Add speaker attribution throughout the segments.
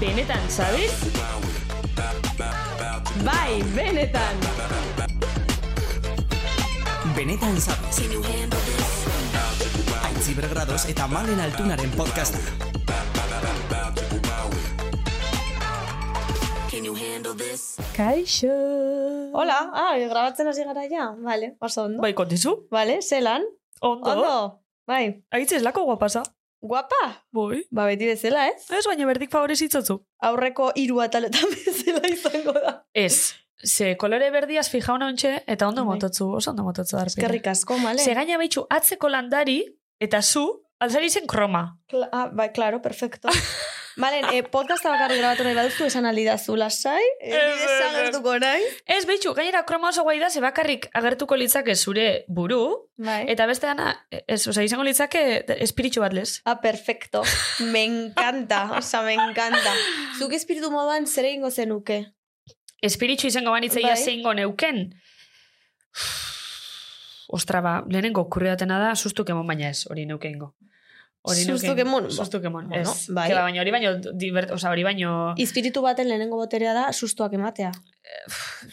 Speaker 1: Benetan, sabes? Bai, benetan.
Speaker 2: Benetan zabez. Aitzi bergradoz eta malen altunaren podcasta.
Speaker 3: Kaixo.
Speaker 4: Hola, ah, grabatzen hasi gara ja. Vale, oso ondo.
Speaker 3: Bai, kontizu?
Speaker 4: Vale, zelan?
Speaker 3: Ondo.
Speaker 4: Ondo. Bai.
Speaker 3: Aitzi ez lako guapasa.
Speaker 4: Guapa?
Speaker 3: Boi.
Speaker 4: Ba, beti bezala, ez?
Speaker 3: Ez baina berdik favorezitzozu.
Speaker 4: Aurreko hiru ataletan bezala izango da.
Speaker 3: Ez. Ze kolore berdiaz fija hona ontxe, eta ondo
Speaker 4: Bai.
Speaker 3: mototzu, oso ondo mototzu da.
Speaker 4: Eskerrik asko, male?
Speaker 3: Ze gaina behitxu, atzeko landari, eta zu, alzari zen kroma.
Speaker 4: Kla ah, bai, claro, perfecto. Malen, eh, podcasta bakarri grabatu nahi baduzu esan aldidazu lasai.
Speaker 3: Ez, ez,
Speaker 4: nahi.
Speaker 3: Ez, behitxu, gainera kroma oso guai da, ze bakarrik agertuko litzake zure buru,
Speaker 4: Bai.
Speaker 3: eta beste dana, ez, oza, izango litzake espiritxu bat lez.
Speaker 4: Ah, perfecto. Me encanta. Osa, me encanta. Zuk espiritu moduan zer egingo zenuke?
Speaker 3: Espiritxu izango banitzeia
Speaker 4: Bai.
Speaker 3: zeingo neuken. Ostra, ba, lehenengo kurriatena da, sustu kemon baina ez, hori neukeingo. Hori
Speaker 4: Sustu kemon?
Speaker 3: Sustu kemon,
Speaker 4: Bueno,
Speaker 3: ez.
Speaker 4: bai.
Speaker 3: Que ba, baina hori baino, divert, oza, hori baino,
Speaker 4: Espiritu baten lehenengo boterea da sustuak ematea.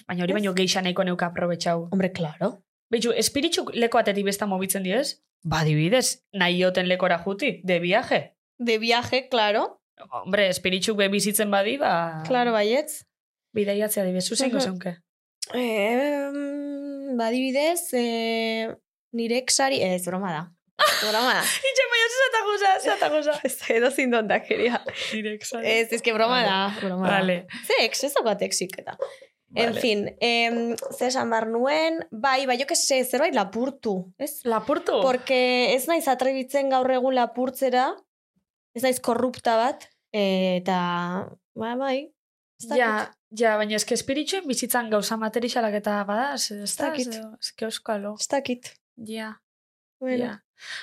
Speaker 3: baina hori baino geixa nahiko neuka aprobetxau.
Speaker 4: Hombre, claro.
Speaker 3: Betxu, espiritxu leko atetik besta mobitzen diez? Ba, dibidez, nahi oten lekora juti, de viaje.
Speaker 4: De viaje, claro.
Speaker 3: Hombre, espiritxuk be bizitzen badi, ba...
Speaker 4: Claro, baietz.
Speaker 3: Bidaiatzea dibez, zuzengo
Speaker 4: Mhm.
Speaker 3: zeunke.
Speaker 4: Eh, badibidez, eh, nire exari... Ez, broma da. Broma da.
Speaker 3: Itxe, baina zata goza, zata goza.
Speaker 4: Ez edo zintontakeria.
Speaker 3: Direksa.
Speaker 4: Ez, ez que broma da. Broma
Speaker 3: Vale.
Speaker 4: da. Ze ex, ez daukat exik eta. En
Speaker 3: Vale.
Speaker 4: fin, em, ze esan bar nuen, bai, bai, jo que se, zerbait lapurtu, ez?
Speaker 3: Lapurtu?
Speaker 4: Porque ez naiz atrebitzen gaur egun lapurtzera, ez naiz korrupta bat, eta, ba, bai, ez dakit.
Speaker 3: Ja, ja, baina eske espiritxuen bizitzan gauza materialak eta bada, ez ez da,
Speaker 4: dakit.
Speaker 3: ez- eske euskalo.
Speaker 4: ez dakit.
Speaker 3: Ja,
Speaker 4: Bueno.
Speaker 3: ja.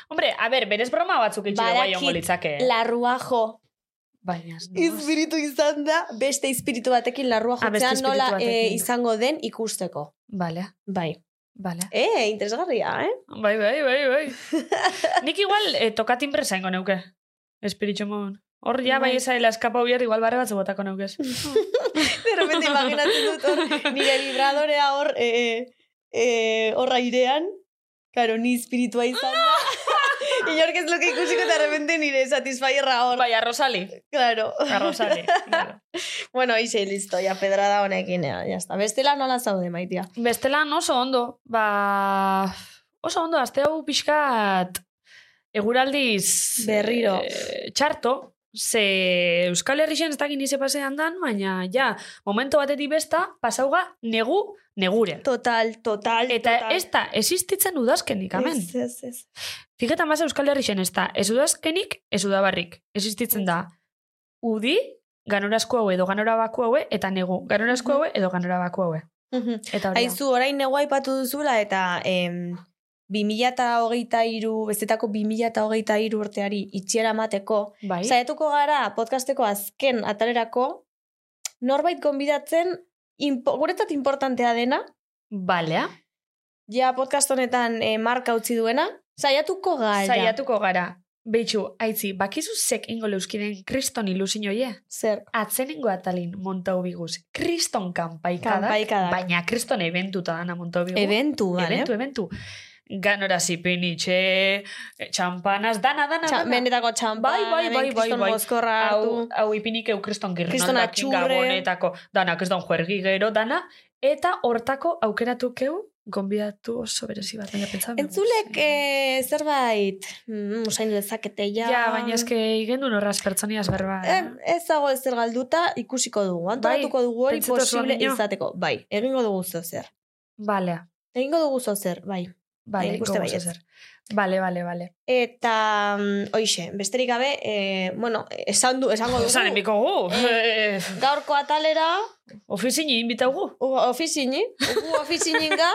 Speaker 3: Hombre, a ber, berez broma batzuk itxu guai
Speaker 4: Badakit
Speaker 3: ongo litzake.
Speaker 4: Larruajo,
Speaker 3: Baina, no.
Speaker 4: espiritu izan da, beste espiritu batekin larrua
Speaker 3: Ah, espiritu
Speaker 4: nola eh, izango den ikusteko.
Speaker 3: Vale,
Speaker 4: Bai.
Speaker 3: vale.
Speaker 4: Eh, interesgarria, eh?
Speaker 3: Bai, bai, bai, bai. Nik igual eh, toka timbre zaingo neuke. Espiritxu mon. Hor ja, bai
Speaker 4: Bai.
Speaker 3: ezaila eskapa hubier, igual barre batzu botako neukez.
Speaker 4: De repente imaginatzen dut hor, nire vibradorea hor, eh, eh, hor airean, Karo, ni espiritua izan da. Inork ez loke ikusiko eta de repente nire satisfierra hor.
Speaker 3: Bai, arrosali.
Speaker 4: Claro.
Speaker 3: Arrosali. claro.
Speaker 4: bueno, ixe, listo, ya pedrada honekin, ya, ya está. Bestela nola zaude, maitia.
Speaker 3: Bestelan oso ondo, ba... Oso ondo, azte hau pixkat eguraldiz...
Speaker 4: Berriro.
Speaker 3: eh, txarto, ze Euskal Herrixen ez dakit nize pasean dan, baina ja, momento batetik besta, pasauga negu, negure.
Speaker 4: Total, total,
Speaker 3: Eta
Speaker 4: total.
Speaker 3: ez da, existitzen udazkenik, amen.
Speaker 4: Ez, ez, ez.
Speaker 3: Fiketan basa Euskal Herrixen ez da, ez udazkenik, ez udabarrik. Existitzen da, udi, ganorazko haue edo ganorabako haue, eta negu, ganorazko haue edo ganorabako haue. Eta hori.
Speaker 4: Aizu, orain negua aipatu duzula, eta em, 2000 eta hogeita iru, bezetako 2000 eta hogeita iru urteari itxiera mateko,
Speaker 3: Bai.
Speaker 4: Zaiatuko gara podcasteko azken atalerako norbait konbidatzen impo, guretzat importantea dena,
Speaker 3: Balea.
Speaker 4: ja podcast honetan eh, marka utzi duena, saiatuko gara.
Speaker 3: Zaiatuko gara. Beitxu, aitzi, bakizu zek ingo leuskiden kriston ilusio ye?
Speaker 4: Zer?
Speaker 3: Atzenengo atalin montau biguz. Kriston Kanpaikadak. baina kriston eventuta dana montau bigu.
Speaker 4: Eventu, bale?
Speaker 3: Eventu, eventu. Ganora zipinitxe, txampanas, dana, dana,
Speaker 4: Txa,
Speaker 3: dana.
Speaker 4: benetako txampan,
Speaker 3: Bai, bai, bai, bai, bai.
Speaker 4: mozkorra
Speaker 3: Hau, hau ipinik eu kriston
Speaker 4: atxurre.
Speaker 3: gabonetako, dana, kriston juergi gero, dana, eta hortako aukeratu keu, gonbidatu oso berezi bat, baina pentsa.
Speaker 4: Entzulek eh, zerbait, mm, usain dezakete ja.
Speaker 3: Ja, baina eske igendu norraz pertsoniaz berba.
Speaker 4: Eh, ez dago ezer galduta ikusiko dugu. Antolatuko dugu hori posible izateko. Bai, egingo dugu zer.
Speaker 3: Balea.
Speaker 4: Egingo dugu zer, bai.
Speaker 3: Bale,
Speaker 4: ikuste
Speaker 3: gogoz
Speaker 4: baietz.
Speaker 3: Bale, bale, bale.
Speaker 4: Eta, mm, oixe, besterik gabe, eh, bueno, esan du, esango dugu.
Speaker 3: Osan, emiko gu.
Speaker 4: Eh. Gaurko atalera,
Speaker 3: Ofizini invitaugu.
Speaker 4: u- ofizini, ugu ofizininga,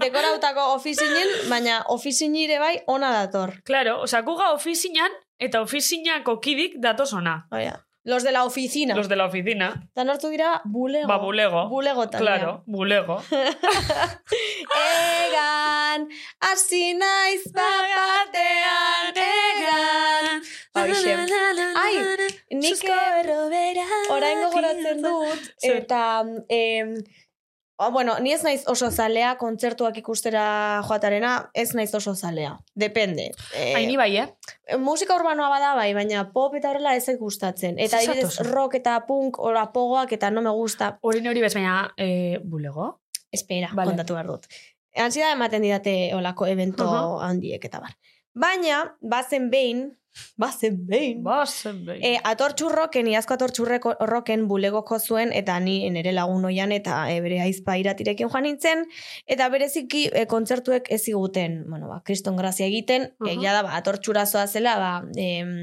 Speaker 4: dekorautako ofizinin, baina ofizinire bai ona dator.
Speaker 3: Claro, osa, guga ofizinan, eta ofizinako kidik datoz ona.
Speaker 4: Oia. Los de la oficina.
Speaker 3: Los de la oficina.
Speaker 4: Tan hartu dira bulego.
Speaker 3: Ba, bulego.
Speaker 4: Bulego taldea.
Speaker 3: Claro, bulego.
Speaker 4: egan, hasi naiz batean, egan. Hoxe. Ai, nik... Orain gogoratzen dut, eta... Eh, oh, bueno, ni ez naiz oso zalea kontzertuak ikustera joatarena, ez naiz oso zalea. Depende. Eh,
Speaker 3: Haini bai, eh?
Speaker 4: musika urbanoa bada bai, baina pop eta horrela ez gustatzen. Eta adibidez rock eta punk, ora pogoak eta no me gusta.
Speaker 3: Hori hori bez, baina, eh, bulego?
Speaker 4: Espera,
Speaker 3: Vale.
Speaker 4: kontatu behar dut. Ansiedade ematen didate olako evento
Speaker 3: Aha.
Speaker 4: handiek eta bar. Baina, bazen behin, bazen behin,
Speaker 3: Bazen bai.
Speaker 4: E, atortxurroken, iazko atortxurreko roken bulegoko zuen, eta ni nere lagun oian, eta e, bere aizpa iratirekin joan nintzen, eta bereziki e, kontzertuek ez ziguten, bueno, ba, kriston grazia egiten,
Speaker 3: Aha.
Speaker 4: egia da, ba, atortxurazoa zela, ba, em,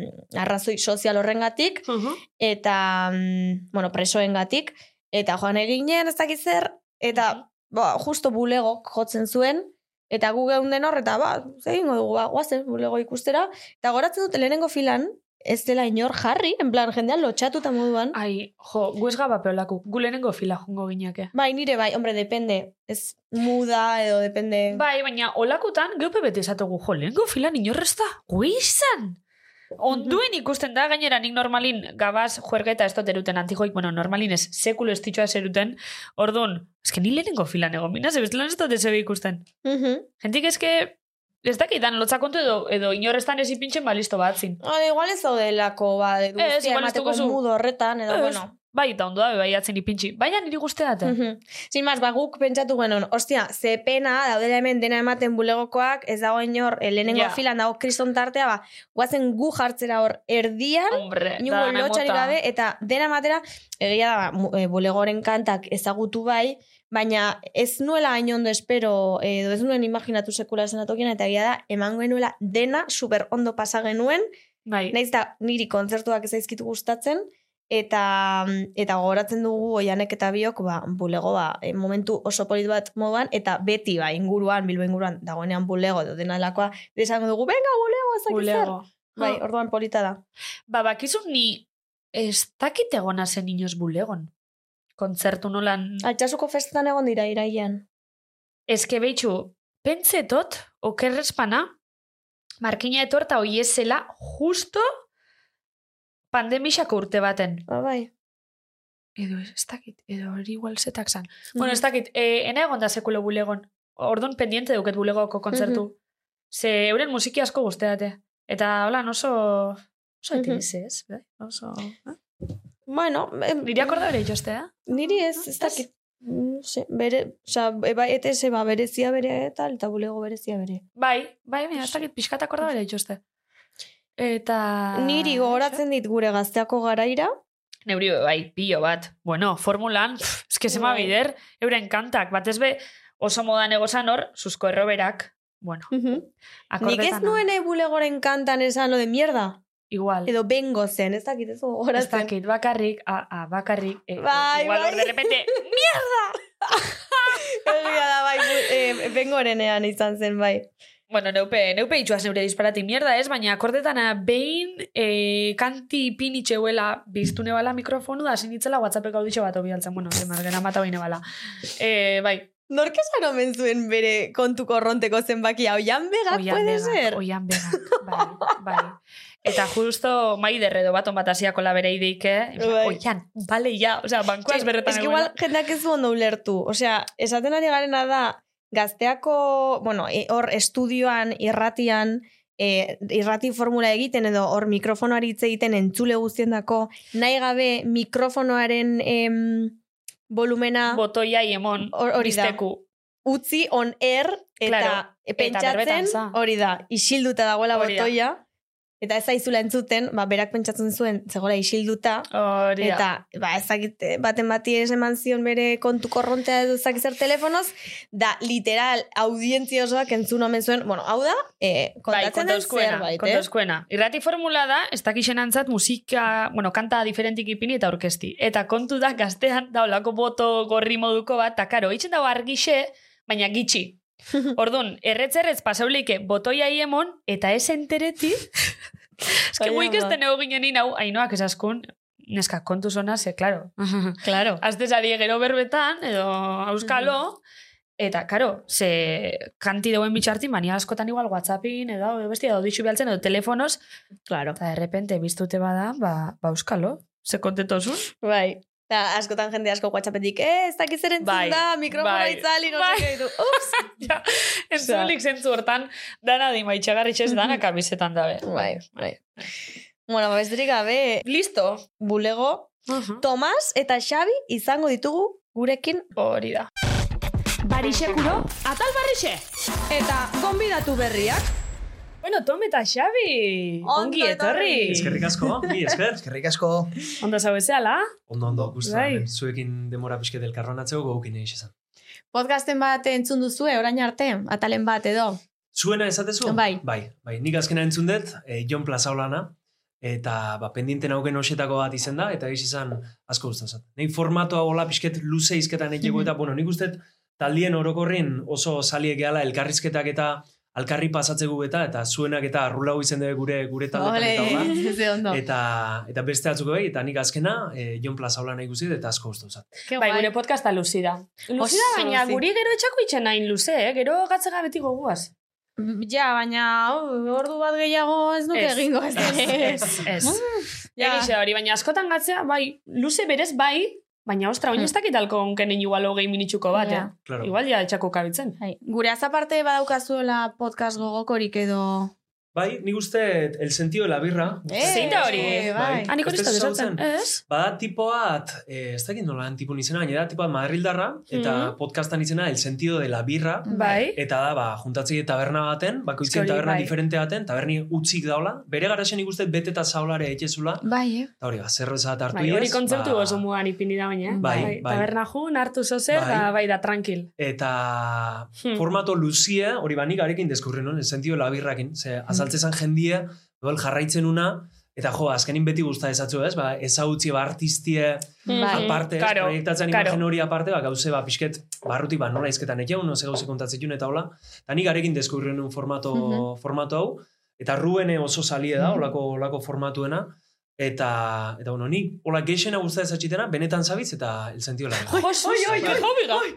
Speaker 4: arrazoi sozial horrengatik,
Speaker 3: Uh-huh.
Speaker 4: eta, mm, bueno, presoengatik, eta joan eginen, ez dakit zer, eta, ba, justo bulegok jotzen zuen, eta gu geunden hor, eta ba, zegingo dugu, ba, guazen bulego ikustera, eta goratzen dut lehenengo filan, ez dela inor jarri, en plan, jendean lotxatuta moduan.
Speaker 3: Ai, jo, gu ez gaba peolaku. Gu lehenengo fila jungo gineake.
Speaker 4: Bai, nire bai, hombre, depende. Ez muda edo depende...
Speaker 3: Bai, baina olakutan, geupe beti esatugu, jo, lehenengo filan inorrezta, gu izan! Onduen ikusten da, gainera nik normalin gabaz juergeta ez dut eruten antijoik, bueno, normalin ez sekulo ez ditxoa zeruten, orduan, eske ni lehenengo filan egon, mina, ze bestelan ez dut ez ikusten.
Speaker 4: Mhm.
Speaker 3: Gentik eske, ez dakitan, lotza kontu edo, edo inorreztan ez ipintzen balisto bat zin.
Speaker 4: Hala, igual ez daudelako, ba,
Speaker 3: Ez,
Speaker 4: guztia
Speaker 3: igual ez
Speaker 4: emateko
Speaker 3: duguzu.
Speaker 4: mudo horretan, edo,
Speaker 3: Ez,
Speaker 4: bueno.
Speaker 3: Bai, eta ondo da, bai atzen ipintzi. Baina niri guzteate.
Speaker 4: Mhm. Sin más, ba, guk pentsatu genuen, ostia, ze pena, daudela hemen dena ematen bulegokoak, ez dago inor, eh, lehenengo
Speaker 3: Ja.
Speaker 4: filan dago kriston tartea, ba, guazen gu jartzera hor erdian,
Speaker 3: Hombre, dana
Speaker 4: lotxari gabe, eta dena ematera, egia da, ba, bulegoren kantak ezagutu bai, baina ez nuela hain ondo espero, eh, edo ez nuen imaginatu sekula esan atokian, eta egia da, eman genuela dena super ondo pasa genuen,
Speaker 3: Bai,
Speaker 4: naiz da niri kontzertuak ez zaizkitu gustatzen, eta eta gogoratzen dugu oianek eta biok ba, bulego ba, e, momentu oso polit bat moduan eta beti ba, inguruan, bilbo inguruan dagoenean bulego edo denalakoa desango dugu, venga bulego, ez dakit zer.
Speaker 3: bulego.
Speaker 4: Bai, orduan polita da.
Speaker 3: Ba, bakizu ni ez dakit egona zen inoz bulegon. Kontzertu nolan...
Speaker 4: Altxasuko festetan egon dira iraian.
Speaker 3: Eske behitxu, pentsetot, okerrespana, markina etorta oiezela justo pandemixako urte baten.
Speaker 4: Ba, bai.
Speaker 3: Edo ez dakit, edo hori igual zetak zan. Bueno, ez dakit, e, ena egon da sekulo bulegon. Ordon pendiente duket bulegoko kontzertu. Ze euren musiki asko guzteate. Eta hola, oso... Oso
Speaker 4: Mhm.
Speaker 3: etiniz ez, bai? Oso... eh?
Speaker 4: Bueno, em,
Speaker 3: Niri akorda bere itxostea?
Speaker 4: niri ez, ez dakit. No sé, bere, oza, eba, ETS ba, berezia bere eta eta bulego berezia bere.
Speaker 3: Bai, bai, baina ez dakit pixkat akorda bere itxoste. Eta...
Speaker 4: Niri gogoratzen dit gure gazteako garaira,
Speaker 3: Neuri bai, pilo bat. Bueno, formulan, pff, eske zema
Speaker 4: Bai.
Speaker 3: bider, euren kantak, bat ez be, oso modan egozan hor, susko erroberak, bueno,
Speaker 4: Nik
Speaker 3: akordetan.
Speaker 4: ez nuen eh, bulegoren kantan esan lo de mierda.
Speaker 3: Igual.
Speaker 4: Edo bengo zen, ez dakit ez
Speaker 3: Ez
Speaker 4: gogoratzen.
Speaker 3: dakit, bakarrik, a, a, bakarrik, e,
Speaker 4: Bai,
Speaker 3: igual
Speaker 4: bai.
Speaker 3: de repente,
Speaker 4: Egia da, bai, eh, bengorenean izan zen, bai.
Speaker 3: Bueno, neupe, neupe itxuaz neure disparati mierda ez, baina akordetana behin e, kanti pinitxeuela biztune bala mikrofonu da sinitzela whatsappek gauditxo bat obialtzen, bueno, demar, gena mata baina bala. E, bai,
Speaker 4: Nork esan omen zuen bere kontuko orronteko zenbaki oian begak
Speaker 3: oian
Speaker 4: puede
Speaker 3: begak,
Speaker 4: ser?
Speaker 3: oian begak, bai, bai. Eta justo maider edo baton bat hasiako la bere ideike,
Speaker 4: Bai.
Speaker 3: oian, bale, ja, osea, bankoaz berretan
Speaker 4: Ez que igual jendeak ez du ondo ulertu. Osea, esaten ari garena da, gazteako, bueno, e, hor estudioan, irratian, e, irrati formula egiten edo hor mikrofonoari hitz egiten entzule guztiendako, nahi gabe mikrofonoaren em, volumena
Speaker 3: Botoia iemon,
Speaker 4: Hor- hori da. utzi on air eta
Speaker 3: Claro,
Speaker 4: pentsatzen hori da, isilduta dagoela botoia. Eta ez zaizula entzuten, ba, berak pentsatzen zuen, zegoela isilduta,
Speaker 3: Hori.
Speaker 4: Eta, ba, ezakit, baten bati eman zion bere kontu korrontea edo ezakit zer telefonoz, da, literal, audientzia osoak entzun omen zuen, bueno, hau da, eh,
Speaker 3: Bai,
Speaker 4: kontatzen den
Speaker 3: kontauzkoena,
Speaker 4: zerbait, eh?
Speaker 3: Irrati formula da, ez dakixen antzat musika, bueno, kanta diferentik ipini eta orkesti. Eta kontu da, gaztean, da, olako boto gorri moduko bat, eta karo, itxen dago argixe, baina gitxi. Orduan, erretzerrez pasauleike botoia iemon, eta ez entereti, eske
Speaker 4: Hori
Speaker 3: guik
Speaker 4: da,
Speaker 3: ez den egin genin hau, hainoak esaskun, neska, kontu zona, ze, klaro.
Speaker 4: Claro.
Speaker 3: Azte zari gero berbetan, edo auskalo, Eta, karo, ze kanti dauen bitxartin, bani askotan igual whatsappin, edo besti edo ditxu bialtzen, edo telefonos,
Speaker 4: Claro.
Speaker 3: eta de repente biztute bada, ba, ba euskalo, ze kontetosun.
Speaker 4: Bai. Eta askotan jende asko whatsappetik, eh, ez dakiz zer entzun
Speaker 3: Bai,
Speaker 4: da, mikrofona
Speaker 3: bai,
Speaker 4: itzali, no
Speaker 3: bai.
Speaker 4: ditu, ups.
Speaker 3: ja, entzulik zentzu hortan, dana di maitxagarri txez, dana kamisetan dabe.
Speaker 4: Bai, bai. Bueno, ba, besterik gabe,
Speaker 3: Listo.
Speaker 4: bulego, Tomas eta Xabi izango ditugu gurekin
Speaker 3: Hori da.
Speaker 5: Barixekuro, atal barrixe.
Speaker 4: eta gonbidatu berriak.
Speaker 3: Bueno, Tom eta Xabi,
Speaker 4: Ondo
Speaker 3: ongi etorri.
Speaker 6: Eskerrik asko, mi esker.
Speaker 7: Eskerrik asko.
Speaker 3: Ondo zau ezeala?
Speaker 6: Ondo, ondo, guztu.
Speaker 3: Bai.
Speaker 6: Zuekin demora pixket elkarroan atzeko gogukin egin esan.
Speaker 4: Podcasten bat entzun duzue, orain arte, atalen bat edo.
Speaker 6: Zuena esatezu?
Speaker 4: Bai.
Speaker 6: Bai, bai. Nik azkena entzun dut, e, Jon Plazaolana, eta ba, pendienten hauken osetako bat izen da, eta egiz izan asko guztazat. Nik formatoa hola pixket luze izketan egiteko, eta bueno, nik uste taldien orokorrin oso saliek gehala elkarrizketak eta alkarri pasatzegu eta eta zuenak eta arrulau izen dugu gure gure taldetan eta hola. Eta, eta beste batzuk bai, eta nik azkena e, Jon Plazaolana ikusi dut eta asko guztazat.
Speaker 4: Ke
Speaker 3: Bai, gure podcasta luzida. Luzida,
Speaker 4: Oso
Speaker 3: baina
Speaker 4: luzi.
Speaker 3: guri gero etxako itxen nahin luze, eh? gero gatzega beti goguaz.
Speaker 4: Ja, baina ordu bat gehiago ez nuke
Speaker 3: Ez,
Speaker 4: egingo ez.
Speaker 3: Ez, ez.
Speaker 4: Ja.
Speaker 3: Egixe hori, baina askotan gatzea, bai, luze berez bai, baina ostra, oin ez dakit alko onkenen igual hogei minitxuko bat,
Speaker 4: Ja.
Speaker 3: eh?
Speaker 6: Claro.
Speaker 3: Igual ja etxako kabitzen.
Speaker 4: Bai. Gure azaparte badaukazuela podcast gogokorik edo...
Speaker 6: Bai, nik uste el sentido de la birra.
Speaker 3: Zein da hori?
Speaker 4: Eh, bai.
Speaker 3: Ah, nik hori ez
Speaker 6: Ez
Speaker 3: dut
Speaker 6: duzu
Speaker 3: esaten.
Speaker 6: ezagutzen?
Speaker 3: Ez?
Speaker 6: Bada tipo bat, eh, ez dakit nola tipo izena, baina da tipo bat Madrildarra, eta
Speaker 3: Mhm.
Speaker 6: podcastan izena el sentido de la birra,
Speaker 3: Bai.
Speaker 6: eta da, ba, juntatzei taberna baten, bakoitzien taberna
Speaker 3: bai.
Speaker 6: diferente baten, taberni utzik daula, bere garaxen nik uste bete eta zaulare etxezula,
Speaker 4: Bai, eh?
Speaker 6: eta hori, ba, zerreza eta hartu
Speaker 3: Bai, hori
Speaker 6: iez,
Speaker 3: kontzeptu
Speaker 6: ba,
Speaker 3: oso mugan ipini da baina, eh?
Speaker 6: Bai, bai.
Speaker 3: Taberna jun, hartu zozer,
Speaker 6: Bai.
Speaker 3: da, bai, da, tranquil.
Speaker 6: Eta
Speaker 3: Hmm.
Speaker 6: formato luzie, hori ba, nik arekin deskurri non, el sentido de la birrakin, ze azaltzezan jendie, duel jarraitzen una, eta jo, azkenin beti gusta ezatzu, ez? Ba, ezautzi ba, artistie,
Speaker 4: Bai.
Speaker 6: aparte,
Speaker 3: Karo,
Speaker 6: proiektatzen
Speaker 3: karo.
Speaker 6: imagen hori aparte, ba, gauze, ba, pixket, barrutik, ba, nola izketan ekiau, no, ze gauze kontatzen eta hola. Eta nik arekin deskurri nun formato,
Speaker 4: Mhm.
Speaker 6: formato hau, eta Rubene oso salie da, olako, olako formatuena, eta, eta bueno, ni, hola geixena guzta ezatxitena, benetan zabiz, eta el sentido la birra.
Speaker 3: Oi, oi, oi, oi,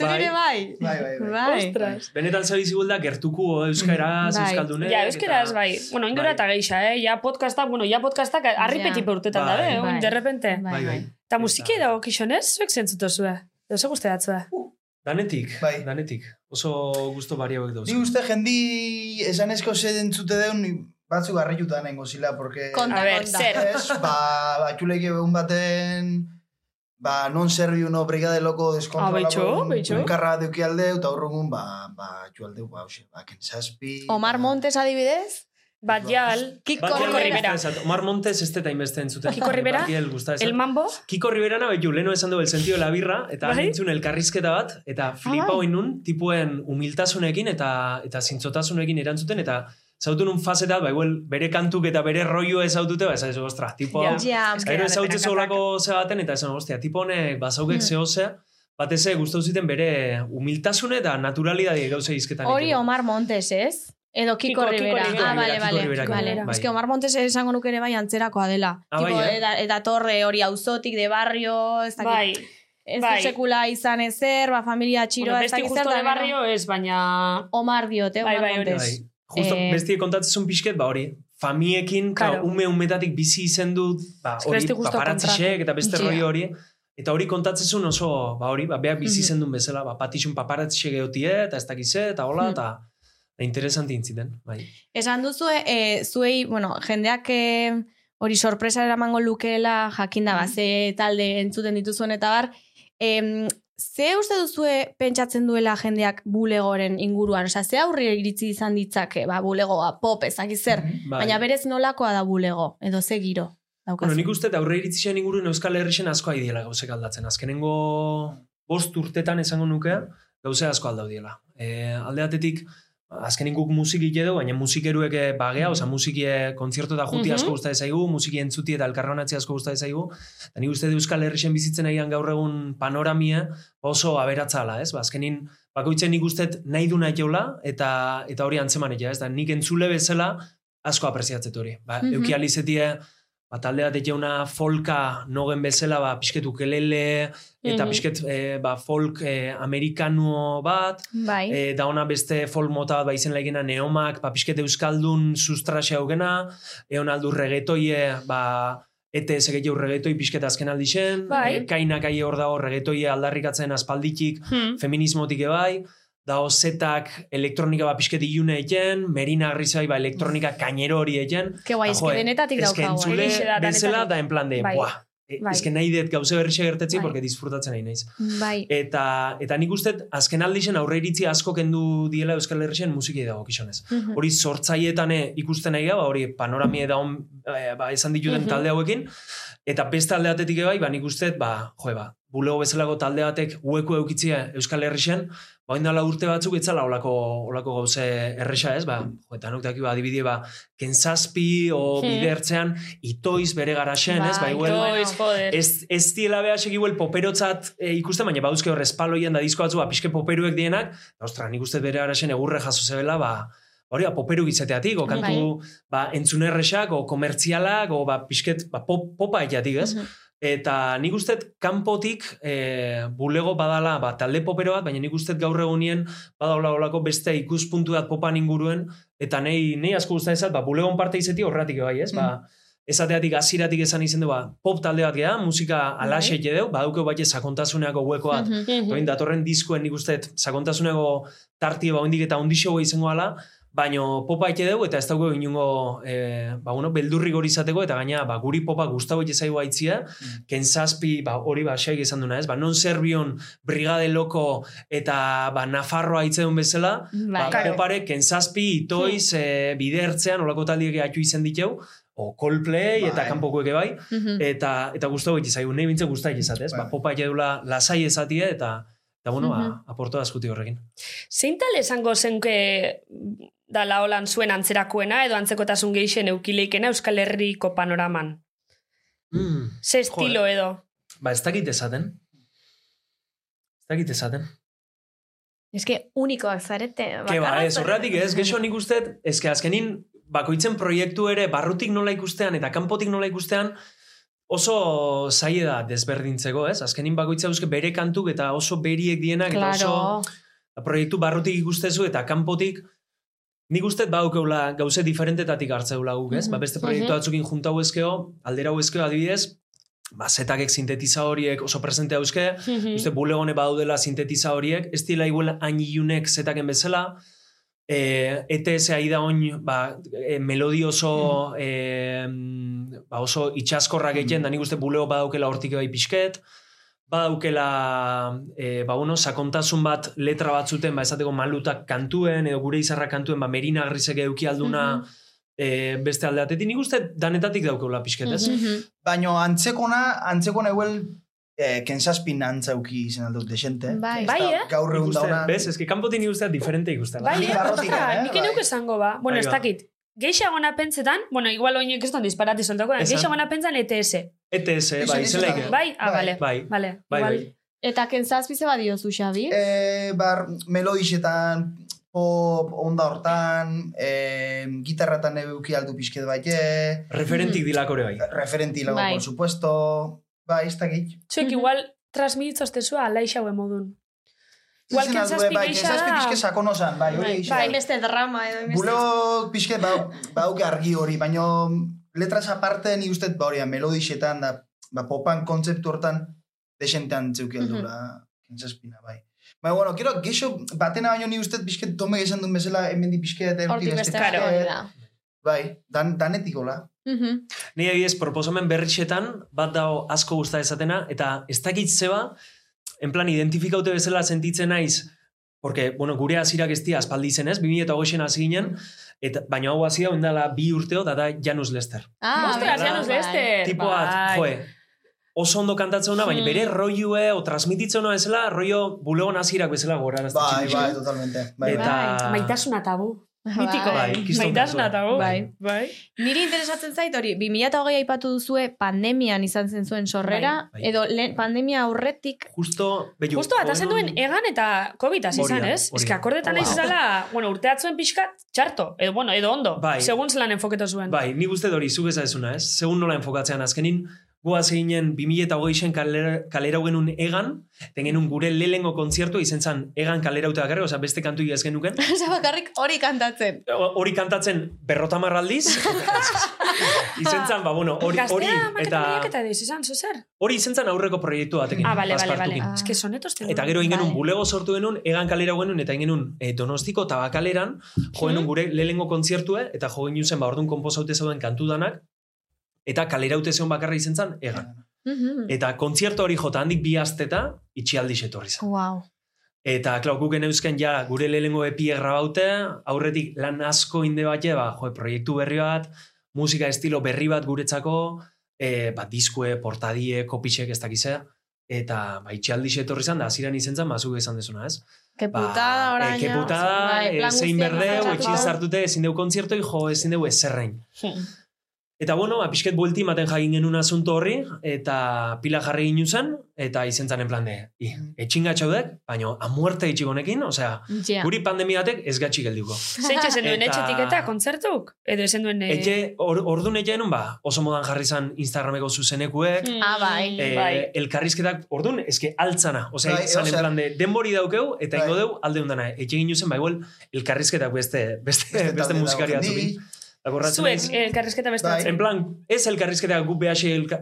Speaker 6: Bai, bai, bai.
Speaker 4: Bai.
Speaker 7: Bai, bai, bai.
Speaker 4: Bai.
Speaker 3: Ostras.
Speaker 6: Benetan zabiz igual da, gertuko euskaraz,
Speaker 4: Bai.
Speaker 6: euskaldunek.
Speaker 3: Ja, euskeraz, bai. Bueno, ingora
Speaker 6: Bai.
Speaker 3: eta geixa, eh? Ja, podcasta, bueno, ja podcastak arripetipe urtetan
Speaker 6: Bai.
Speaker 3: dabe,
Speaker 4: Bai.
Speaker 3: eh? De repente.
Speaker 6: Bai, bai.
Speaker 3: Eta musiki dago kixonez, zuek zentzuto zue. Edo ze guzti datzue.
Speaker 6: Danetik,
Speaker 7: Bai.
Speaker 6: danetik. Oso gusto bari hauek dauz.
Speaker 7: Ni uste jendi esanezko ze entzute deun batzuk garrituta nengo zila, porque...
Speaker 4: Konta,
Speaker 3: A ver,
Speaker 4: konta.
Speaker 3: zer.
Speaker 7: Ez, ba, batxulek egun baten, ba, non serbi uno brigade loko
Speaker 3: Ah,
Speaker 7: deskontrolako
Speaker 3: beitxo, beitxo.
Speaker 7: unkarra deuki aldeu, eta horregun, ba, ba, aldeu, ba, hoxe, ba, kensazpi...
Speaker 4: Omar Montes adibidez?
Speaker 3: Bat jal,
Speaker 4: Kiko
Speaker 6: Bat,
Speaker 3: Rivera.
Speaker 6: Omar Montes ez deta inbeste entzuten.
Speaker 3: Kiko Rivera?
Speaker 6: El gusta
Speaker 3: el mambo,
Speaker 6: Kiko Rivera nabe ju, leno esan du el sentido de la birra, eta
Speaker 3: Bai?
Speaker 6: entzun elkarrizketa bat, eta flipa
Speaker 4: bai.
Speaker 6: nun, tipuen humiltasunekin eta eta zintzotasunekin erantzuten, eta zautu nun faseta, ba, igual, bere kantuk eta bere rollo ez zautute, ba, ez ostra, tipo,
Speaker 3: Ja, Eske-
Speaker 6: Gero ezautze
Speaker 3: depenak
Speaker 6: zolako ze baten, eta esan, ostia, tipo honek bazaukek
Speaker 4: Hmm.
Speaker 6: zehose, batez ere gustatu ziten bere humiltasune eta naturalidade gauza izketan.
Speaker 4: hori. Omar Montes, ez? Edo Kiko,
Speaker 3: Kiko- Kiko
Speaker 4: Rivera. Ah, bale,
Speaker 6: Kiko
Speaker 4: bale.
Speaker 6: Rivera,
Speaker 4: vale.
Speaker 6: bai.
Speaker 4: Es que Omar Montes esango nuke ere bai antzerakoa dela.
Speaker 6: Ah,
Speaker 4: tipo,
Speaker 6: bai, eh?
Speaker 4: eta, eta torre hori auzotik de barrio, ez dakit.
Speaker 3: bai.
Speaker 4: Ez
Speaker 3: bai.
Speaker 4: sekula izan ezer, ba, familia txiroa,
Speaker 3: Bueno,
Speaker 4: ez dakit zer
Speaker 3: justo
Speaker 4: da,
Speaker 3: de barrio ez, baina...
Speaker 4: Omar diote,
Speaker 3: Bai,
Speaker 4: Omar
Speaker 3: bai, hori.
Speaker 4: Montes.
Speaker 6: Bai. Justo,
Speaker 4: Eh,
Speaker 6: bestie kontatzen pixket, ba hori, famiekin,
Speaker 3: Claro.
Speaker 6: ume umetatik bizi izen dut, ba, hori, paparatzisek eta beste rollo hori, eta hori kontatzen oso, ba hori, ba, beak bizi
Speaker 4: Mhm.
Speaker 6: izen duen bezala, ba, patixun paparatzisek geotie, eta ez dakize, eta hola,
Speaker 4: Mhm.
Speaker 6: eta da interesanti intziten, bai.
Speaker 4: Esan duzu, e, zuei, bueno, jendeak e, hori sorpresa eramango lukeela jakinda ba, ze talde entzuten dituzuen eta bar, em, ze uste duzue pentsatzen duela jendeak bulegoren inguruan? Osea, ze aurre iritzi izan ditzake, ba, bulegoa, pop, ezak zer,
Speaker 6: bai.
Speaker 4: baina berez nolakoa da bulego, edo ze giro daukazu.
Speaker 6: Bueno, nik uste aurre iritzisen inguruen Euskal Herrixen asko aidiela gauzek aldatzen. Azkenengo bost urtetan esango nuke, gauze asko aldaudiela. E, alde batetik, azkenin guk musiki edo, baina musikeruek eh, bagea, osea musikie kontzertu eta juti asko gusta zaigu, musiki entzuti eta elkarronatzi asko gusta zaigu. Eta nik uste Euskal Herrixen bizitzen nahian gaur egun panoramia oso aberatzala, ez? Ba, azkenin, bakoitzen nik uste nahi du nahi jaula, eta, eta hori antzeman ez da, nik entzule bezala asko apreziatzet hori. Ba. Euki alizetie, ba, talde bat jauna folka nogen bezala, ba, pixket ukelele, eta
Speaker 3: Mhm.
Speaker 6: pixket eh, ba, folk eh, amerikano bat,
Speaker 8: Bai.
Speaker 6: E, da ona beste folk mota bat ba izen laigena neomak, ba pixket euskaldun sustraxe haugena, egon aldu regetoie, ba ETS gehiago regetoi pixket azken aldixen,
Speaker 3: Bai.
Speaker 6: e, kainak aie hor dago regetoie aldarrikatzen aspalditik,
Speaker 3: Hmm.
Speaker 6: feminismotik ebai, da zetak elektronika ba pixket ilune egen, merina agrizai ba elektronika kainero hori egen,
Speaker 8: Ke guai,
Speaker 6: Ta,
Speaker 8: eske
Speaker 6: joe,
Speaker 8: denetatik
Speaker 6: eske
Speaker 8: daukagu.
Speaker 6: entzule
Speaker 3: Egixe da,
Speaker 6: bezala da en plan de,
Speaker 3: Bai.
Speaker 6: buah, e,
Speaker 3: Bai.
Speaker 6: eske nahi dut gauze berrixe gertetzi,
Speaker 3: Bai.
Speaker 6: porque disfrutatzen nahi naiz.
Speaker 8: Bai.
Speaker 6: Eta, eta nik uste azken aldixen aurre iritzi asko kendu diela Euskal Herrixen musikei dago kixonez.
Speaker 8: Mhm.
Speaker 6: Hori sortzaietane ikusten nahi ba, hori panoramie da on, eh, ba, esan dituten
Speaker 3: Mhm.
Speaker 6: talde hauekin, eta beste alde batetik ebai, ba, nik uste, ba, joe, ba, bulego bezalago talde batek ueko eukitzia Euskal Herrixen, ba, indala urte batzuk etzala olako, olako gauze erresa ez, ba, jo, eta nok daki, ba, adibidie, ba, kenzazpi o
Speaker 3: Hmm.
Speaker 6: bidertzean, itoiz bere garaxen, ez, ba,
Speaker 8: Bai,
Speaker 6: igual,
Speaker 3: Toiz, joder.
Speaker 6: Ez, ez diela beha segiuel poperotzat e, ikusten, baina bauzke hor espaloian da disko batzu, ba, pixke poperuek dienak, da, ostra, nik uste bere arazen egurre jaso zebela, ba, hori, ba, poperu gizateatik, o kantu, ba, entzunerresak, o komertzialak, o, ba, pixket, ba, pop, popa etiatik, ez? Eta nik uste kanpotik e, bulego badala ba, talde popero bat, baina nik uste gaur egunien badaula olako beste ikuspuntu bat popan inguruen, eta nei, nei asko gusta ezat, ba, bulegon parte izeti horretik bai, ez? Ba, esateatik hasiratik esan izen du, ba, pop talde bat geha, musika alaxe bai. deu, badauke bate sakontasuneako hueko bat,
Speaker 8: Mhm.
Speaker 3: Mhm.
Speaker 6: Oin datorren diskuen nik uste sakontasuneko tartie ba ondik eta ondixo izango ala, baino popa ite dugu eta ez dago inungo e, ba, bueno, beldurri gori izateko eta gaina ba, guri popa gustavo ite zaigu aitzia, ken zazpi ba, hori ba xaik izan duna ez, ba, non zerbion brigade loko eta ba, Nafarroa itzeun bezala, ba,
Speaker 8: Bai.
Speaker 6: popare ken zazpi itoiz e, bidertzean olako taldiek atu izan diteu, o Coldplay eta
Speaker 7: Bai.
Speaker 6: kanpokoek bai,
Speaker 8: Mhm.
Speaker 6: eta eta gustatu egite zaigu, nahi bintzen gustai izatez, ba,
Speaker 7: Bai.
Speaker 6: popa edula lasai ezatie eta eta bueno, ba, aporto askuti horrekin.
Speaker 3: Zein tal esango zenke dala holan zuen antzerakoena edo antzekotasun geixen eukileikena Euskal Herriko panoraman?
Speaker 6: Mm.
Speaker 3: Ze estilo edo?
Speaker 6: Ba, ez dakit esaten. Ez dakit esaten.
Speaker 8: Eske unikoak zarete.
Speaker 6: Ke ba, ez, horretik ez, gexo nik usteet, ez que azkenin, bakoitzen proiektu ere, barrutik nola ikustean eta kanpotik nola ikustean, oso zaie da desberdintzeko, ez? Azkenin bakoitza euske bere kantuk eta oso beriek dienak, eta
Speaker 8: Claro.
Speaker 6: oso proiektu barrutik ikustezu eta kanpotik Nik uste baukeula gauze diferentetatik hartzeula guk, ez?
Speaker 8: Mhm.
Speaker 6: Ba, beste proiektu batzukin juntau ezkeo, aldera ezkeo adibidez, ba, zetakek sintetiza horiek oso presente hauske,
Speaker 3: Mhm.
Speaker 6: uste bulegone badaudela sintetiza horiek, ez dira igual hain ilunek zetaken bezala, e, ETS ahi da oin, ba, e, melodi oso, e, ba, oso itxaskorrak egiten, da. Nik uste bulego badaukela hortik bai pixket, badaukela, e, ba, bueno, sakontasun bat letra batzuten, ba, esateko malutak kantuen, edo gure izarra kantuen, ba, merina grisek eduki alduna, e, beste aldeatetik, nik uste danetatik daukeula pixket, ez?
Speaker 8: Mhm.
Speaker 7: Baino antzekona, antzekona igual eh, kenzazpin antzauki izan aldut desente.
Speaker 8: Bai.
Speaker 3: Bai, eh?
Speaker 7: Gaur egun dauna.
Speaker 6: bez, eski kanpotik nik uste diferente ikustela.
Speaker 3: Bai,
Speaker 7: Nik
Speaker 3: eh?
Speaker 7: eh?
Speaker 3: Nik
Speaker 7: Bai.
Speaker 3: eneuk esango ba. Bueno,
Speaker 6: Bai,
Speaker 3: ez
Speaker 6: ba.
Speaker 3: dakit. Geixagona pentsetan, bueno, igual oinek ez don disparati soltako,
Speaker 6: Esan.
Speaker 3: geixagona pentsan ETS.
Speaker 6: ETS, bai,
Speaker 7: da.
Speaker 3: Bai? Ah,
Speaker 7: Bai.
Speaker 3: bale.
Speaker 6: Bai,
Speaker 3: Vale.
Speaker 6: bai,
Speaker 3: igual.
Speaker 6: bai.
Speaker 8: Eta kentzazpi ze badiozu, Xabi?
Speaker 7: E, bar, melodixetan, pop, onda hortan, e, gitarratan eduki aldu pixket baite,
Speaker 6: Referentik dilakore bai.
Speaker 7: referenti lago,
Speaker 8: Bai.
Speaker 7: por supuesto, bai, ez dakit.
Speaker 3: Zuek
Speaker 8: Mhm.
Speaker 3: igual transmititzoztezua alaixaue modun. Igual
Speaker 7: Izen aldue,
Speaker 3: kentzazpi
Speaker 7: bai,
Speaker 3: geixa
Speaker 7: kentzazpi
Speaker 3: da.
Speaker 7: pixke sakonosan, bai, hori
Speaker 3: Bai.
Speaker 8: Bai, beste drama edo.
Speaker 7: Bulego pixke bau, bauke argi hori, baino letras aparte ni uste ba hori, melodixetan da, ba, popan kontzeptu hortan desentean zeuki aldula, kentzazpina, bai. Baina, bueno, kero, geixo, batena baino ni uste pixke tome esan duen bezala, hemen di pixke eta
Speaker 8: Hortik beste
Speaker 3: Claro.
Speaker 7: Bai, dan, danetik hola.
Speaker 8: Mhm.
Speaker 6: Ni egiez, proposamen berrixetan, bat dago asko gusta esatena, eta ez dakit zeba, en plan, identifikaute bezala sentitzen naiz, porque, bueno, gure hasirak ez dira aspaldi zen ez, 2008 hasi ginen, eta, baina hau hasi da, ondala bi urteo, da da Janus Lester.
Speaker 8: Ah,
Speaker 3: Ostras,
Speaker 8: bai,
Speaker 3: Janus
Speaker 8: bai.
Speaker 3: Lester.
Speaker 6: Tipo bat,
Speaker 3: bai.
Speaker 6: joe, oso ondo kantatzen una, baina
Speaker 3: Hmm.
Speaker 6: bere rolloe, o transmititzen una bezala, rollo bulegon hasirak bezala gora.
Speaker 7: Bai, bai, totalmente. Bai, bai.
Speaker 6: Eta-
Speaker 3: Bai, maitasuna tabu. Mitiko.
Speaker 6: Bai, kiston
Speaker 3: Maitasna
Speaker 6: kasua.
Speaker 3: eta gu.
Speaker 8: Bai.
Speaker 3: Bai.
Speaker 8: Niri interesatzen zait hori, 2008 aipatu duzue pandemian izan zen zuen sorrera,
Speaker 6: Bai, bai.
Speaker 8: edo lehen pandemia aurretik,
Speaker 6: Justo, bello,
Speaker 3: Justo atazen duen egan eta COVID hasi izan, ez? Ez que akordetan
Speaker 8: Wow.
Speaker 3: wow. zala, bueno, urteatzuen pixkat, txarto, edo, bueno, edo ondo,
Speaker 6: Bai.
Speaker 3: segun zelan enfoketo zuen.
Speaker 6: Bai, nik uste hori zuk ezazuna, ez? Segun nola enfokatzean azkenin, goaz eginen 2008 kalera, kalera genuen egan, ten genuen gure lehengo kontzertu izen zen egan kalera utea garra, oza, beste kantu ez genuken.
Speaker 8: Osa bakarrik hori kantatzen.
Speaker 6: Hori kantatzen berrotamar aldiz. izen zen, ba, bueno, hori, hori,
Speaker 3: Gaztea,
Speaker 6: eta
Speaker 3: maketa eta diz, izan, zuzer?
Speaker 6: hori izen zen aurreko proiektu batekin.
Speaker 3: Ah, bale, bale, bale.
Speaker 8: Ah.
Speaker 3: Que sonetos tenuen.
Speaker 6: Eta gero ingenun
Speaker 8: Bai.
Speaker 6: bulego sortu genuen, egan kalera genuen, eta ingenun e, donostiko tabakaleran, jo genuen gure lehengo kontzertue, eta jo genuen zen, ba, orduan komposaute zeuden kantu danak, eta kaleraute zeon bakarra izen zen, egan.
Speaker 8: Mhm.
Speaker 6: Eta kontzertu hori jota handik bi asteta, itxialdi etorri zen.
Speaker 8: Wow.
Speaker 6: Eta, klau, guk eusken ja, gure lehengo epie grabaute, aurretik lan asko inde bat, ba, jo, proiektu berri bat, musika estilo berri bat guretzako, e, ba, diskue, portadie, kopitxek ez dakizea, eta ba, itxialdi etorri zen, da, hasieran izen zen, bazuk esan dezuna, ez?
Speaker 8: Que putada orain.
Speaker 6: e, que putada,
Speaker 8: Bai,
Speaker 6: e,
Speaker 8: plan
Speaker 6: zein
Speaker 8: pasatu.
Speaker 6: etxin zartute, ezin deu kontzertoi, jo, ezin deu ezerrein. Eta bueno, ba, pixket buelti maten jagin genuen asunto horri, eta pila jarri ginen zen, eta izen zen en plan de, i, etxingatxaudek, baina a muerte itxigonekin, osea,
Speaker 8: Ja.
Speaker 6: guri pandemiatek ez gatxik geldiuko.
Speaker 3: Zeintxe zen duen etxetik eta kontzertuk? Edo esen duen... eh,
Speaker 6: Etxe, or, orduan etxe genuen, ba, oso modan jarri zen Instagrameko zuzenekuek,
Speaker 3: mm,
Speaker 8: Ah, bai.
Speaker 6: eh,
Speaker 3: bai.
Speaker 6: elkarrizketak, orduan, eske altzana, osea,
Speaker 7: Bai,
Speaker 6: zan en
Speaker 7: osea-
Speaker 6: plan de, denbori daukeu, eta
Speaker 7: Bai.
Speaker 6: ingo deu, alde hundana, etxe ginen zen, ba, igual, elkarrizketak beste, beste, beste,
Speaker 7: talde
Speaker 6: musikari Akordatzen
Speaker 3: Zuek,
Speaker 6: naiz?
Speaker 3: eh, elkarrizketa beste
Speaker 7: Bai.
Speaker 6: En plan, ez elkarrizketa gu behasei elka,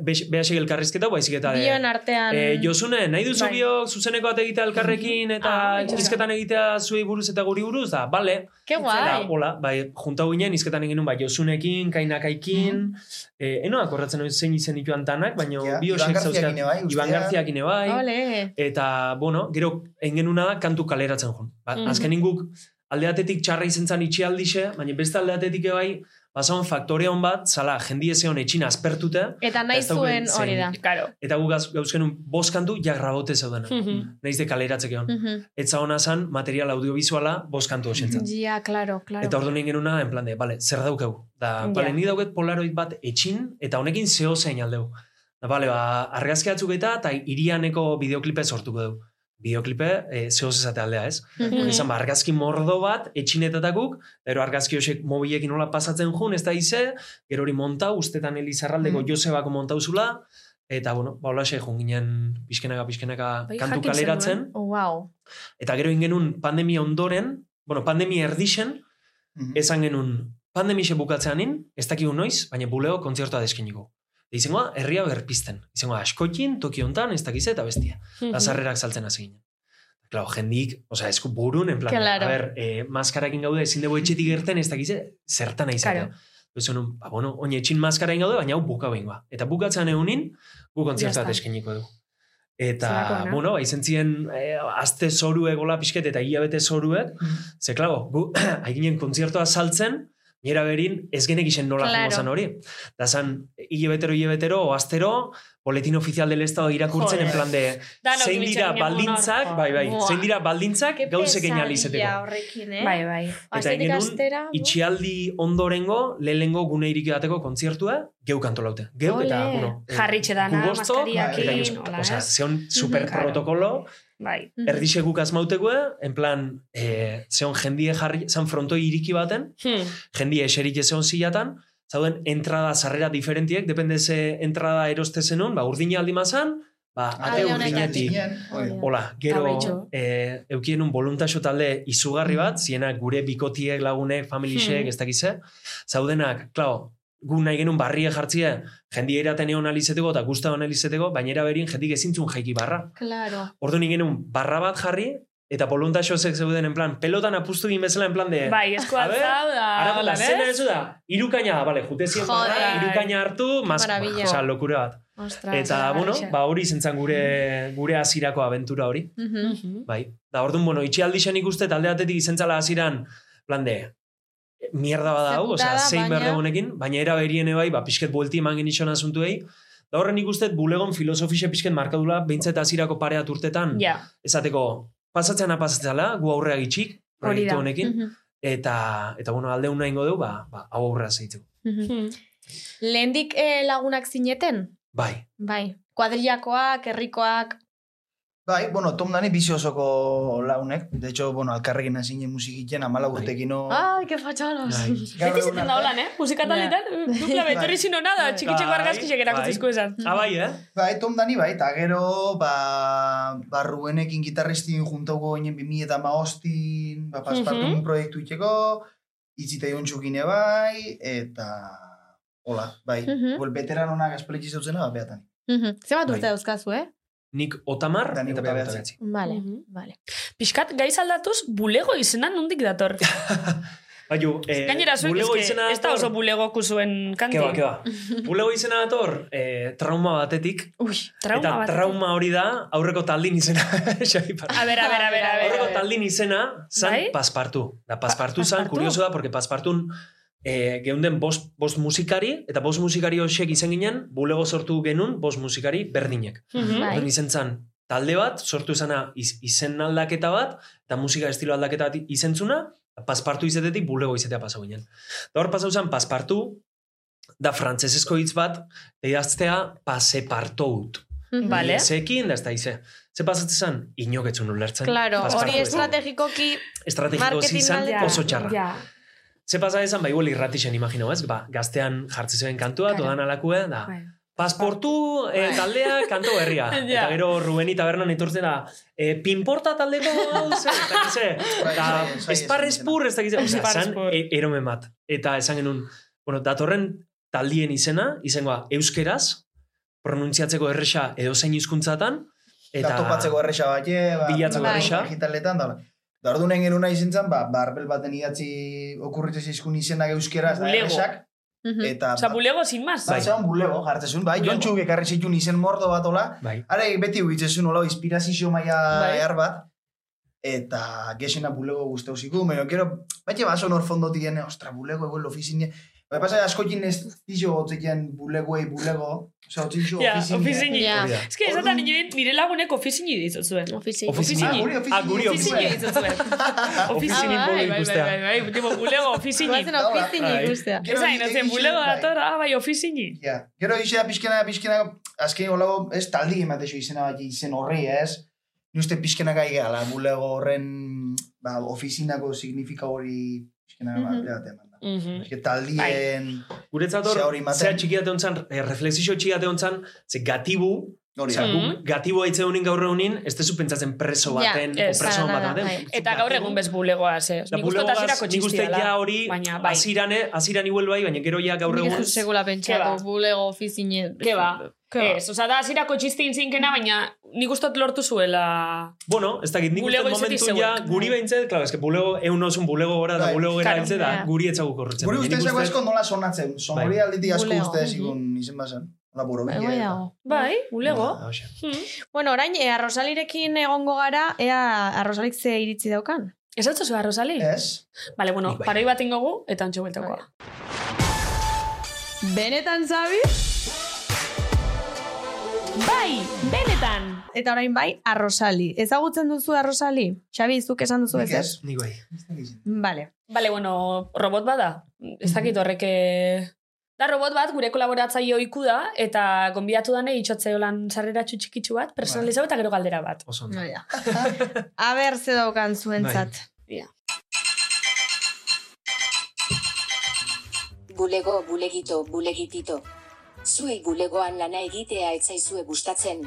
Speaker 6: elkarrizketa, baizik eta de,
Speaker 8: Bion artean...
Speaker 6: e, Josune, nahi duzu
Speaker 3: Bai.
Speaker 6: biok zuzeneko bat egitea elkarrekin eta
Speaker 3: Ah,
Speaker 6: hizketan egitea zuei buruz eta guri buruz, da, bale.
Speaker 8: Ke guai.
Speaker 6: hola, bai, junta ginen, izketan egin bai, Josunekin, Kainakaikin, eh, eno akordatzen hori zein izen ituan tanak, baina
Speaker 7: Ja,
Speaker 6: bi
Speaker 7: Iban
Speaker 6: osek
Speaker 7: Garziak
Speaker 6: zauzkat-
Speaker 7: ine bai.
Speaker 6: Iban Garziak ine bai,
Speaker 8: Ole.
Speaker 6: eta, bueno, gero, engenuna da kantu kaleratzen jun. Ba,
Speaker 3: Mhm.
Speaker 6: Azkenin guk, aldeatetik txarra izen zan itxialdixe, baina beste aldeatetik ebai, basaun faktore hon bat, zala, jendi ezeon etxin aspertute,
Speaker 8: Eta nahi
Speaker 6: dauken
Speaker 8: zuen hori da.
Speaker 3: Claro.
Speaker 6: eta gu gauz, gauzkenun bost kantu ja grabote zeudena.
Speaker 3: Mhm.
Speaker 6: Naiz de kaleratzek egon.
Speaker 8: Mhm.
Speaker 6: Etza hona zan, material audiovisuala bost kantu osentzat.
Speaker 8: Ja, claro, claro.
Speaker 6: Eta orduan egin genuna, en plan de, bale, zer daukeu? Da,
Speaker 3: Ja.
Speaker 6: bale, nik dauket polaroid bat etxin, eta honekin zeo zein aldeu. Da, bale, ba, argazki batzuk eta, eta irianeko bideoklipe sortuko dugu. Bideoklipe, e, zeo zezate aldea, ez?
Speaker 8: Mhm.
Speaker 6: Izan, ba, argazki mordo bat, etxinetatakuk, gero argazki hosek mobilekin nola pasatzen jun, ez da ize, gero hori montau, ustetan Elizarraldeko
Speaker 7: Mm.
Speaker 6: Josebako montau zula, eta, bueno, ba, hola jun ginen pixkenaka, pixkenaka
Speaker 3: Bai,
Speaker 6: kantu
Speaker 3: jakin
Speaker 6: kaleratzen,
Speaker 3: zenuen.
Speaker 8: Wow.
Speaker 6: eta gero ingenun pandemia ondoren, bueno, pandemia erdixen,
Speaker 7: Mhm.
Speaker 6: esan genuen pandemixe bukatzeanin, ez dakigu noiz, baina buleo kontzertua deskiniko. Izengoa, herria berpisten. Izengoa, askoikin, toki hontan, ez dakize eta bestia.
Speaker 3: Mhm.
Speaker 6: Da sarrerak saltzen hasi ginen. Claro, jendik, osea, esku burun, en plan,
Speaker 8: Claro.
Speaker 6: a ber, eh, maskarakin gaude, ezin dugu etxetik gerten, ez dakize, zertan nahi
Speaker 3: Claro.
Speaker 6: nun, ba, bueno, oin etxin maskarain gaude, baina hau buka behingoa. Eta bukatzean egunin, gu
Speaker 3: está.
Speaker 6: deskiniko du. Eta,
Speaker 3: Zelakoena.
Speaker 6: bueno, ba, izen ziren, eh, azte zoruek, gola pixket, eta hilabete zoruek, Ze, klago, gu, haiginen kontzertoa saltzen, nire berin, ez genek isen nola
Speaker 8: claro.
Speaker 6: zan hori. Da zan, hilebetero, hilebetero, o astero, boletin ofizial del estado irakurtzen, en plan de, zein dira baldintzak, bai, bai, zein dira baldintzak
Speaker 8: Ke
Speaker 6: gauzekin
Speaker 8: pesadilla
Speaker 6: alizeteko.
Speaker 8: horrekin, eh?
Speaker 3: Bai, bai.
Speaker 6: Eta
Speaker 8: bu.
Speaker 6: itxialdi ondorengo, lehenengo gune irik bateko kontzertua, geu kantolaute. Geu, eta, bueno, eh,
Speaker 3: Jarritxe dana, maskariakin,
Speaker 6: Osea,
Speaker 3: ez?
Speaker 6: zeon super
Speaker 3: Claro.
Speaker 6: protokolo,
Speaker 3: Bai.
Speaker 8: Mhm.
Speaker 6: erdixe guk azmautekue, en plan, eh, zeon jendie jarri, zan frontoi iriki baten,
Speaker 3: Hmm.
Speaker 6: jendie eserik ezeon zilatan, zauden entrada sarrera diferentiek, depende ze entrada eroste zenun, ba, urdina aldi mazan, ba, ate urdinetik.
Speaker 7: Da.
Speaker 6: Hola, gero, eh, eukien un voluntaxo talde izugarri bat, zienak gure bikotiek, lagunek, familixek,
Speaker 3: Hmm.
Speaker 6: ez dakize, zaudenak, klao, gu nahi genuen barrie jartzia, jendia eraten egon alizeteko eta guzta hon alizeteko, baina eraberin jendik ezintzun jaiki barra.
Speaker 8: Claro.
Speaker 6: Ordu nik genuen barra bat jarri, eta voluntaxosek zeuden en plan, pelotan apustu egin bezala en plan de,
Speaker 3: Bai, altzau da.
Speaker 6: Ara, la zena
Speaker 3: ez?
Speaker 6: da, irukaina bale, jute zien barra, irukaina hartu, mas,
Speaker 8: Maravilla.
Speaker 6: oza, lokura bat.
Speaker 8: Ostras.
Speaker 6: Eta, bueno, ba hori zentzan gure, gure azirako abentura hori.
Speaker 8: Mhm.
Speaker 3: Mhm.
Speaker 6: Bai. Da, orduan, bueno, itxialdi zen ikuste taldeatetik izentzala haziran, plan de, mierda bada hau, osea,
Speaker 8: Zeputada,
Speaker 6: zein
Speaker 8: baina-
Speaker 6: berde honekin, baina era beriene bai, ba, pixket buelti eman genixon asuntuei, da horren ikustet bulegon filosofixe pixket markadula, behintzet azirako pareat urtetan,
Speaker 3: Ja.
Speaker 6: esateko, pasatzen pasatzela, gu aurrea gitxik, proiektu honekin,
Speaker 8: Mhm.
Speaker 6: eta, eta bueno, alde una ingo du, ba, ba, hau aurrera zeitzeko.
Speaker 3: Hmm.
Speaker 8: Lehendik eh, lagunak zineten?
Speaker 6: Bai,
Speaker 8: Bai. Kuadrillakoak, herrikoak...
Speaker 7: Bai, bueno, Tom Dani bizi osoko launek. De hecho, bueno, alkarrekin hasi nien musikiten, amala
Speaker 6: Bai.
Speaker 7: urtekin no...
Speaker 8: Ai, que fatxalos!
Speaker 6: bai.
Speaker 3: Beti ziten da holan, eh? Musika taletan, dupla betorri zino nada, txikitxeko
Speaker 6: Bai,
Speaker 3: argazkisek erakutizko esan.
Speaker 6: Ah, bai, eh?
Speaker 7: Bai, Tom Dani bai, eta gero, ba, ba Rubenekin gitarristin juntauko ginen 2000 eta maostin, ba, paspartu
Speaker 3: Mhm.
Speaker 7: proiektu itxeko, itzita jontxukine bai, eta... Hola, bai.
Speaker 8: Mhm.
Speaker 7: Well, veteranonak espelitzi zautzena, ba, beatan.
Speaker 8: Zer bat
Speaker 6: Bai.
Speaker 8: urte dauzkazu, eh?
Speaker 6: Nik otamar
Speaker 7: Eta nik
Speaker 6: eta
Speaker 7: hogeita
Speaker 6: berrogeita
Speaker 7: bederatzi.
Speaker 6: bederatzi.
Speaker 8: Vale, vale.
Speaker 3: Piskat, gaiz aldatuz, bulego izena nondik dator.
Speaker 6: Baiu, eh,
Speaker 3: Gainera zuek,
Speaker 6: bulego
Speaker 3: eske,
Speaker 6: izena
Speaker 3: ez da oso
Speaker 6: dator-
Speaker 3: bulegoku zuen kanti.
Speaker 6: Keba, keba. Bulego izena dator, eh, trauma batetik,
Speaker 3: Ui, trauma
Speaker 6: eta
Speaker 3: bat.
Speaker 6: trauma hori da, aurreko taldin izena.
Speaker 3: A ber, a ber, a ber, a ber.
Speaker 6: Aurreko taldin izena, zan
Speaker 3: Bai?
Speaker 6: paspartu. Da, paspartu zan, kurioso da, porque paspartun eh, geunden bost, bost musikari, eta bost musikari horiek izan ginen, bulego sortu genuen bost musikari berdinek.
Speaker 3: Mhm.
Speaker 8: Bai.
Speaker 6: Orduan izen zan, talde bat, sortu izana iz, izen aldaketa bat, eta musika estilo aldaketa bat izentzuna, paspartu izetetik bulego izetea pasau ginen. Da hor pasau zen, paspartu, da frantzesezko hitz bat, da idaztea pasepartout.
Speaker 8: Mhm.
Speaker 3: Vale.
Speaker 6: Zekin, da ez da ize. Ze pasatzen zen, inoketzun ulertzen.
Speaker 8: Claro, hori estrategikoki...
Speaker 6: Estrategiko
Speaker 8: marketing
Speaker 6: zizan oso txarra.
Speaker 3: Ja.
Speaker 6: Ze pasa esan, bai, igual irratixen imaginau, ez? Ba, gaztean jartzen zuen kantua,
Speaker 8: Claro.
Speaker 6: todan alakue, da,
Speaker 3: Bai.
Speaker 6: pasportu eh, taldea kanto berria.
Speaker 3: Ja.
Speaker 6: Eta gero Rubeni tabernan etortzen da, eh, pinporta taldeko hau ze, eta gize,
Speaker 7: Bai,
Speaker 6: eta
Speaker 7: sai- sai
Speaker 6: espar
Speaker 7: esan
Speaker 6: espur, ez da gize, zan
Speaker 3: espur.
Speaker 6: e, eromen bat. Eta esan genuen, bueno, datorren taldien izena, izangoa euskeraz, pronuntziatzeko erresa edo zein hizkuntzatan,
Speaker 7: Eta topatzeko erresa bat, ba,
Speaker 6: Bilatzeko
Speaker 7: bai,
Speaker 6: erresa.
Speaker 7: digitaletan, da. Da orduan genuna izen zen, ba, barbel baten idatzi okurritzen zizkun izenak euskeraz, da
Speaker 3: Bulego.
Speaker 7: erresak,
Speaker 8: Mhm.
Speaker 7: eta...
Speaker 3: Osa, bulego sin más.
Speaker 7: Ba, zean bulego, jartzezun, bai,
Speaker 3: Bulego.
Speaker 7: jontxuk ekarri zitun izen mordo bat ola,
Speaker 6: Bai.
Speaker 7: Ara, beti uitzezun hola, inspirazio maia
Speaker 3: Bai.
Speaker 7: ehar bat, eta gexena bulego guztau ziku, pero gero, baina baso nor fondo tiene, ostra, bulego egon ofizine, Bai, pasa, askokin ez dizo gotzeken bulegoei bulego, oza,
Speaker 3: Ja,
Speaker 7: ofizine.
Speaker 3: ofizini.
Speaker 8: Ja.
Speaker 6: Da.
Speaker 3: Ez que esaten nire, nire lagunek ofizini ditut zuen.
Speaker 8: Ofizini.
Speaker 3: Ofizini.
Speaker 7: Ah, guri ofizini.
Speaker 6: Ah,
Speaker 3: Ofizini
Speaker 6: ofizini.
Speaker 3: ditut zuen.
Speaker 6: Ofizini
Speaker 8: Ah,
Speaker 6: bolo
Speaker 3: bai, bai,
Speaker 6: ikustea.
Speaker 3: bai, bai, bai, tipo, bulego ofizini.
Speaker 8: Guazen ofizini
Speaker 6: Bai.
Speaker 8: ikustea.
Speaker 3: Ez hain, ozen, bulego
Speaker 7: bai.
Speaker 3: dator, ah, bai, ofizini.
Speaker 7: Ja, gero izea pixkena, pixkena, azken holago, ez taldi ematexo izena bat izen horri, ez? Ni uste pixkena gai gehala, bulego horren, ba, ofizinako signifika hori, pixkena, ba,
Speaker 3: Mhm.
Speaker 7: Eske taldien,
Speaker 6: Guretzat hor, zea txikiate hontzan, eh, reflexio txikiate hontzan, ze gatibu,
Speaker 7: hori da.
Speaker 3: Mhm.
Speaker 6: guk gatibo haitze honin gaur egunin, ez tezu pentsatzen preso
Speaker 8: Ja,
Speaker 6: baten,
Speaker 3: ez,
Speaker 6: o preso
Speaker 8: para
Speaker 6: baten.
Speaker 8: bai.
Speaker 3: Eta gaur egun bez bulegoa, ze.
Speaker 6: Da
Speaker 3: Nik uste hasierako
Speaker 6: nik uste
Speaker 3: txistia
Speaker 6: ja hori,
Speaker 3: bai.
Speaker 6: hasieran, eh, hasieran igual bai, baina gero ja gaur
Speaker 8: Nik
Speaker 6: egun,
Speaker 8: ez dut segula
Speaker 3: Ke
Speaker 8: pentsatu
Speaker 3: ba.
Speaker 8: bulego ofizine.
Speaker 3: Ke ba, ez, oza, da hasierako txistin zinkena, baina nik ustot lortu zuela...
Speaker 6: bueno, ez dakit, nik uste
Speaker 3: izetik
Speaker 6: momentu ja, guri behintzet, claro, ez que bulego, egun osun bulego gora, da
Speaker 7: Bai.
Speaker 6: bulego gara da,
Speaker 8: ja.
Speaker 6: guri etzagu korretzen.
Speaker 7: Guri uste
Speaker 6: nik
Speaker 7: zago esko nola sonatzen, sonori
Speaker 6: Bai.
Speaker 7: aldetik asko uste
Speaker 8: mhm.
Speaker 7: zigun izen bazen. Hola, buro
Speaker 8: Bai, bai.
Speaker 3: Bai,
Speaker 6: hoxe.
Speaker 3: Hmm.
Speaker 8: Bueno, orain, e, arrosalirekin egongo gara, ea arrosalik ze iritzi daukan.
Speaker 3: Ez hau zu Rosali?
Speaker 7: Ez?
Speaker 3: Vale, bueno,
Speaker 6: Nik bai.
Speaker 3: paroi bat ingogu, eta antxo bueltakoa.
Speaker 8: Benetan zabi?
Speaker 3: Bai, benetan!
Speaker 8: Eta orain bai, arrosali. Ezagutzen duzu arrosali? Xabi, zuk esan duzu ez ez?
Speaker 6: Nik bai.
Speaker 8: Vale.
Speaker 3: Bale, bueno, robot bada. Ez dakit horrek... Da robot bat, gure kolaboratzaile oiku da, eta gonbidatu dane itxotze holan sarreratxu txikitsu bat, personalizau eta gero galdera bat.
Speaker 6: Oso ondo.
Speaker 8: Naia. A ber, ze daukan zuentzat.
Speaker 9: Bulego, bulegito, bulegitito. Zuei bulegoan lana egitea etzaizue gustatzen,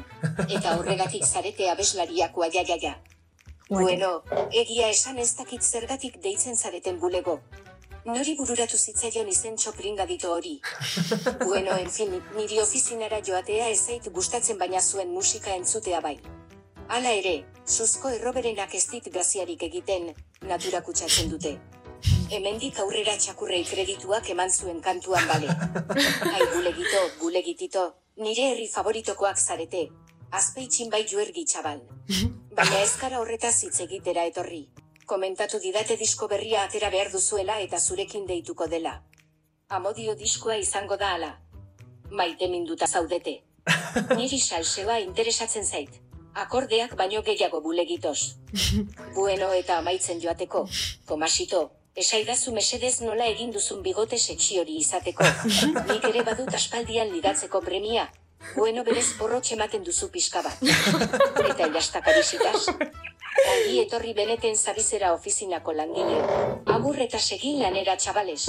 Speaker 9: eta horregatik zarete abeslariakoa ja ja ja. Bueno, egia esan ez dakit zergatik deitzen zareten bulego. Nori bururatu zitzaion izen txopringadito hori. bueno, en fin, niri ofizinara joatea ez zait gustatzen baina zuen musika entzutea bai. Hala ere, suzko erroberenak ez dit gaziarik egiten, natura kutsatzen dute. Hemendik aurrera txakurrei kredituak eman zuen kantuan bale. Ai bulegito, bulegitito, nire herri favoritokoak zarete. Azpeitxin bai juergi txabal. Baina ez gara horretaz hitz egitera etorri. Komentatu didate disko berria atera behar duzuela eta zurekin deituko dela. Amodio diskoa izango da ala. Maite minduta zaudete. Niri salseba interesatzen zait. Akordeak baino gehiago bulegitos. Bueno eta amaitzen joateko. Tomasito, Esaidazu mesedez nola egin duzun bigote sexi hori izateko. Nik ere badut aspaldian ligatzeko premia. Bueno berez porrotx ematen duzu pixka bat. Eta elastakarixitas. Ongi etorri beneten zabizera ofizinako langile. Agur eta segi lanera txabales.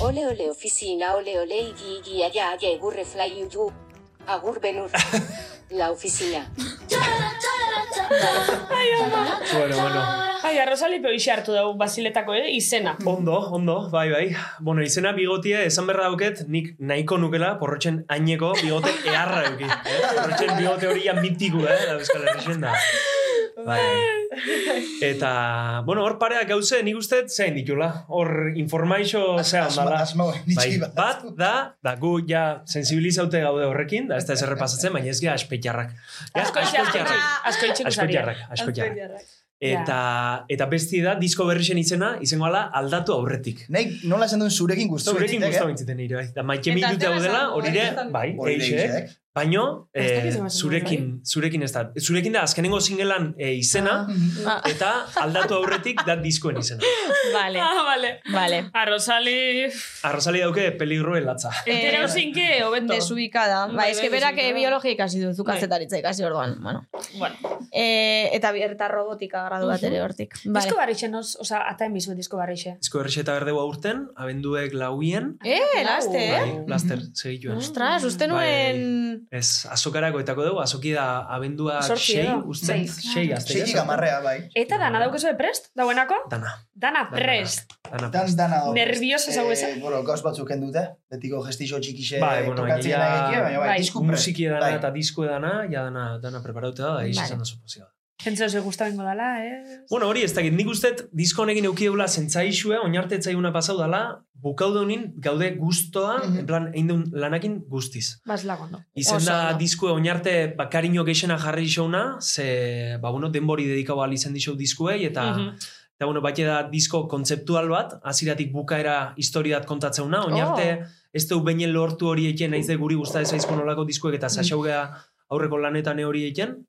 Speaker 9: Ole ole ofizina, ole ole igi igi aia aia egurre fly you. Agur benur. La oficina.
Speaker 6: Bueno, bueno.
Speaker 3: Ai, arrozali peo ise hartu dugu basiletako eh, izena.
Speaker 6: Ondo, ondo, bai, bai. Bueno, izena bigotia esan berra dauket, nik nahiko nukela porrotxen aineko bigote eharra euki. Eh? Porrotxen bigote hori ja mitiku, eh? Euskal Herrixen da. Bai. Eta, bueno, hor parea gauze, nik uste zein ditula. Hor informaixo zean dala.
Speaker 7: Asma
Speaker 6: Bai, bat da, da gu ja sensibilizaute gaude horrekin, da ez da ez errepasatzen, baina ez gira
Speaker 3: Asko asko itxeko zaria.
Speaker 6: Aspetxarrak, aspetxarrak. Eta, eta besti da, disko berrixen izena, izango ala aldatu aurretik.
Speaker 7: Nei, nola esan duen zurekin guztu
Speaker 6: Zurekin
Speaker 7: bentzitek,
Speaker 6: gustau
Speaker 7: eh?
Speaker 6: bintziten nire, bai. Da maite
Speaker 4: Eta zer
Speaker 6: daudela,
Speaker 4: esango,
Speaker 6: horire,
Speaker 4: eh?
Speaker 6: bai,
Speaker 7: Hori
Speaker 6: eixe,
Speaker 7: deixek.
Speaker 6: Baino,
Speaker 3: Ez
Speaker 6: eh,
Speaker 3: zer esango,
Speaker 6: zurekin, zurekin ez da. Zurekin da, azkenengo singelan eh, izena,
Speaker 4: Ah.
Speaker 6: eta aldatu aurretik da diskoen izena.
Speaker 4: Vale,
Speaker 3: Ah, vale.
Speaker 4: vale.
Speaker 3: Arrozali...
Speaker 6: Arrozali dauke peligro latza.
Speaker 3: Entera osinke, hobeto.
Speaker 4: Desubikada. Ba,
Speaker 3: Bai,
Speaker 4: eske
Speaker 3: bai,
Speaker 4: berak eh, biologia ikasi du, zu
Speaker 3: Bai.
Speaker 4: kazetaritza ikasi orduan. Bueno.
Speaker 3: Bueno.
Speaker 4: E, eta, bi- eta robotika gradu bat ere hortik.
Speaker 3: Disko
Speaker 4: Vale.
Speaker 3: barrixen, os, oza, ata emizu disko barrixe.
Speaker 6: Disko berrixeta berdeu aurten, abenduek lauien,
Speaker 4: Eh, laste, eh?
Speaker 6: bai, laster, segituen.
Speaker 4: Ostras, uste
Speaker 6: Bai,
Speaker 4: nuen...
Speaker 6: Ez, azokarako etako dugu, azoki da abenduak
Speaker 3: Zortzi
Speaker 6: sei, usten,
Speaker 3: Sei.
Speaker 6: sei azte.
Speaker 7: Seiki gamarrea, bai.
Speaker 3: Eta dana daukezu prest, dauenako?
Speaker 6: Dana.
Speaker 3: Dana
Speaker 6: Dana.
Speaker 3: prest.
Speaker 6: Dana
Speaker 7: Dan
Speaker 6: prest.
Speaker 7: dana dago.
Speaker 3: Nervioso zau
Speaker 7: Eh? Bueno, gauz batzuk dute. Betiko gestixo txikixe
Speaker 6: Bai, bueno,
Speaker 7: tokatzen baina bai,
Speaker 3: bai.
Speaker 7: disku prest.
Speaker 6: Musiki edana
Speaker 7: Bai.
Speaker 6: eta disko edana, ja dana, dana preparauta da, da,
Speaker 4: Vale.
Speaker 6: izan da suposio.
Speaker 3: Jentzeo ze gusta bengo dala, eh?
Speaker 6: Bueno, hori ez dakit, nik uste disko honekin euki deula zentzaixue, oinarte etzaiuna pasau dala, bukau daunin gaude gustoa,
Speaker 7: Mhm.
Speaker 6: en plan, egin duen lanakin guztiz.
Speaker 3: Bas lagondo.
Speaker 6: Izen
Speaker 4: Oso
Speaker 6: da
Speaker 4: ondo.
Speaker 6: diskue oinarte bakarino geixena jarri xauna, ze, ba, bueno, denbori dedikau al izen dixau diskuei, eta,
Speaker 3: Mhm.
Speaker 6: eta bueno, bate da disko kontzeptual bat, aziratik bukaera historiat kontatzeuna, oinarte, ez du beinen lortu hori eken, naiz de guri gusta ezaizko nolako diskuek, eta saxaugea aurreko lanetan hori eken,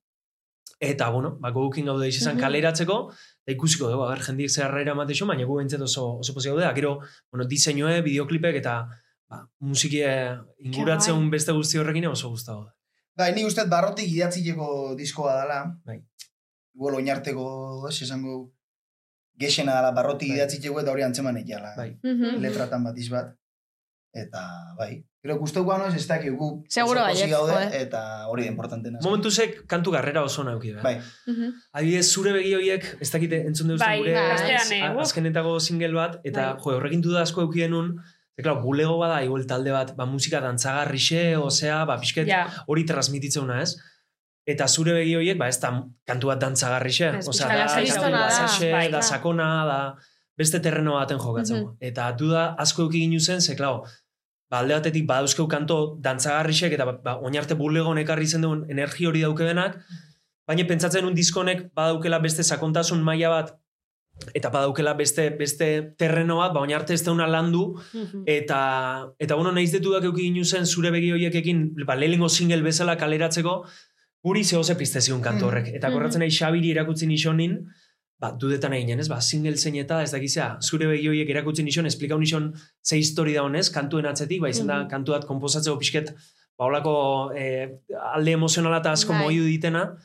Speaker 6: eta, bueno, ba, gogukin gaude izan
Speaker 4: Mhm.
Speaker 6: kaleratzeko, eta ikusiko dugu, a ber, jendik zeharra eramate xo, baina gu bentzet oso, oso pozio gaude, gero, bueno, diseinue, bideoklipek, eta ba, musikie inguratzeun beste guzti horrekin oso guztago.
Speaker 7: Bai, ni uste barrotik idatzileko diskoa dela.
Speaker 6: Bai.
Speaker 7: Igual oinarteko, ez esango, gexena dela barrotik
Speaker 6: Bai.
Speaker 7: idatzileko eta hori antzeman egiala.
Speaker 6: Bai.
Speaker 7: Letratan bat izbat. Eta, bai. Gero, guztu guano ez ez dakik gu
Speaker 4: Seguro baietz,
Speaker 7: gaude,
Speaker 4: joe.
Speaker 7: eta hori da importantena.
Speaker 6: Momentuzek kantu garrera oso nauki da.
Speaker 7: Bai.
Speaker 4: Mhm.
Speaker 6: Adibidez, zure begi horiek, ez dakite entzun duzten
Speaker 3: Bai,
Speaker 6: gure
Speaker 4: bai.
Speaker 3: eh,
Speaker 6: azkenetako single bat, eta
Speaker 3: Bai.
Speaker 6: jo, horrekin duda asko eukien nun, Ze, klar, bulego bada, igual talde bat, ba, musika dantzagarrixe, osea, ba, pixket, hori transmititzeuna, ez? Eta zure begi horiek, ba, ez da kantu bat dantzagarrixe. Osea, da, da,
Speaker 3: Bai,
Speaker 6: da
Speaker 3: da.
Speaker 6: sakona, da, beste terreno baten jokatzen.
Speaker 4: Mhm.
Speaker 6: Eta duda asko euki ginu zen, ze, klar, ba, alde batetik badauzkeu kanto dantzagarrixek, eta ba, oinarte bulego ekarri zen duen energi hori dauke denak, baina pentsatzen un diskonek badaukela beste sakontasun maila bat, eta badaukela beste beste terreno bat, ba, oinarte ez dauna landu,
Speaker 3: Mhm.
Speaker 6: eta, eta bueno, nahiz detudak euki ginu zen zure begi horiekekin, ba, lehenengo single bezala kaleratzeko, guri zehose piztezion kantu horrek. Eta korratzen nahi Xabiri erakutzi nixonin, ba, dudetan eginen, ez, ba, single zein eta ez dakizea, zure begi horiek erakutzi nixon, esplikau nixon ze histori da honez, kantuen atzetik, ba, izan da,
Speaker 3: Mhm.
Speaker 6: kantu bat komposatzeko pixket, ba, holako eh, alde emozionala eta asko
Speaker 4: Bai.
Speaker 6: moiu ditena,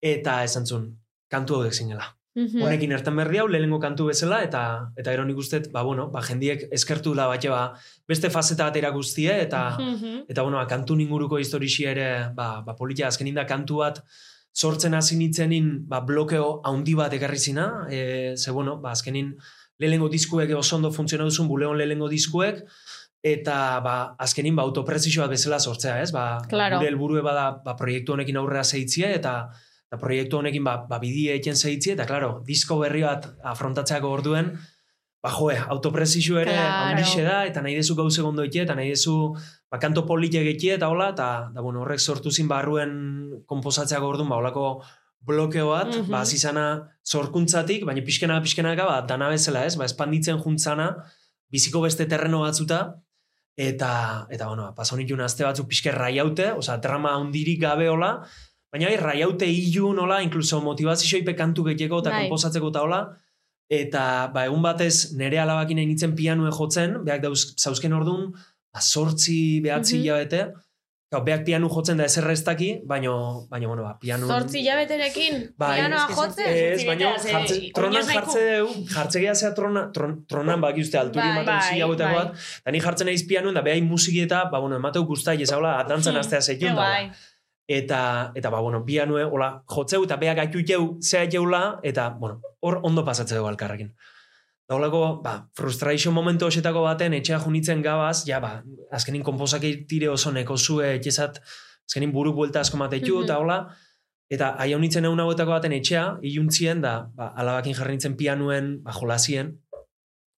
Speaker 6: eta esan zuen, kantu hauek zinela.
Speaker 4: Mhm.
Speaker 6: Honekin ertan berri hau, lehenengo kantu bezala, eta eta gero nik ustet, ba, bueno, ba, jendiek eskertu la bat, ba, beste fazeta bat erakustie, eta,
Speaker 3: Mhm.
Speaker 6: eta bueno, ba, kantu inguruko historixi ere, ba, ba politia, azkenin da kantu bat sortzen hasi nitzenin, ba, blokeo haundi bat ekarri zina, e, ze, bueno, ba, azkenin lehenengo diskuek oso ondo funtzionatu duzun buleon lehenengo diskuek, eta ba, azkenin ba, autoprezisio bat bezala sortzea, ez? Ba,
Speaker 4: Claro.
Speaker 6: gure helburue bada ba, proiektu honekin aurrera zeitzia, eta, eta proiektu honekin ba, ba, bidie egiten zeitzia, eta claro, disko berri bat afrontatzeako orduen, ba, joe, autoprezisio ere
Speaker 4: Claro.
Speaker 6: handixe da, eta nahi dezu gauze gondo eta nahi dezu ba, kanto politek ekie, eta hola, eta da, bueno, horrek sortu zin barruen komposatzeako orduan, ba, holako blokeo bat,
Speaker 3: Mhm.
Speaker 6: ba, zizana zorkuntzatik, baina pixkena pixkenaka, ba, dana bezala ez, ba, espanditzen juntzana, biziko beste terreno batzuta, eta, eta bueno, pasa honikun aste batzuk pixke raiaute, osea, drama handirik gabe hola, baina bai, raiaute hilu nola, inkluso motivazioipe kantu gehiago eta
Speaker 4: Bai.
Speaker 6: komposatzeko eta hola, Eta, ba, egun batez, nere alabakin nintzen pianue jotzen, beak dauz, zauzken orduan, ba, sortzi, behatzi
Speaker 4: Mhm.
Speaker 6: hilabete, Gau, beak pianu jotzen da ezer ez daki, baino, baino, bueno, ba, pianu...
Speaker 4: Zortzi jabeterekin,
Speaker 6: Bai,
Speaker 4: pianoa jotzen.
Speaker 6: Ez,
Speaker 3: Zortzi
Speaker 6: jartze, tronan jartze deu, jartze geha zea trona, tron, tronan baki uste alturi
Speaker 4: Bai,
Speaker 6: ematen
Speaker 3: bai, bai.
Speaker 6: bat, da ni jartzen naiz pianuen, da behain musiki eta, ba, bueno, emateu guztai, ez haula, atantzan
Speaker 3: Hmm,
Speaker 6: astea zeion
Speaker 4: Ke
Speaker 6: da.
Speaker 4: guai.
Speaker 6: Eta, eta ba, bueno, pianue, hola, jotzeu eta beak gaitu jau, zea jeula, eta, bueno, hor ondo pasatze dugu alkarrekin. Da holako, ba, frustration momentu hosetako baten, etxea junitzen gabaz, ja, ba, azkenin komposak tire oso neko zue, etxezat, azkenin buru buelta asko mateitu,
Speaker 4: Mhm.
Speaker 6: eta hola, eta aia honitzen egun hauetako baten etxea, iluntzien, da, ba, alabakin jarri nintzen pianuen, ba, jolasien,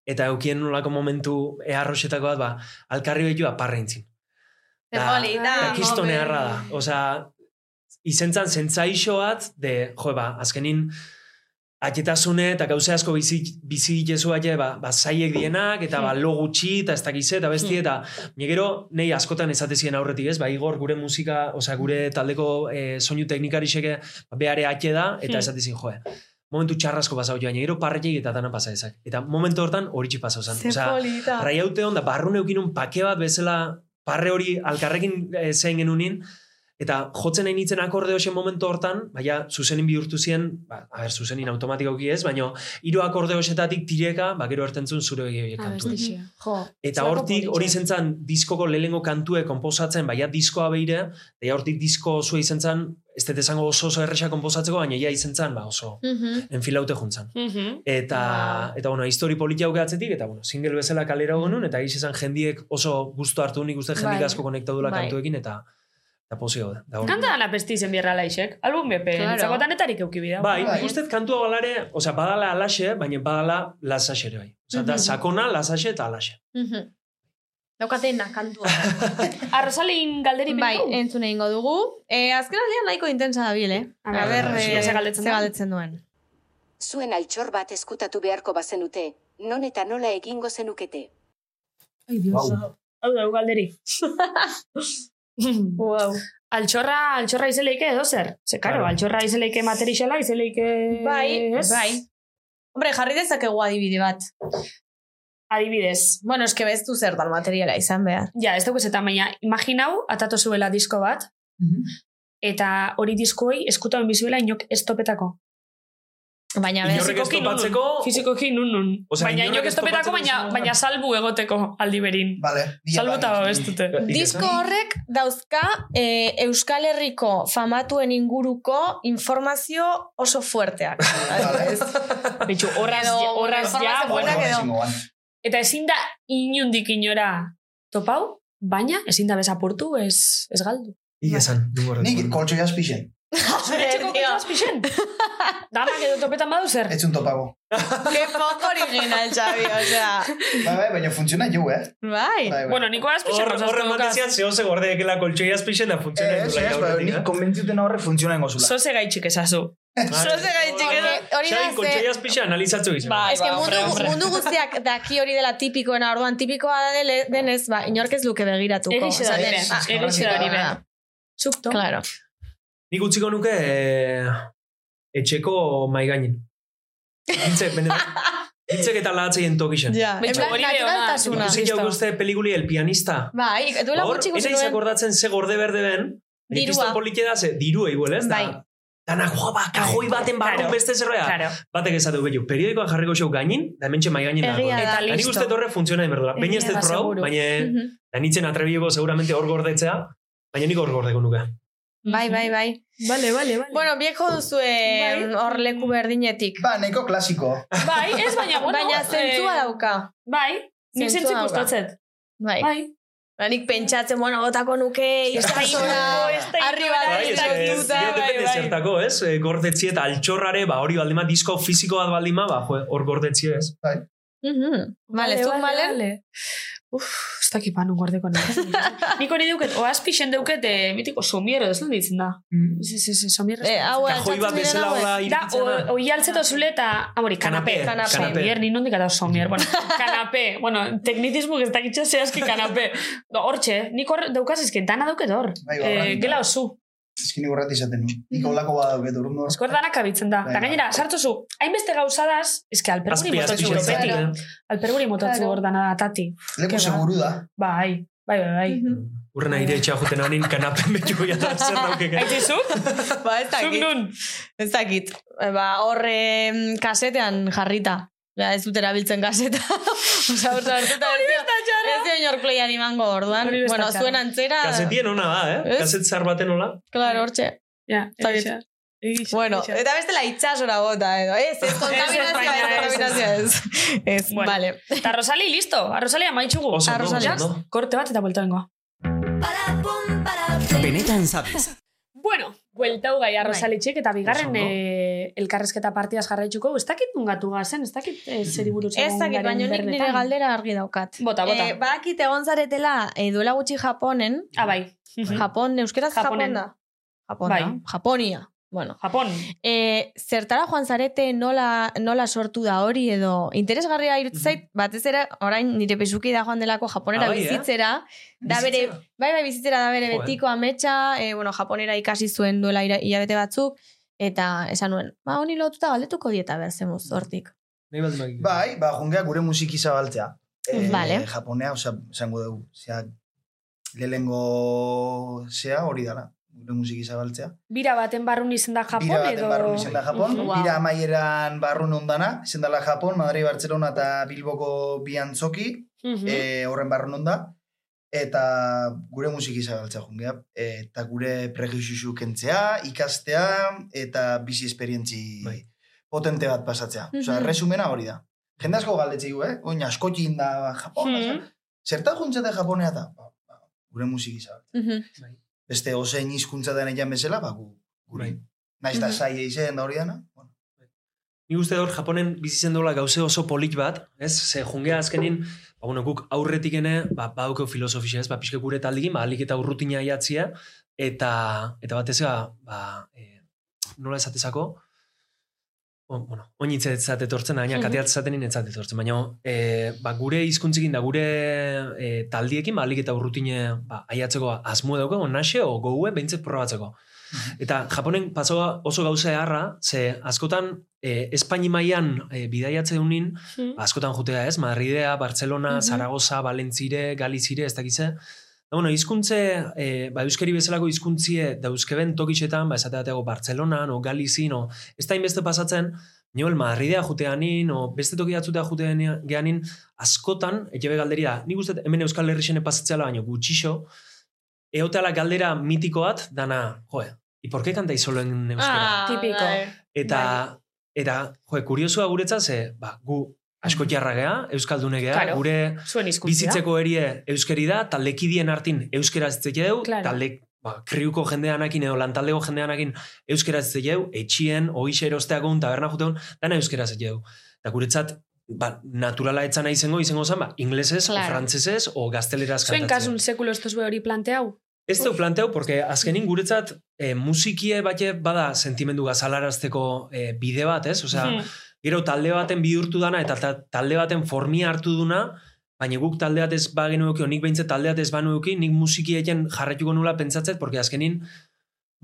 Speaker 6: eta eukien nolako momentu eharrosetako bat, ba, alkarri behitu aparreintzin.
Speaker 4: Polita.
Speaker 6: Da, kiston eharra da. Osea, izentzan zentzaixo bat, de, jo, ba, azkenin, aketasune eta gauze asko bizi, bizi jesu aie, ba, ba, zaiek dienak, eta ba, lo gutxi, eta ez dakize, eta besti, eta negero, nei askotan esatezien aurretik ez, ba, Igor, gure musika, osea, gure taldeko eh, soinu teknikariseke, ba, beare ake da, eta
Speaker 3: Hmm.
Speaker 6: esatezien, joe, momentu txarrasko pasau joan, negero parretxik eta dana pasa ezak. Eta momentu hortan horitxi pasau zen.
Speaker 4: Polita.
Speaker 6: raiaute hon, da barrun eukinun pake bat bezala parre hori alkarrekin e, zein genunin, eta jotzen nahi nintzen akorde hoxen momentu hortan, baina zuzenin bihurtu zien, ba, a ber, zuzenin automatikoki ez, baina hiru akorde hoxetatik tireka, ba, gero ertentzun zure begi horiek kantu.
Speaker 4: Jo.
Speaker 6: Eta hortik hori zentzan diskoko lehenengo kantue komposatzen, baina diskoa beire, eta hortik disko zua izen zan, ez dut esango oso oso erresa komposatzeko, baina ja izen zan, ba, oso
Speaker 4: Mhm.
Speaker 6: enfilaute juntzan.
Speaker 3: Mhm.
Speaker 6: Eta,
Speaker 4: Wow.
Speaker 6: eta bueno, histori politia atzetik, eta bueno, single bezala kalera genuen, eta giz esan jendiek oso gustu hartu nik uste jendik
Speaker 4: Bai.
Speaker 6: asko konektadula
Speaker 4: Bai.
Speaker 6: kantuekin, eta eta pozio da. da
Speaker 3: Kanta dana pesti zen bierra laixek. Album bepe,
Speaker 4: Claro.
Speaker 3: claro. danetarik eukibida.
Speaker 6: Bai,
Speaker 7: Bai.
Speaker 6: nik uste kantua balare, osea, badala alaxe, baina badala lasaxe ere bai. Osea, da
Speaker 4: Mhm.
Speaker 6: sakona, lasaxe eta alaxe.
Speaker 4: Mhm. Daukatena kantua.
Speaker 3: Arrosalin galderi
Speaker 4: bai, entzun egingo dugu. Eh, azken aldean nahiko intensa dabil, eh?
Speaker 3: A
Speaker 4: A
Speaker 3: ber,
Speaker 4: ber,
Speaker 6: ea
Speaker 4: eh,
Speaker 3: ze galdetzen
Speaker 4: ze
Speaker 3: da.
Speaker 4: galdetzen duen.
Speaker 9: Zuen altxor bat eskutatu beharko bazenute, non eta nola egingo zenukete.
Speaker 3: Ai, Dios.
Speaker 7: Wow.
Speaker 3: Hau da, galderi.
Speaker 4: Wow.
Speaker 3: altxorra, altxorra izeleike edo zer? Ze, karo,
Speaker 6: Claro.
Speaker 3: altxorra izeleike materiala, izeleike...
Speaker 4: Bai,
Speaker 3: ez?
Speaker 4: bai. Hombre, jarri dezakegu adibide bat.
Speaker 3: Adibidez.
Speaker 4: Bueno, eske bestu zer dan materiala izan behar.
Speaker 3: Ja, ez dugu zetan, baina imaginau, atatu zuela disko bat, eta hori diskoei eskutan bizuela inok estopetako.
Speaker 4: Baina
Speaker 6: ez
Speaker 3: Fizikoki nun,
Speaker 6: topatzeko...
Speaker 3: Fizikoki nun nun.
Speaker 6: Osea,
Speaker 3: baina
Speaker 6: inorrek
Speaker 3: inok
Speaker 6: ez
Speaker 3: estopetako,
Speaker 6: topatzeko
Speaker 3: baina, baina salbu egoteko aldi berin.
Speaker 7: Vale.
Speaker 3: Salbu eta babestute.
Speaker 4: disko horrek dauzka eh, Euskal Herriko famatuen inguruko informazio oso fuerteak.
Speaker 3: Betxu, horraz, ja- horraz ja, bueno. Eta ezin da inundik inora topau, baina ezin da bezapurtu, ez, ez galdu.
Speaker 6: Nik esan, dungo
Speaker 7: Nik koltso jaspixen.
Speaker 3: Etxeko
Speaker 4: Tío.
Speaker 3: kontaz pixen. Damak edo topetan badu zer.
Speaker 7: Etzun topago.
Speaker 4: Qué poco original, Xavi, o sea.
Speaker 7: Bai, bai, baina funtziona jo, eh?
Speaker 4: Bai.
Speaker 3: Bueno, niko azpixen
Speaker 6: Hor, horren batezian zehose gordeekela koltsoi azpixen da
Speaker 7: Ez,
Speaker 6: dula
Speaker 7: ez, bai, nik konbentziuten horre funtziona ingo zula.
Speaker 3: Zoze gaitxik esazu.
Speaker 4: Zoze gaitxik edo. Hori da
Speaker 6: Xabi, koltsoi
Speaker 4: ze...
Speaker 6: azpixen analizatzu izan.
Speaker 3: Bai.
Speaker 4: Ez que mundu, guztiak daki hori dela tipikoena, orduan tipikoa da denez, ba, inork ez luke begiratuko.
Speaker 3: Egixe da
Speaker 4: ah,
Speaker 3: Egixe da.
Speaker 4: Claro.
Speaker 6: Nik utziko nuke eh, etxeko maigainin. Hintzek, benetan. Hintzek eta lahatzeien tokixen.
Speaker 4: Ja, en plan, naturaltasuna.
Speaker 6: Ikusi jau guzte pelikuli El Pianista.
Speaker 4: Bai, duela gutxi
Speaker 6: naiz
Speaker 4: nuen.
Speaker 6: akordatzen ze gorde berde ben.
Speaker 4: Dirua.
Speaker 6: Politxe da, ze diru eiguel, ez?
Speaker 4: Bai.
Speaker 6: Da, Dana, joa, ba, kajoi baten barru
Speaker 3: Claro.
Speaker 6: beste zerroa.
Speaker 3: Claro.
Speaker 6: Batek esatu behiu, periodikoan jarriko xeu gainin, da hementxe mai gainin dago.
Speaker 4: Egia da.
Speaker 3: Eta
Speaker 6: Da nik
Speaker 3: listo.
Speaker 6: uste torre funtziona inberdura. Baina ez dut baina da nintzen atrebiego seguramente hor gordetzea, baina nik hor gordeko nuke.
Speaker 4: Bai, bai, bai.
Speaker 3: Vale, vale, vale.
Speaker 4: Bueno, bieko duzue
Speaker 3: Bai.
Speaker 4: hor leku berdinetik.
Speaker 7: Ba, neko klasiko.
Speaker 3: Bai, ez baina, bueno.
Speaker 4: Baina zentzua
Speaker 3: eh,
Speaker 4: dauka.
Speaker 3: Bai, nik
Speaker 4: Zentzua
Speaker 3: zentzu ikustatzet.
Speaker 4: Bai.
Speaker 3: Bai.
Speaker 4: Ba, nik pentsatzen, bueno, botako nuke, izasora,
Speaker 3: ez da
Speaker 4: bat
Speaker 6: Bai,
Speaker 3: bai,
Speaker 6: depende
Speaker 3: bai.
Speaker 6: zertako, ez? E, Gordetzi eta altxorrare, ba, hori baldima, disko fiziko bat baldima, ba, hor gordetzi ez.
Speaker 4: Mhm. Vale, zuk malen?
Speaker 3: Uf, ez dakit panu gordeko nahi. Nik hori duket, oazpixen duket, eh, mitiko somiero, ez lan ditzen da. Ez, ez, ez, somiero.
Speaker 4: Eh, hau
Speaker 6: Kajoi bat bezala hola
Speaker 3: Da,
Speaker 6: irikitzena.
Speaker 3: oi altzeto zule eta, amori, kanape.
Speaker 6: Kanape,
Speaker 4: kanape.
Speaker 3: Somier, ni nondik eta somier. Bueno, kanape. Bueno, teknitismo ez dakitxe zehazki kanape. Do, Hortxe, nik hor daukaz ezke, dana dauket hor.
Speaker 7: Bai,
Speaker 3: Eh, gela osu.
Speaker 7: Eskini urrati izaten nu. Nik olako badauket urrundu.
Speaker 3: Eskor danak abitzen da.
Speaker 7: Bai,
Speaker 3: Eta
Speaker 7: bai.
Speaker 3: gainera, sartzozu, hainbeste gauzadas, eske alperguri
Speaker 6: azpi,
Speaker 3: mototzu,
Speaker 6: azpi,
Speaker 3: beti.
Speaker 6: azpi.
Speaker 3: Alperguri mototzu
Speaker 4: Claro.
Speaker 3: hor dana tati.
Speaker 7: Leku seguru da.
Speaker 3: Bai, bai, bai, bai.
Speaker 6: Urren aire etxea juten anin kanapen betu goia da zer daukeke.
Speaker 3: Aitizu?
Speaker 4: Ba, ez
Speaker 3: Zuk
Speaker 4: dakit.
Speaker 3: nun?
Speaker 4: Ez dakit. Ba, horre kasetean jarrita. Ba, ez dut erabiltzen kaseta. Osa, hor sartuta ez dio. Ez dio inor playan imango orduan. Bueno, zuen antzera...
Speaker 6: Kasetien ona da, eh?
Speaker 4: Ez?
Speaker 6: Kaset zar baten hola.
Speaker 4: Claro, hortxe.
Speaker 3: Ja, egixa. Egixa,
Speaker 4: Bueno,
Speaker 3: egixa.
Speaker 4: eta bestela itxasora bota edo. Ez, ez, kontaminazioa, ez, kontaminazioa, ez. Ez,
Speaker 3: Bueno.
Speaker 4: vale.
Speaker 3: Eta Rosali, listo. A Rosali amaitxugu.
Speaker 6: Oso,
Speaker 3: A
Speaker 6: no,
Speaker 3: Rosali,
Speaker 6: oso, no.
Speaker 3: korte bat eta buelta bengoa.
Speaker 2: Benetan sabes.
Speaker 3: Bueno, bueltau gai a
Speaker 4: Bai.
Speaker 3: Eta bigarren eh, elkarrezketa partiaz jarraitzuko. Ez dakit nungatu gazen, ez dakit eh, zeri buruz
Speaker 4: Ez dakit, baina nik nire galdera argi daukat.
Speaker 3: Bota, bota.
Speaker 4: Eh, badakit egon zaretela, eh, duela gutxi Japonen,
Speaker 3: Ah, bai.
Speaker 4: Japon, euskeraz
Speaker 3: Japonen.
Speaker 4: Japon da. Japon
Speaker 3: Bai.
Speaker 4: Japonia. Bueno,
Speaker 3: Japon.
Speaker 4: e, zertara joan zarete nola, nola sortu da hori edo interesgarria irutu zait, batez ere, orain nire pesuki da joan delako japonera
Speaker 6: Ah, bai, eh?
Speaker 4: bizitzera, da bere, bai, bai, bizitzera da bere
Speaker 6: Jo, eh.
Speaker 4: betiko ametsa, e, bueno, japonera ikasi zuen duela hilabete batzuk, eta esan nuen, ba, honi lotuta galdetuko dieta behar zemuz, hortik.
Speaker 7: Bai, ba, jungea gure musiki zabaltzea. Eh,
Speaker 4: Vale.
Speaker 7: Japonea, osea, esango dugu, zea, lehengo zea hori dala, gure musiki zabaltzea.
Speaker 3: Bira baten barrun izen da Japon
Speaker 7: bira baten
Speaker 3: edo...
Speaker 7: barrun izen da Japon.
Speaker 4: Wow.
Speaker 7: bira amaieran barrun ondana, izen dala Japon, Madrid, Barcelona eta Bilboko bi antzoki,
Speaker 3: Mhm.
Speaker 7: eh, horren barrun onda, eta gure musiki zabaltzea jungea, eta gure prejuixuxu kentzea, ikastea, eta bizi esperientzi
Speaker 6: Bai.
Speaker 7: potente bat pasatzea. Osea,
Speaker 4: Mhm.
Speaker 7: resumena hori da. Jende asko galdetzi du, eh? Oin askotin da Japon,
Speaker 3: Mhm.
Speaker 7: zertan juntzate Japonea eta ba, ba, gure musiki zabaltzea.
Speaker 4: Mhm.
Speaker 7: Beste osein hizkuntza den egin bezala, ba, gu, gure.
Speaker 6: Bai.
Speaker 7: Naiz da
Speaker 4: Mhm.
Speaker 7: saia izen da hori dana. Bueno,
Speaker 6: Ni uste hor, Japonen bizitzen dola gauze oso polit bat, ez? Ze jungea azkenin, ba, bueno, guk aurretik ene, ba, baukeu filosofia ez, ba, pixke gure taldikin, ba, alik eta urrutina iatzia, eta, eta batez, ba, ba e, nola esatezako, o, bueno, oin itzat etortzen, baina
Speaker 4: Mhm.
Speaker 6: kateat zaten inetzat etortzen, baina e, ba, gure hizkuntzekin da gure e, taldiekin, ba, eta urrutine ba, aiatzeko asmo daukago, nase, o goue, behintzet probatzeko. Eta Japonen pasoa oso gauza eharra, ze askotan e, Espaini mailan e, bidaiatze unin,
Speaker 3: Mhm.
Speaker 6: askotan jutea ez, Madridea, Barcelona. Zaragoza, Valentzire, Galizire, ez dakize. Da, bueno, hizkuntze, e, ba, euskeri bezalako hizkuntzie dauzkeben tokitxetan, ba, esate bateko Barcelona, o Galizin, o, ez da inbeste pasatzen, Nioel Madridea juteanin, o beste toki batzutea jutean geanin, askotan, ebe galderi da, nik uste hemen Euskal Herrixene pasatzeala, baina gutxixo, eoteala galdera mitiko bat, dana, joe, ¿y por qué cantáis solo en euskera?
Speaker 4: Ah,
Speaker 3: Tipiko.
Speaker 4: bai.
Speaker 6: Eta, eta, jo, kuriosua guretzat, ze, ba, gu asko jarra gea, euskaldune gea,
Speaker 3: Claro.
Speaker 6: gure
Speaker 3: Zuen
Speaker 6: bizitzeko erie euskeri da, taldekidien artin euskera ez deu,
Speaker 3: Claro.
Speaker 6: talde, ba, kriuko jendeanakin edo lantaldeko jendeanakin euskera ez deu, etxien, oixe erosteakun, taberna juteun, dana euskera ez deu. Eta guretzat, ba, naturala etzana izango, izango zen, ba, inglesez,
Speaker 4: Claro.
Speaker 6: o frantzesez, o gazteleraz
Speaker 3: Zuen
Speaker 6: kantatzea.
Speaker 3: kasun sekulo ez tozue hori planteau?
Speaker 6: Ez deu planteau, porque azkenin guretzat e, musikie bate bada sentimendu gazalarazteko e, bide bat, ez? Osea,
Speaker 3: Mhm.
Speaker 6: Gero talde baten bihurtu dana eta ta- talde baten formia hartu duna, baina guk talde bat ez bagenuki, nik behintzet talde bat ez banuki, nik musikietzen jarraituko nula pentsatzet, porque azkenin,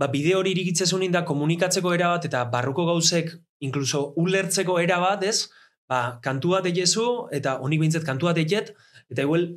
Speaker 6: ba, bide hori irigitzezunin da komunikatzeko era bat, eta barruko gauzek, inkluso ulertzeko era bat, ez? Ba, kantu bat egezu, eta honik behintzet kantu bat eget, eta igual,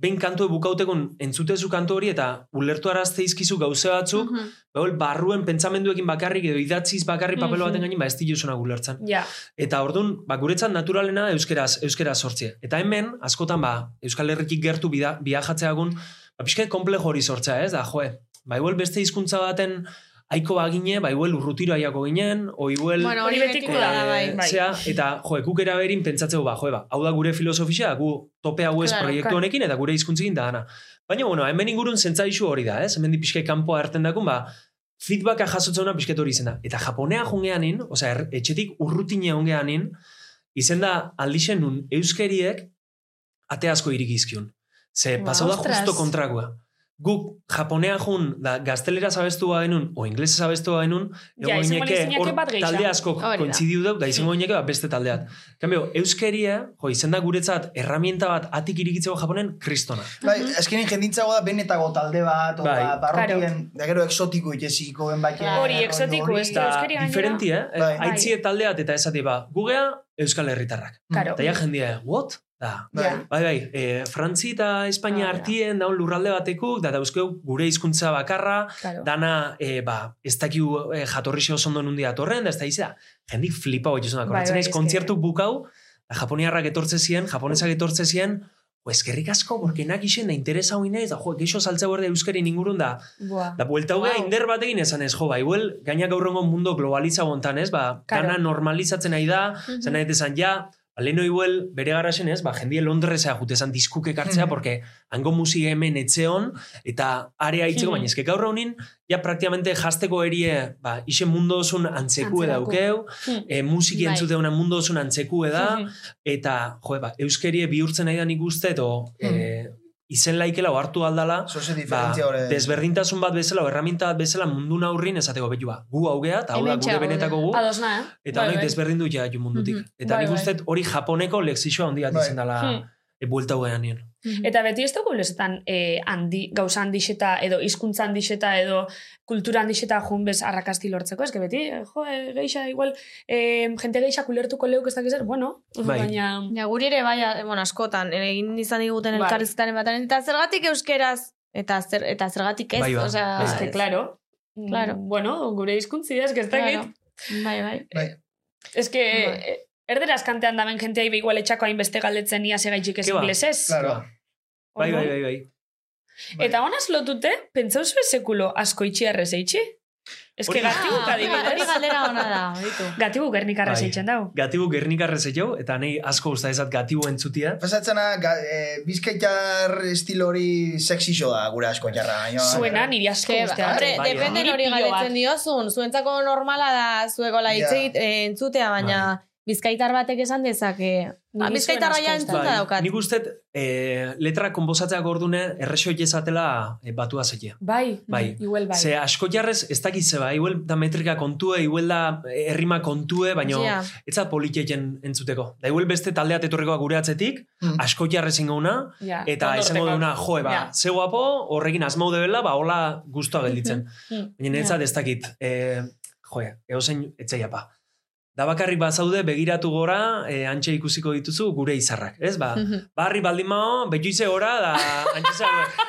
Speaker 6: behin kantu bukautekon entzutezu kantu hori, eta ulertu arazte izkizu gauze batzuk,
Speaker 4: Mhm.
Speaker 6: Behol, barruen pentsamenduekin bakarrik edo idatziz bakarrik papel
Speaker 3: Mhm.
Speaker 6: baten gainin, ba ez diluzuna gulertzen.
Speaker 3: Ja.
Speaker 6: Eta orduan, ba, guretzat naturalena euskeraz, euskeraz sortzie. Eta hemen, askotan, ba, Euskal Herrikik gertu bida, biajatzeagun, ba, pixka komplejo hori sortzea, ez? Da, joe, ba, igual beste hizkuntza baten aiko bagine, ba, igual urrutiro aiako ginen, o igual...
Speaker 4: Bueno,
Speaker 3: Hori betiko da,
Speaker 4: da, bai.
Speaker 3: bai.
Speaker 6: Zea, eta, jo, ekuk eraberin pentsatzeko, ba, joe, ba, hau da gure filosofia, gu tope hau ez
Speaker 4: Claro,
Speaker 6: proiektu
Speaker 3: claro.
Speaker 6: honekin, eta gure hizkuntzekin da dana. Baina, bueno, hemen ingurun zentzaizu hori da, ez? Hemen di pixka kanpoa erten dakun, ba, feedbacka jasotzena pixket hori izen da. Eta japonea jungeanin, osea, er, etxetik urrutine hongeanin, izen da aldixen nun euskeriek ate asko irigizkiun. Ze
Speaker 4: Ba,
Speaker 6: pasau da justo kontrakoa. Guk japonea jun, da gaztelera zabestu genuen, o inglesa zabestu
Speaker 3: Ja,
Speaker 6: gineke,
Speaker 3: lizinake
Speaker 6: hor
Speaker 3: bat gehiago.
Speaker 6: talde asko kointzidiu dut, da izango gineke bat beste taldeat. Kambio, euskeria, jo, izen da guretzat, herramienta bat atik irikitzeko japonen, kristona.
Speaker 7: Bai, azkenin jendintzago da benetago talde bat, o
Speaker 6: Bai.
Speaker 7: ba, parrokien, da gero exotiko itxeziko ben bai.
Speaker 3: Hori, exotiko, ez da,
Speaker 6: diferenti, eh?
Speaker 7: Bai.
Speaker 6: Aitzie taldeat eta esati ba, gugea Euskal Herritarrak.
Speaker 3: Karo.
Speaker 6: Eta ja jendia, what? Da,
Speaker 7: Bai.
Speaker 6: Bai, bai, e, Frantzi eta Espainia
Speaker 4: Ah,
Speaker 6: artien daun lurralde batekuk, da dauzkeu gure hizkuntza bakarra,
Speaker 3: Claro.
Speaker 6: dana, e, ba, ez dakiu e, jatorri oso ondo nundia atorren, da ez da izea, jendik flipa hori zunak.
Speaker 3: Bai,
Speaker 6: Bai, kontzertu bukau, da japoniarrak etortze ziren, japonesak etortze ziren, jo, eskerrik asko, porque nak isen da interesa hoi naiz, da, jo, geixo saltze berde euskari ingurun da,
Speaker 3: Buah.
Speaker 6: Da, buelta hogea
Speaker 3: Wow.
Speaker 6: inder batekin esan ez, jo, ba, igual, gainak gaurrengo mundo globaliza gontan, ez, ba,
Speaker 3: Claro.
Speaker 6: dana normalizatzen nahi da, zen nahi ja, leheno igual, bere garasen ez, ba, jendie Londresea jute esan diskuke kartzea,
Speaker 7: Mhm.
Speaker 6: porque hango musik hemen etzeon, eta area itzeko, baina ezke gaur honin, ja, praktiamente jasteko erie, ba, ise mundu osun antzekue
Speaker 3: Antzerako.
Speaker 6: daukeu,
Speaker 3: Hmm.
Speaker 6: e, musiki
Speaker 4: Bai.
Speaker 6: entzute una mundu osun antzekue da,
Speaker 3: Mhm.
Speaker 6: eta, jo, ba, euskerie bihurtzen nahi da nik uste, eto, e, izen laikela o hartu aldala, ba, desberdintasun bat bezala, erraminta bat bezala mundu naurrin esateko betu ba, gu haugea, eta hau da gure benetako gu,
Speaker 3: Ados na, eh?
Speaker 6: eta
Speaker 3: Bai,
Speaker 6: honek
Speaker 3: bai.
Speaker 6: desberdindu ja mundutik.
Speaker 4: Mhm.
Speaker 6: Eta
Speaker 3: Bai,
Speaker 6: nik
Speaker 3: bai.
Speaker 6: uste hori japoneko lexixo handia
Speaker 7: Bai.
Speaker 6: ditzen dela
Speaker 3: Hmm.
Speaker 6: E, buelta hogean nien.
Speaker 3: Eta beti ez dugu lezetan eh, handi, gauza handixeta edo hizkuntza handixeta edo kultura handixeta jun bez arrakasti lortzeko, ez que beti, eh, jo, eh, geixa, igual, eh, jente geixa kulertuko leuk ez dakiz, bueno,
Speaker 6: Bai.
Speaker 3: baina...
Speaker 4: Ja, guri ere, bai, bueno, askotan, egin izan diguten
Speaker 3: Bai.
Speaker 4: elkarrizketaren batean, eta zergatik euskeraz, eta, zer, eta zergatik ez,
Speaker 6: Bai, ba.
Speaker 4: osea,
Speaker 3: Ez que, claro.
Speaker 4: Claro.
Speaker 3: Mm, Bueno, gure hizkuntzi ez que ez dakit.
Speaker 4: Claro. Bai, bai.
Speaker 7: Bai.
Speaker 3: Ez que,
Speaker 4: Bai.
Speaker 3: eh, erderaz kantean daben jentea ibe igual etxako hainbeste galdetzen ia segaitxik ez
Speaker 6: ba.
Speaker 3: inglesez.
Speaker 7: Claro.
Speaker 6: Bai, bai, bai, bai.
Speaker 7: Bai.
Speaker 3: Eta honaz lotute, pentsauzu sekulo asko itxiarrez eitxi? Ez que
Speaker 6: Hori-
Speaker 3: gatibuk
Speaker 4: hori
Speaker 3: adibidez.
Speaker 4: galdera ona da, horitu.
Speaker 3: Gatibuk gernikarrez
Speaker 6: Bai.
Speaker 3: eitzen dau.
Speaker 6: Gatibu gernikarrez jo, eta nahi asko usta ezat gatibu entzutia.
Speaker 7: Pasatzena, ga, e, bizkaitar estilo hori sexixo da gure asko jarra.
Speaker 3: Zuena niri asko
Speaker 4: Ke,
Speaker 3: ustea.
Speaker 4: hombre,
Speaker 6: bai,
Speaker 4: depende
Speaker 3: bai.
Speaker 4: hori galetzen diozun, zuentzako normala da hitz
Speaker 7: Ja.
Speaker 4: egit- eh, entzutea, baina bizkaitar batek esan dezake. Ba, bizkaitarra ja entzuta daukat.
Speaker 6: nik uste e, letra konposatzeak ordune errexo jezatela e, batua zekia.
Speaker 3: Bai,
Speaker 6: Bai.
Speaker 3: igual bai.
Speaker 6: Ze asko jarrez ez dakiz zeba, igual da metrika kontue, igual da errima kontue, baina
Speaker 4: Ja.
Speaker 6: ez da politeken entzuteko. Da igual beste taldeat etorrikoa gure atzetik,
Speaker 7: Mm.
Speaker 6: asko jarrez ingouna,
Speaker 3: Ja,
Speaker 6: eta izango duna, joe, ba,
Speaker 3: Ja.
Speaker 6: ze guapo, horrekin asmaude bela, ba, hola guztua gelditzen.
Speaker 3: Mhm.
Speaker 6: Baina netzat ez dakit, e, joe, eozein etzeiapa. Da bakarrik bazaude begiratu gora, e, antxe ikusiko dituzu gure izarrak, ez? Ba, barri baldin mao, betuize gora, da antxe zago.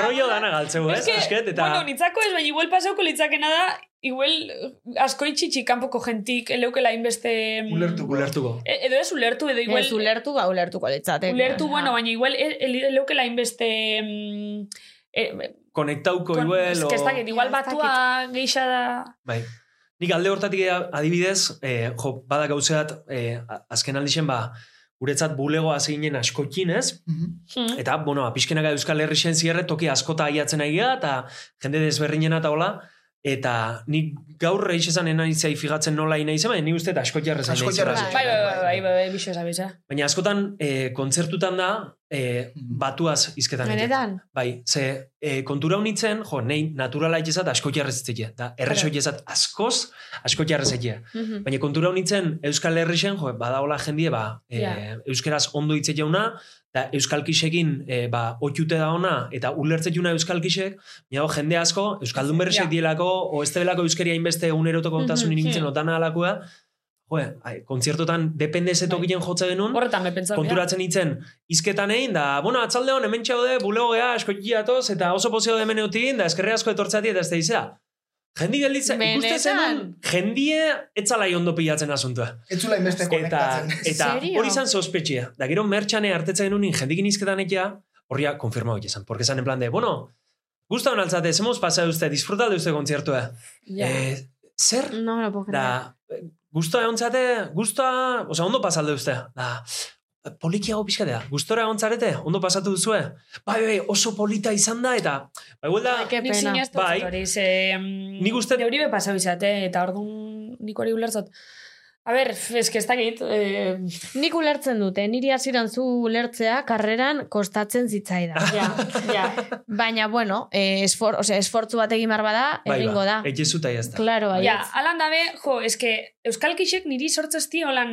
Speaker 6: Rollo dana galtzeu, ez?
Speaker 3: Es que,
Speaker 6: eta...
Speaker 3: bueno, nitzako ez, baina igual pasauko litzakena da, igual eh, asko itxitxi kanpoko jentik eleukela inbeste... mm,
Speaker 7: Ulertuko.
Speaker 6: Ulertuko.
Speaker 3: E- edo ez ulertu, edo igual...
Speaker 4: Ez ulertu, ba, ulertuko litzateke.
Speaker 3: Ulertu, bueno, baina igual e- ele- eleukela inbeste... mm, eh,
Speaker 6: Konektauko
Speaker 3: kon-
Speaker 6: igual,
Speaker 3: es que ez dakit, igual
Speaker 4: Ja, ez
Speaker 3: batua geixa da...
Speaker 6: Bai. Nik alde hortatik adibidez, eh, jo, bada gauzeat, eh, a- azken aldixen, ba, guretzat bulegoa zeinen askokin, ez?
Speaker 7: Mhm.
Speaker 3: Hmm.
Speaker 6: Eta, bueno, apiskenaga Euskal Herri zierre toki askota aiatzen aia, eta jende desberdinena eta hola, eta nik gaur reiz esan enaizai figatzen nola inaizen, baina ni uste eta asko jarrez
Speaker 7: Asko jarrez.
Speaker 3: Bai, bai, bai, bai, bai, bai, bixo zabeza.
Speaker 6: Baina askotan, eh, kontzertutan da, eh,
Speaker 7: Mhm.
Speaker 6: batuaz izketan.
Speaker 4: Benetan?
Speaker 6: Bai, ze e, kontura honitzen, jo, nei naturala itxezat asko jarrezitzea. Da,
Speaker 3: Claro.
Speaker 6: itxezat askoz, asko jarrezitzea.
Speaker 4: Mhm.
Speaker 6: Baina kontura honitzen Euskal Herrixen, jo, badaola jendie, ba, e,
Speaker 3: Ja.
Speaker 6: Euskaraz ondo hitze jauna, eta Euskalkisekin e, ba, otxute da ona, eta ulertze juna Euskalkisek, baina jende asko, Euskaldun berresek
Speaker 3: Ja.
Speaker 6: dielako, o ez debelako Euskaria inbeste uneroto kontasun
Speaker 4: Mhm,
Speaker 6: inintzen
Speaker 3: mhm.
Speaker 6: otana alakoa, jo, ai, kontzertotan depende ze tokien jotze genuen,
Speaker 3: Horretan me pentsa.
Speaker 6: konturatzen itzen izketan egin, da, bueno, atzalde hon, hemen txaude, bulego gea, askotiatoz, eta oso pozio de hemen eutin, da, eskerre asko etortzati, eta ez da izea. Jendi gelditzen, ikuste zenun, jendie etzalai ondo pilatzen asuntua.
Speaker 7: Ez zula inbeste konektatzen.
Speaker 6: eta hori izan sospetxia. Da, gero mertxane hartetzen genuen jendikin izketan ekia, horria konfirmau izan. Porque esan en plan de, bueno, gusta hon altzate, hemos pasado usted, disfruta de usted kontzertua.
Speaker 3: Ja.
Speaker 6: Eh, zer?
Speaker 4: No me lo puedo creer.
Speaker 6: Da, gustoa egon zate, gustoa, oza, ondo pasalde uste. Da, polikiago pixkatea, gustora egon zarete, ondo pasatu duzue. Bai, bai, oso polita izan da, eta, bai, huelda,
Speaker 4: Ai, ke
Speaker 3: Nik
Speaker 4: pena.
Speaker 3: siniaztu
Speaker 6: Bai.
Speaker 3: hori, ze... mm,
Speaker 6: Nik uste-
Speaker 3: Neuri be pasau izate, eta orduan nik hori ulertzot. A ber, eske ez dakit, eh,
Speaker 4: Nik ulertzen dute, niri hasieran zu ulertzea karreran kostatzen zitzaida.
Speaker 3: ja, ja.
Speaker 4: Baina, bueno, eh, esfor, osea, esfortzu bat egin behar bada,
Speaker 6: Bai,
Speaker 4: egingo da.
Speaker 6: Ege zuta jazta.
Speaker 4: Claro, bai.
Speaker 3: Ja, alan dabe, jo, eske Euskalkixek niri sortzezti holan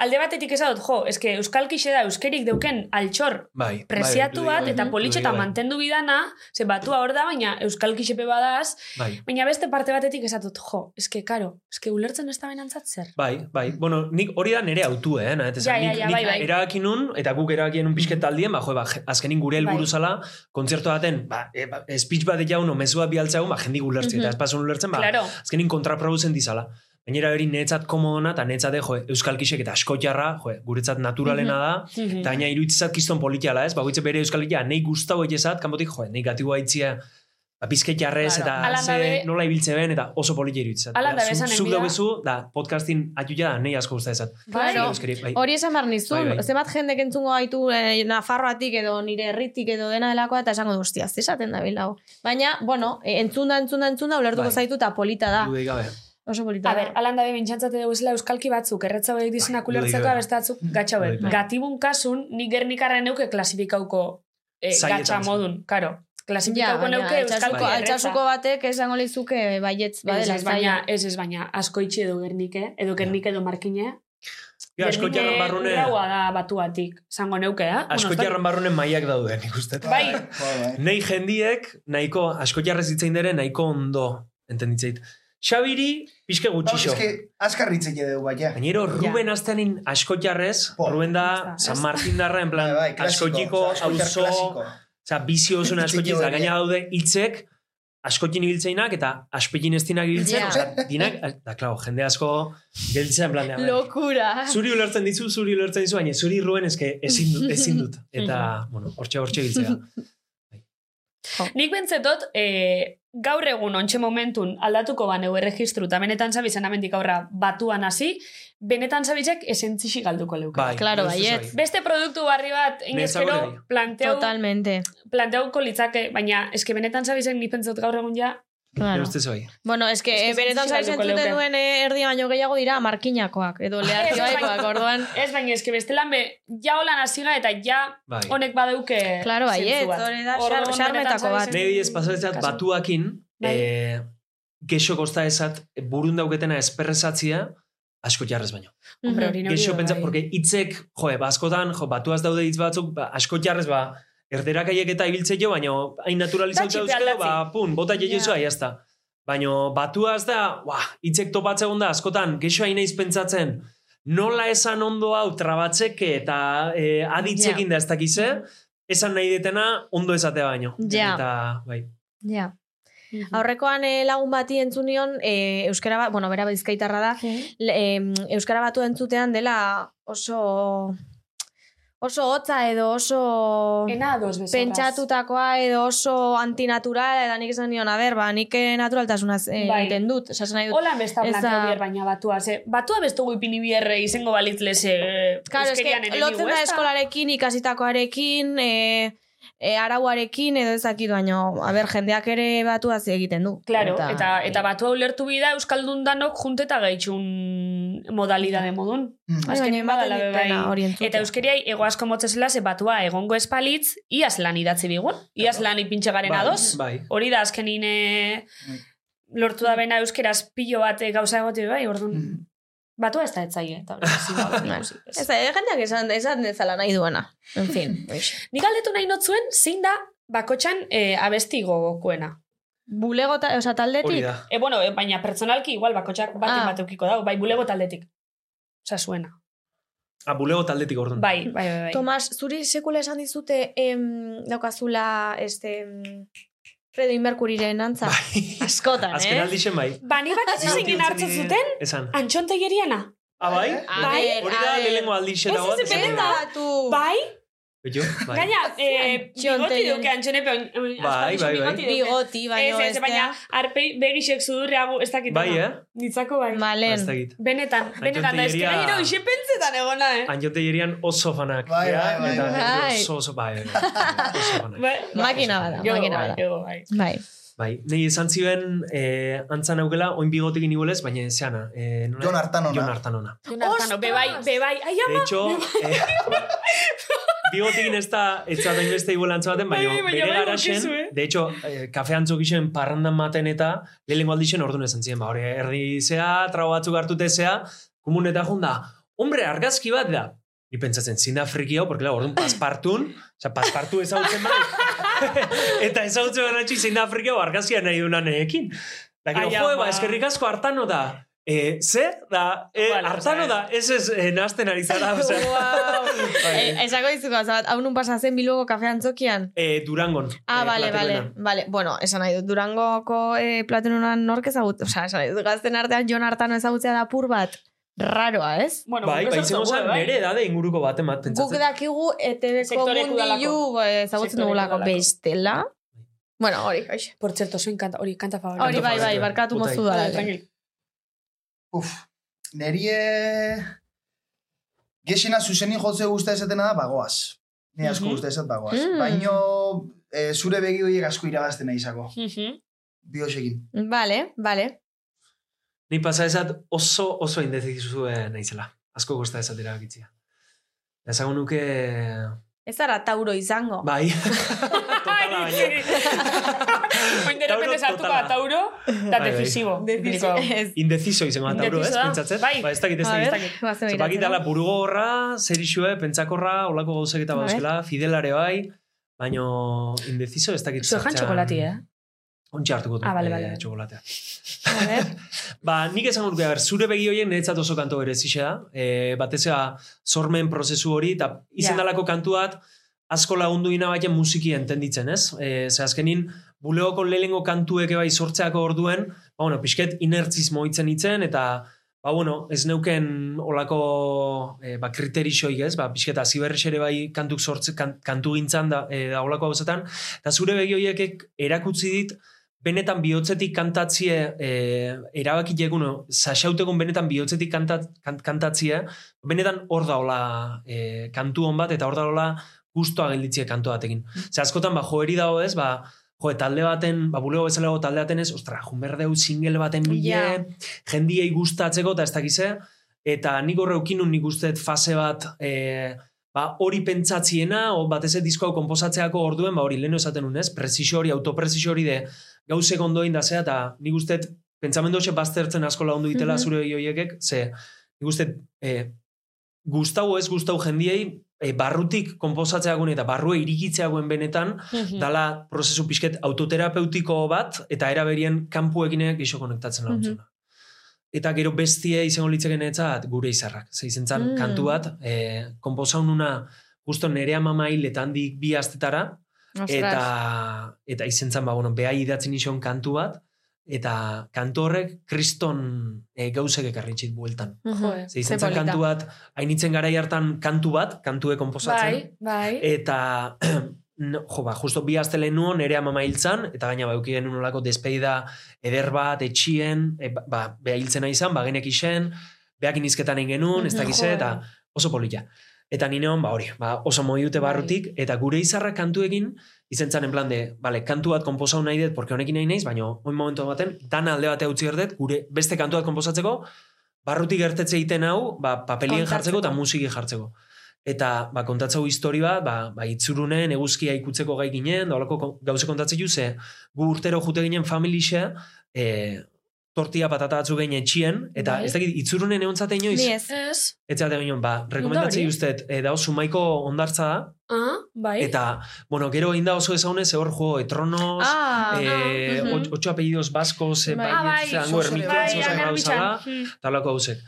Speaker 3: alde batetik esadot, jo, eske Euskalkixe da euskerik deuken altxor
Speaker 6: Bai.
Speaker 3: preziatu
Speaker 6: bai,
Speaker 3: bat
Speaker 6: bai,
Speaker 3: eta
Speaker 6: bai,
Speaker 3: politxeta
Speaker 6: bai,
Speaker 3: mantendu bidana, ze batua hor da, baina Euskalkixepe badaz,
Speaker 6: Bai.
Speaker 3: baina beste parte batetik esatot, jo, eske karo, eske ulertzen ez da benantzat zer.
Speaker 6: Bai, bai. Bueno, nik hori da nere autu, eh? Nahet,
Speaker 3: Ja, ja,
Speaker 6: nik,
Speaker 3: ja,
Speaker 6: nik
Speaker 3: bai, bai.
Speaker 6: erabaki nun, eta guk erabakien un pixket taldien, ba, jo, ba, azkenin gure helburu
Speaker 3: Bai.
Speaker 6: zala, kontzertu baten, ba, e, ba, speech bat jaun, mezua bialtza ba, jendik ulertzi, eta ez pasun ulertzen, ba,
Speaker 3: Claro.
Speaker 6: azkenin kontraproduzen dizala. Gainera hori netzat komodona, eta netzat, jo, euskalkixek eta askotiarra, jo, guretzat naturalena da,
Speaker 3: Mhm.
Speaker 6: eta gaina iruditzat kiston politiala, ez? Bagoitze bere euskalkia, nahi gustau egezat, kanpotik, jo, negatiboa itzia, ba, bizket jarrez,
Speaker 3: Claro.
Speaker 6: eta
Speaker 3: Alan
Speaker 6: ze,
Speaker 3: dabe-
Speaker 6: nola ibiltze ben, eta oso politia iruditzat.
Speaker 3: Alan
Speaker 6: zu-
Speaker 3: esanen
Speaker 6: Zuk
Speaker 3: bida.
Speaker 6: daubezu, da, podcastin atuia da, nahi asko gusta ezat.
Speaker 4: Claro.
Speaker 6: Euskari, bai.
Speaker 4: Hori esan behar nizun,
Speaker 6: Bai, bai.
Speaker 4: zenbat jendek entzungo gaitu eh, Nafarroatik edo nire herritik edo dena delakoa, eta esango du, hostia, ze esaten da bilau. Baina, bueno, eh, entzunda, entzunda, entzunda, ulertuko
Speaker 6: Bai.
Speaker 4: zaitu eta polita da.
Speaker 6: Dudei gabe.
Speaker 4: Oso polita
Speaker 3: A
Speaker 4: da.
Speaker 3: ber, alan dabe bintxantzate dugu zela euskalki batzuk, erretza horiek dizenak ulertzeko,
Speaker 6: bai.
Speaker 3: beste batzuk gatxa. Gatibun kasun, nik gernikarren neuke klasifikauko eh, gatxa modun, karo.
Speaker 4: Ja,
Speaker 3: Klasifikauko
Speaker 4: baina,
Speaker 3: neuke erretza.
Speaker 4: altxasuko batek esango lizuke baietz, badela
Speaker 3: ez, baina, ez, ez, baina, asko itxi edo gernike, edo gernike edo markine.
Speaker 6: Ja, askotiarran barrune,
Speaker 3: Graua da batuatik, zango neuke, eh?
Speaker 6: askotiarran barrune maiak daude, nik uste.
Speaker 3: Bai.
Speaker 7: Bai, bai.
Speaker 6: Nei jendiek, nahiko, askotiarrez itzein dere, nahiko ondo, entenditzeit. Xabiri, pixke
Speaker 7: Ba,
Speaker 6: gutxixo.
Speaker 7: eske, askar hitzeke dugu, bai, ja.
Speaker 6: Gainero, Ruben aztenin askotiarrez,
Speaker 7: Po.
Speaker 6: Ruben da. San Martin darra, en plan,
Speaker 7: Bai, bai, klasiko,
Speaker 6: askotiko,
Speaker 7: osea.
Speaker 6: Osa, bizi oso askotik, eta gaina daude hitzek, askotin ibiltzeinak eta aspekin ez dinak ibiltzen, osea, dinak, da, klaro, jende asko gelditzen en plan,
Speaker 4: Lokura.
Speaker 6: zuri ulertzen dizu, zuri ulertzen dizu, baina zuri ruen eske ezin dut, ezin dut. Eta, bueno, hortxe hortxe biltzea.
Speaker 3: Nik bentzetot, e, gaur egun ontxe momentun aldatuko baneu erregistru, eta benetan zabizen amendik aurra batuan hasi, benetan zabizek esentzixi galduko leuke.
Speaker 6: Bai,
Speaker 4: Claro,
Speaker 6: bai,
Speaker 4: baietz.
Speaker 3: Beste produktu barri bat, inezkero, planteau,
Speaker 4: Totalmente.
Speaker 3: planteuko litzake, baina eske benetan zabizek nik pentsot gaur egun ja,
Speaker 4: Claro.
Speaker 6: Ustez bai.
Speaker 4: Bueno, es que,
Speaker 3: Es que
Speaker 4: eh, benetan
Speaker 3: zentzuzia
Speaker 4: zaizen
Speaker 3: galduko
Speaker 4: zuten
Speaker 3: leuke.
Speaker 4: duen eh, erdi baino gehiago dira markinakoak, edo lehartioaikoak, orduan.
Speaker 3: ez baina eske bestelan be, ja holan hasiga eta ja
Speaker 6: Bai.
Speaker 3: honek badeuke
Speaker 4: Claro, baiet,
Speaker 3: zentzu bat.
Speaker 4: hori da xarmetako
Speaker 6: Nei ez pasatzat
Speaker 3: Kasu.
Speaker 6: batuakin,
Speaker 3: Bai.
Speaker 6: eh, gexo kosta ezat, burun dauketena esperrezatzia, asko jarrez baino.
Speaker 3: Hombre, hori neuri
Speaker 6: Gexo
Speaker 3: bai.
Speaker 6: pentsa, porque hitzek, jo, ba, askotan, jo, batuaz daude hitz batzuk, ba, asko jarrez, ba, erderakaiek eta ibiltze jo, baina hain naturalizauta
Speaker 3: aldatzi.
Speaker 6: ba, pun, bota jejezu, yeah. jazta. Baina batuaz da, ba, hitzek topatzen da, askotan, gexo hain naiz pentsatzen, nola esan ondo hau trabatzeke eta e, aditzekin da ez dakize, esan nahi detena ondo esatea baino.
Speaker 4: Ja.
Speaker 6: Eta, bai.
Speaker 4: Ja. Aurrekoan eh, lagun bati entzunion, eh, euskara bat, bueno, bera bizkaitarra da, em, euskara batu entzutean dela oso oso hotza edo oso
Speaker 3: Ena ados bezorraz.
Speaker 4: pentsatutakoa edo oso antinatural eta nik esan nion, a ba, nik eh, naturaltasunaz eh,
Speaker 3: Bai.
Speaker 4: egiten dut, esasen nahi dut.
Speaker 3: Hola besta
Speaker 4: Ez
Speaker 3: planteo
Speaker 4: da-
Speaker 3: bier baina batua, ze, batua bestugu ipini bierre izango balitlez e,
Speaker 4: Claro, eske, lotzen da eskolarekin, ikasitakoarekin, e, e, arauarekin, edo ezakit baino, a ber, jendeak ere batuaz egiten du.
Speaker 3: Claro, eta, eta, batua ulertu bida Euskaldun danok junteta gaitxun modalidade modun.
Speaker 7: Mm.
Speaker 4: Bai, baina pena
Speaker 3: bai. Eta euskeriai ego asko motzezela ze batua egongo espalitz, iaz lan idatzi bigun, iaz lan ipintxe garen
Speaker 6: bai,
Speaker 3: adoz.
Speaker 6: Bai.
Speaker 3: Hori da azkenin e,
Speaker 7: Bai.
Speaker 3: lortu da bena euskeraz pilo bat e, gauza egote bai, orduan.
Speaker 7: Mm.
Speaker 3: Batua ez da etzaile, eta hori hori ikusi.
Speaker 4: Ez da, jendeak esan, esan dezala nahi duena. En fin.
Speaker 3: Nik galdetu nahi notzuen, zein da bakotxan e, abesti gogokoena.
Speaker 4: Bulego, ta, oza, taldetik.
Speaker 3: E, bueno, e, baina pertsonalki igual bakotxak baten
Speaker 4: Ah.
Speaker 3: bat eukiko dago, bai bulego taldetik. Osa, zuena.
Speaker 6: Ah, bulego taldetik orduan.
Speaker 3: Bai, bai, bai. bai.
Speaker 4: Tomas, zuri sekula esan dizute em, daukazula este, em, Freddie Mercuryren antza.
Speaker 6: Bai.
Speaker 4: Askotan,
Speaker 6: Azken
Speaker 4: eh?
Speaker 6: aldixen bai.
Speaker 3: Ba, ni bat ez zingin hartu zuten,
Speaker 6: Esan.
Speaker 3: antxontegeriana.
Speaker 6: Ah, bai?
Speaker 3: Bai.
Speaker 6: Hori da
Speaker 4: ver.
Speaker 6: lehenengo aldixen.
Speaker 3: Ez, ez. Bai,
Speaker 6: Beto, bai.
Speaker 3: gaina, eh, bigoti duke antxonepe,
Speaker 6: Bai, bai, bai.
Speaker 4: Bigoti, baino
Speaker 3: Ez, ez, baina arpei begixek sudurreago, ez dakit.
Speaker 6: Bai, eh?
Speaker 3: Nitzako bai.
Speaker 4: Malen.
Speaker 6: Ez dakit.
Speaker 3: Benetan, benetan, da ez que
Speaker 6: Antxontegeria-
Speaker 3: gero ise pentsetan egona, eh?
Speaker 6: Antxotegerian oso fanak.
Speaker 7: Bai, bai, bai,
Speaker 6: eta
Speaker 4: bai.
Speaker 6: Oso, oso, bai, bai, bai, oso fanak.
Speaker 3: Bai,
Speaker 4: Makina bada, makina
Speaker 3: bai,
Speaker 4: bada.
Speaker 3: gego bai.
Speaker 4: Bai.
Speaker 6: Bai, nahi esan ziben eh, antzan aukela, oin bigotekin igualez, baina zeana. Eh,
Speaker 7: Jon Artanona.
Speaker 6: Jon Artanona.
Speaker 3: Jon Artano, bebai, bebai, ai
Speaker 6: De
Speaker 3: ama!
Speaker 6: hecho, bigotekin ez da, ez da beste igual antza baten, baina
Speaker 3: Bai,
Speaker 6: bere
Speaker 3: bai,
Speaker 6: garaxen,
Speaker 3: bakizu, eh?
Speaker 6: de hecho, eh, kafe antzok isen parrandan maten eta lehenengo aldixen orduan esan ziren, ba, hori erdi zea, trago batzuk hartute zea, komun eta jonda, hombre, argazki bat da. Ni pentsatzen, zin da friki hau, porque la, orduan paspartun, oza, paspartu ezagutzen bai, eta ezagutzen banatxi zein da friki hau argazkia nahi dunan ekin. Da, gero,
Speaker 3: Ai,
Speaker 6: jo,
Speaker 3: ama.
Speaker 6: ba, eskerrik asko hartano da, Eh, zer? Da, eh,
Speaker 3: Vale,
Speaker 6: hartano da, ez ez eh, nahasten ari zara.
Speaker 4: Wow. eh, esako dizuko, zabat, hau nun pasa zen Bilboko kafe antzokian?
Speaker 6: Eh, Durangon.
Speaker 4: Ah,
Speaker 6: eh,
Speaker 4: vale, vale, vale. Bueno, esan nahi dut, Durangoko eh, platenunan nork ezagut, osea, esan nahi dut, gazten artean Jon Artano ezagutzea da pur bat, raroa, ez?
Speaker 3: Bueno,
Speaker 6: Bai,
Speaker 3: guk
Speaker 6: bai, izango zen,
Speaker 3: dugu, bai.
Speaker 6: nere edade inguruko bat,
Speaker 4: Guk
Speaker 6: pentsatzen.
Speaker 4: dakigu ETV-ko
Speaker 3: Sektoreko
Speaker 4: mundilu ezagutzen dugulako bestela. Bueno, hori, hoxe.
Speaker 3: Por cierto, soy kanta, hori kanta favorito.
Speaker 4: Hori bai, bai, barkatu mozu da.
Speaker 3: tranquil.
Speaker 7: Uf, nerie... Gexena zuzeni jotze guztia esatena da bagoaz. Ni asko guztia esat bagoaz.
Speaker 4: Mm.
Speaker 7: Baino eh, zure begi horiek asko irabazten nahi izako.
Speaker 3: Mhm.
Speaker 7: Biosekin.
Speaker 4: Vale, vale.
Speaker 6: Ni pasa esat oso, oso indezizu naizela. Asko gosta esat erabakitzia. Ezagun nuke...
Speaker 4: Ez zara tauro izango.
Speaker 6: Bai. Totala baina.
Speaker 3: Oin de
Speaker 6: Tauro totala.
Speaker 3: da Tauro, da
Speaker 6: Bai, bai.
Speaker 4: Ez.
Speaker 6: Indeciso izango da tauro, ez? Pentsatzen?
Speaker 3: Bai.
Speaker 6: Ba, ez dakit, ez
Speaker 4: A
Speaker 6: dakit.
Speaker 4: ber,
Speaker 6: ez dakit.
Speaker 4: goazen
Speaker 6: Ze
Speaker 4: begiratzera.
Speaker 6: bakit dala burugo horra, zerixue, pentsakorra, olako gauzak eta bauzela, fidelare bai, baino indeciso ez dakit.
Speaker 3: Zuejan
Speaker 6: sartzean-
Speaker 3: txokolati, eh?
Speaker 6: Ontxe hartuko du,
Speaker 3: Ah,
Speaker 6: eh,
Speaker 3: bale.
Speaker 6: txokolatea.
Speaker 4: A ber.
Speaker 6: Ba, nik esan a ber, zure begi horien niretzat oso kanto berezixe da. E, batez ea, sormen prozesu hori, eta izen
Speaker 3: Ja.
Speaker 6: dalako kantuat, asko lagundu ina baina musiki entenditzen, ez? E, ze azkenin, buleoko lehengo kantuek bai sortzeako orduen, ba, bueno, pixket inertziz moitzen itzen, eta, ba, bueno, ez neuken olako e, ba, kriterixoik, ez? Ba, pixket aziberrix ere bai kantuk sortze, kan, kantu gintzan da, e, da olako hauzetan, eta zure begi horiek erakutsi dit, benetan bihotzetik kantatzie, e, erabaki jeguno, saxautegun benetan bihotzetik kantat, kant, kantatzie, benetan hor daola e, kantu hon bat, eta hor daola gustoa gelditzie kantu batekin. Ze askotan, ba, joeri dago ez, ba, jo, talde baten, ba, bulego bezalago talde baten ez, ostra, junberdeu single baten bile,
Speaker 4: Ja.
Speaker 6: jendiei gustatzeko, eta ez dakize, eta nik horre ukinun nik usteet fase bat, e, ba, hori pentsatziena, o batez ez disko hau komposatzeako orduen, ba, hori lehenu esaten unez, presisio hori, autopresisio hori de gauzek ondoin da zea, eta nik usteet pentsamendu hoxe baztertzen asko lagundu ditela
Speaker 4: Mhm.
Speaker 6: zure joiekek, ze nik usteet e, gustau ez gustau jendiei, e, barrutik komposatzeagun eta barrua irikitzeagoen benetan,
Speaker 3: Mhm.
Speaker 6: dala prozesu pixket autoterapeutiko bat, eta eraberien kanpuekin gixo konektatzen laguntzuna. Eta gero bestie izango litzeken etzat gure izarrak. Ze izen zan,
Speaker 4: Mm.
Speaker 6: kantu bat, e, komposaununa justo nerea mamail eta handik bi astetara, eta, eta izen zan, ba, bueno, behai idatzen izan kantu bat, eta kantu horrek kriston e, gauzek ekarritxit bueltan.
Speaker 3: Jo, eh.
Speaker 6: Ze izen
Speaker 4: Ze
Speaker 6: zan
Speaker 4: polita.
Speaker 6: kantu bat, hainitzen garai hartan kantu bat, kantue komposatzen,
Speaker 3: Bai, bai.
Speaker 6: eta no, jo, ba, justo bi aste lehen nuen ere ama hiltzan, eta gaina ba, euki genuen olako despeida eder bat, etxien, e, ba, ba, beha hiltzen izan, ba, genek isen, behakin izketan egin genuen, ez
Speaker 4: Mhm,
Speaker 6: dakize, eta oso polilla. Eta ni neon, ba, hori, ba, oso moi dute
Speaker 3: Bai.
Speaker 6: barrutik, eta gure izarra kantuekin, izen zan en plan de, vale, kantu bat komposau nahi dut, porque honekin nahi naiz, baina oin momentu baten, dana alde batea utzi gertet, gure beste kantu bat komposatzeko, barrutik gertetze egiten hau, ba, papelien jartzeko eta musiki jartzeko. Eta ba, kontatzeu histori bat, ba, ba, itzurunen eguzkia ikutzeko gai ginen, da holako gauze kontatzen ju, ze gu urtero jute ginen familixe, e, tortilla patata batzu ginen etxien, eta
Speaker 3: Bai.
Speaker 6: ez dakit, itzurunen egontzate inoiz,
Speaker 4: Ni ez.
Speaker 3: Ez.
Speaker 6: ez zate ginen, ba, rekomendatzei
Speaker 3: hori?
Speaker 6: ustet, e, da sumaiko ondartza da,
Speaker 3: Ah, bai.
Speaker 6: eta, bueno, gero egin da oso ezagunez, hor jo, etronos,
Speaker 4: Ah,
Speaker 6: eh,
Speaker 4: mhm.
Speaker 6: ot- ocho apellidos baskos, eh,
Speaker 4: Bai.
Speaker 3: Ah, bai.
Speaker 6: bai, hango
Speaker 7: Sos ere
Speaker 6: ermituan,
Speaker 7: bai,
Speaker 6: zozen
Speaker 3: Aner
Speaker 6: gauzala,
Speaker 3: Bitxan. Mm.
Speaker 6: talako hausek.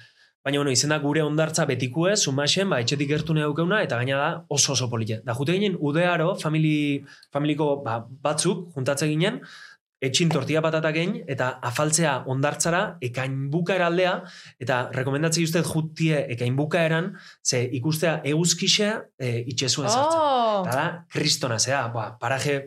Speaker 6: Baina, bueno, izena gure ondartza betikue, sumaxen, ba, etxetik gertu neukena, eta gaina da oso oso polite. Da, jute ginen, udearo, famili, familiko ba, batzuk, juntatze ginen, etxin tortilla patata gein, eta afaltzea ondartzara, ekain bukaera aldea, eta rekomendatzei ustez jutie ekain bukaeran, ze ikustea eguzkixe e, itxezuen sartzen.
Speaker 4: Oh.
Speaker 6: Eta da, kristona, zea, ba, paraje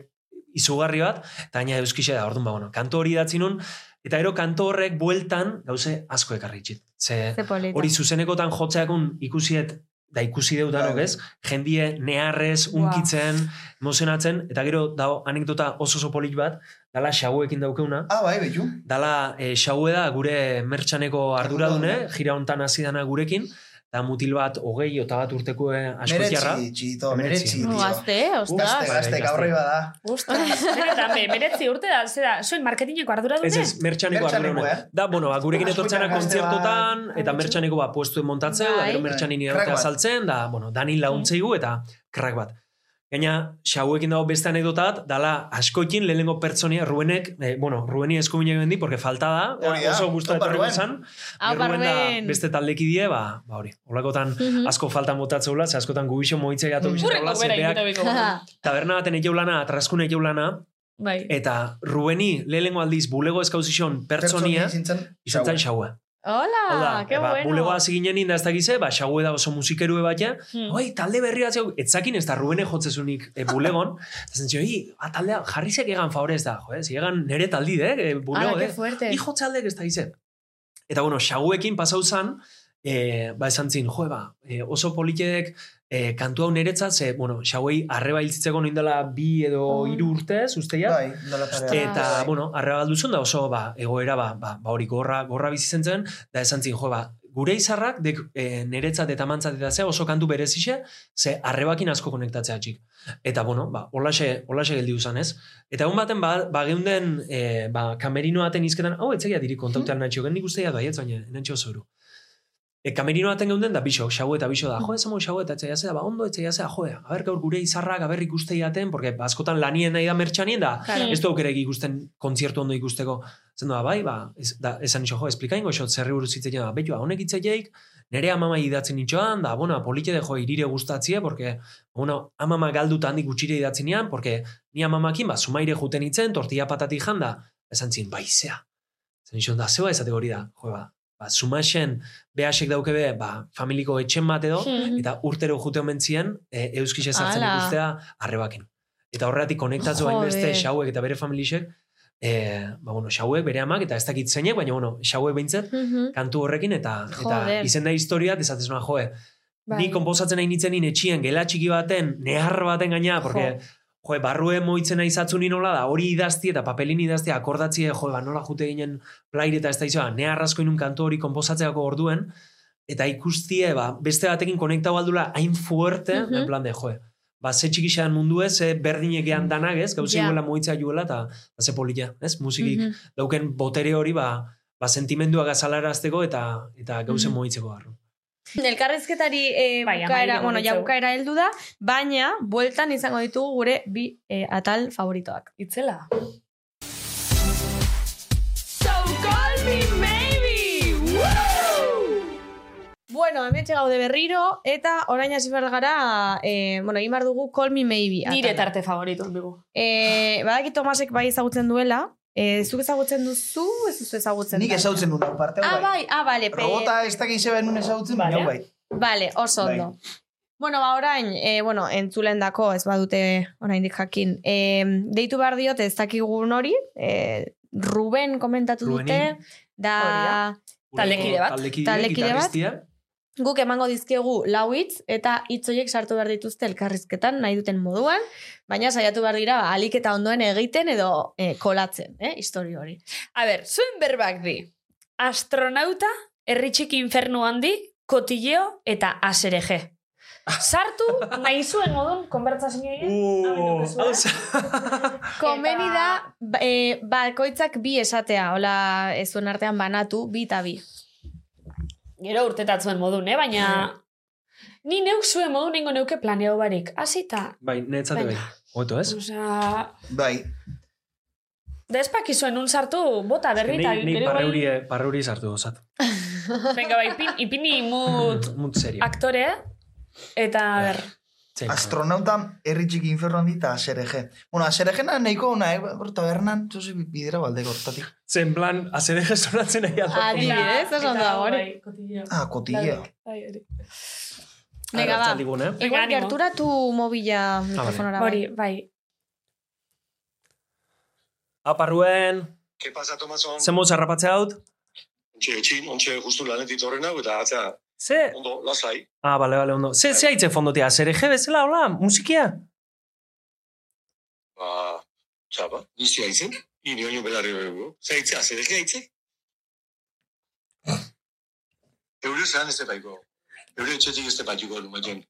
Speaker 6: izugarri bat, eta gaina euskixe da, orduan, ba, bueno, kanto hori idatzi nun, eta ero kanto horrek bueltan gauze asko ekarri txit. Ze, hori zuzenekotan jotzeakun ikusiet da ikusi deutanok
Speaker 7: Bai.
Speaker 6: ez, jendie neharrez, unkitzen, emozionatzen, eta gero dago anekdota oso oso polit bat, dala xauekin daukeuna,
Speaker 7: Ah, bai, behitu.
Speaker 6: dala e, xaue da gure mertxaneko arduradune,
Speaker 7: Arduradune.
Speaker 6: jira hontan hasi dana gurekin, eta mutil bat hogei eta bat urteko eh, askotiarra.
Speaker 7: Meretzi, txito, meretzi.
Speaker 4: No, ostras.
Speaker 7: Gazte, gazte,
Speaker 6: Bai,
Speaker 7: gaurri bada.
Speaker 3: Be, meretzi urte da, zera, soin marketingeko ardura dute?
Speaker 6: Ez ez, mertxaneko
Speaker 7: Mertxaneko,
Speaker 6: arduradune.
Speaker 7: eh?
Speaker 6: Da, bueno, ba, gurekin
Speaker 7: Askotan
Speaker 6: etortzena kontzertotan,
Speaker 7: bat.
Speaker 6: eta mertxaneko ba, puestuen montatzeu, da,
Speaker 4: Bai.
Speaker 6: gero mertxanin
Speaker 7: Bai. bat.
Speaker 6: saltzen, da, bueno, danin launtzeigu, eta krak bat. Gaina, xauekin dago beste anekdotat, dala askoekin lehenengo pertsonia, Rubenek, eh, bueno, Rubeni eskumine gendi, porque falta da,
Speaker 7: da.
Speaker 6: oso
Speaker 7: Opa,
Speaker 6: etorriko
Speaker 7: Ruben.
Speaker 6: zan, da
Speaker 4: Barben.
Speaker 6: beste taldeki die, ba, ba hori, olakotan
Speaker 4: Mhm.
Speaker 6: asko faltan botatzeula, ze askotan gubixo moitze gatu.
Speaker 3: Urreko
Speaker 6: bizitaula,
Speaker 3: bera
Speaker 6: zepeak
Speaker 3: egite biko.
Speaker 6: taberna baten egeu lana, atraskun lana,
Speaker 3: Bai.
Speaker 6: eta Rubeni lehenengo aldiz bulego eskauzizon pertsonia,
Speaker 7: Pertsonia zintzen,
Speaker 6: izan zain
Speaker 7: xaue.
Speaker 6: Da,
Speaker 4: Hola, qué
Speaker 6: ba,
Speaker 4: bueno.
Speaker 6: bulego hasi ginen inda ez dakize, ba, xaue da oso musikerue bat ja,
Speaker 3: Hmm.
Speaker 6: oi, talde berri bat zeu, etzakin ez da Rubene jotzezunik e, bulegon, eta zentzio, hi, a, taldea, jarrizek egan favorez da, jo, ez, egan nere taldi, de, e, bulego,
Speaker 4: Ala, qué
Speaker 6: de,
Speaker 4: fuerte.
Speaker 6: hi jotze aldek ez da gize. Eta, bueno, xauekin pasau zan, e, ba, esan zin, jo, ba, e, oso politedek e, kantu hau niretzat, ze, bueno, xauei arreba hiltzitzeko noindela bi edo
Speaker 4: Mm.
Speaker 6: hiru urte, zuzteiak,
Speaker 7: Bai.
Speaker 6: Eta,
Speaker 7: Bai.
Speaker 6: bueno, arreba galduzun da oso, ba, egoera, ba, ba, ba hori gorra, gorra bizi zen da esan zin, jo, ba, gure izarrak, dek, e, niretzat eta mantzat eta zea oso kantu berezixe, ze arrebakin asko konektatzea txik. Eta, bueno, ba, olaxe, olaxe geldi uzan, ez? Eta egun baten, ba, ba geunden, e, ba, kamerino baten izketan, hau, etzegia diri kontautean nahi txoken, nik usteia da, ez, baina, nentxo zoru. E, kamerino baten geunden, da biso, xau eta biso da, jo, esamo xau eta etzeia zea, ba, ondo etzeia zea, jo, a ber, gaur gure izarrak, a ber ikuste jaten, porque ba, askotan lanien nahi da mertxanien, da,
Speaker 4: Claro.
Speaker 6: ez du aukerek ikusten kontziertu ondo ikusteko. Zen da, bai, ba, ez, da, esan iso, jo, esplikain goxot zerri buruz hitzeien da, betu, honek hitzeieik, nere amama idatzen itxoan, da, bueno, polite de jo, irire gustatzie, porque, bueno, amama galduta handik gutxire idatzen nian, porque ni amamakin, ba, sumaire juten itzen, tortilla patati janda, esan zin, baizea. Zen iso, da, zeba esate hori da, jo, ba, ba, sumaxen, behasek daukebe, ba, familiko etxen bat edo, eta urtero jute omen zien, e, euskixe sartzen
Speaker 4: Ala.
Speaker 6: ikustea arrebakin. Eta horregatik konektatu bain beste xauek eta bere familisek, e, ba, bueno, xauek bere amak, eta ez dakit zeinek, baina, bueno, xauek behintzat,
Speaker 4: Mhm.
Speaker 6: kantu horrekin, eta, eta
Speaker 4: Joder.
Speaker 6: izen da historia, noa, joe,
Speaker 4: Bai.
Speaker 6: ni komposatzen nahi nintzen nien etxien, gela txiki baten, nehar baten gaina, porque, joe, barrue moitzen nahi zatzu ni nola da, hori idazti eta papelin idazti, akordatzie, joe, ba, nola jute ginen plaire eta ez da izan, nehar asko inun kantu hori komposatzeako orduen, eta ikustie, ba, beste batekin konektau aldula hain fuerte,
Speaker 4: Mhm.
Speaker 6: en plan de, joe, ba, ze txikixean mundu ez, ze berdinekean danak ez, gauzi
Speaker 4: Ja.
Speaker 6: guela moitzea juela, eta ba, ze polilla, ez, musikik
Speaker 4: Mhm.
Speaker 6: dauken botere hori, ba, ba sentimendua gazalarazteko eta eta gauzen
Speaker 4: Mhm.
Speaker 6: moitzeko garro.
Speaker 4: Elkarrizketari e,
Speaker 3: Bai,
Speaker 4: bukaera, bueno, ja bukaera heldu da, baina bueltan izango ditugu gure bi e, atal favoritoak.
Speaker 3: Itzela. So call me maybe! Woo!
Speaker 4: Bueno, hemen gaude berriro, eta orain hasi behar gara, e, bueno, egin behar dugu Call Me Maybe.
Speaker 3: Nire tarte favorito, bigu.
Speaker 4: E, badaki Tomasek bai ezagutzen duela, e, zuk ezagutzen duzu, ez duzu ezagutzen
Speaker 7: Nik
Speaker 4: da?
Speaker 7: ezautzen duen hau parte, hau
Speaker 4: Ah,
Speaker 7: bai.
Speaker 4: bai, ah, bale. pe-
Speaker 7: Robota ez dakit zeba nun ezautzen, baina bai.
Speaker 4: Vale, oso
Speaker 7: Bai.
Speaker 4: ondo. Bueno, ba, orain, e, bueno, entzulen dako, ez badute oraindik jakin. E, deitu behar diot, ez dakigun hori, e, Ruben komentatu
Speaker 6: Rubeni.
Speaker 4: dute, da
Speaker 3: Taldekide bat.
Speaker 6: Taldekide,
Speaker 4: Taldekide bat. Guk emango dizkiegu lau hitz, eta hitz horiek sartu behar dituzte elkarrizketan, nahi duten moduan, baina saiatu behar dira, ba, alik eta ondoen egiten edo e, kolatzen, eh, histori hori.
Speaker 3: A ber, zuen berbak di. Astronauta, herritxiki infernu handi, kotilleo eta asereje. Sartu, nahi zuen modun, konbertsazioa
Speaker 6: Uh,
Speaker 4: Komeni da, e, bakoitzak bi esatea, hola, ez zuen artean banatu, bi eta bi.
Speaker 3: Gero urtetatzuen modun, eh? baina... Ni neuk zuen modun nengo neuke planeo barik. Hasita.
Speaker 6: Bai, netzate bai. Oto ez?
Speaker 3: Osea,
Speaker 7: Bai.
Speaker 3: da espakizuen un sartu bota berri eta
Speaker 6: Nei, nei
Speaker 3: gero
Speaker 6: parreuri,
Speaker 3: bai...
Speaker 6: parreuri sartu dozat.
Speaker 3: Venga, bai, ipin, ipini mut
Speaker 6: Mut serio.
Speaker 3: aktore, eta a ber,
Speaker 6: Zein,
Speaker 7: Astronauta herri txiki inferno handi eta asereje. Bueno, aserejena nahiko ona, eh? Hor tabernan, zoze bidera baldeko hortatik.
Speaker 6: Zen plan, azereje sonatzen nahi alda.
Speaker 4: Adibidez, oso ondo dago hori.
Speaker 3: bai.
Speaker 7: Ah, kotilleo.
Speaker 3: Hori.
Speaker 4: Venga, ba.
Speaker 6: Eh?
Speaker 4: Igual
Speaker 3: animo.
Speaker 4: gerturatu mobila mikrofonora.
Speaker 3: Hori,
Speaker 4: bai.
Speaker 3: bai.
Speaker 6: Aparruen,
Speaker 10: ¿Qué pasa, Tomaso?
Speaker 6: zen moz harrapatzea haut?
Speaker 10: Ontxe, etxin, ontxe justu lanetit horren hau, eta atzea,
Speaker 6: Ze...
Speaker 10: Ondo, lasai.
Speaker 6: Ah, bale, bale, ondo. Ze, ze haitze fondotea, zer ege bezala, hola, musikia?
Speaker 10: Ba, txapa, nizi haitzen. Ini oino belarri dugu. Zaitzea, zer ege haitze? Eure zehan ez tepaiko. Eure etxetik ez tepaituko lumaten.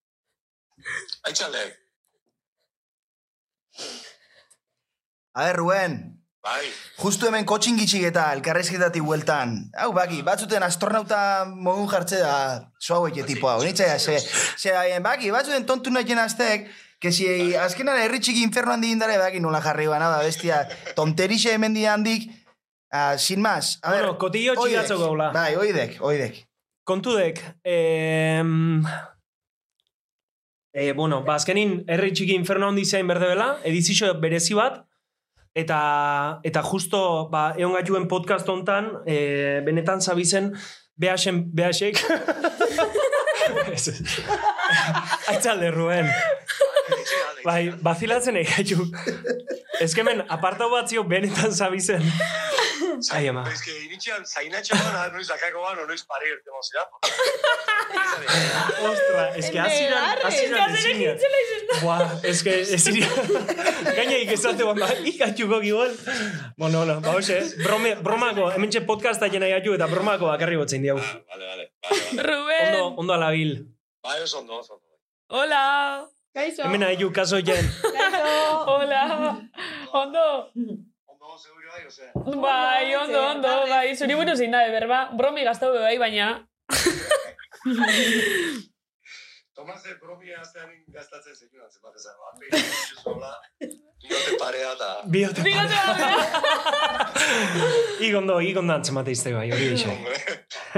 Speaker 10: Aitzale,
Speaker 7: A ber, Ruen,
Speaker 10: bai.
Speaker 7: justu hemen kotxin gitxik eta elkarrezketatik bueltan. Hau, baki, batzuten astronauta modun jartze da zo hauek tipo hau. Nitzea, ze, ze, baki, batzuten tontu nahi aztek, que si azkenan herritxik inferno handi indare, baki, nola jarri bana da, bestia, tonterixe hemen di handik, ah, sin más. A ber,
Speaker 6: Bueno, kotillo txigatzo gaula.
Speaker 7: Bai, oidek, oidek.
Speaker 6: Kontudek, eh, eh, bueno, ba, azkenin, herri txiki inferno handi zain berde bela, edizio berezi bat, eta, eta justo, ba, egon gaituen podcast hontan, eh, benetan zabizen, behasen, behasek. Aitzalde, Ruen. Bai, bazilatzen egaitu. Ez kemen, apartau bat zio benetan zabizen. Ai, ama.
Speaker 10: Ez que initxean zainatxe bana, noiz dakako bana, noiz pare irte mozera.
Speaker 6: Ostra, es que hasieran, hasieran ezinean. Buah, es que ezinean. Gaina ikesate ban, ba, ikatxuko gibol. Bueno, no, ba, hoxe, brome, bromako, hemen txe podcasta jena gaitu eta bromako bakarri botzen diau.
Speaker 10: Vale, vale. vale, vale.
Speaker 3: Ruben!
Speaker 6: Ondo, ondo alabil.
Speaker 10: Bai, oso ondo, oso ondo.
Speaker 3: Hola!
Speaker 4: Kaixo.
Speaker 6: Hemen haiu kaso jen.
Speaker 3: Hola! Ondo!
Speaker 10: Ondo, seguro bai, ose.
Speaker 3: Bai, ondo, ondo, bai. Zuri buruz zein da, berba. Bromi gaztau be bai, baina...
Speaker 10: Tomase bromi aztean gastatzen zekun atzen bat ezan. Ba, pein, zola, inote parea eta...
Speaker 6: Biote.
Speaker 3: Bigote
Speaker 6: Igondo, igondo antzemate izte bai, hori.
Speaker 10: Hombre.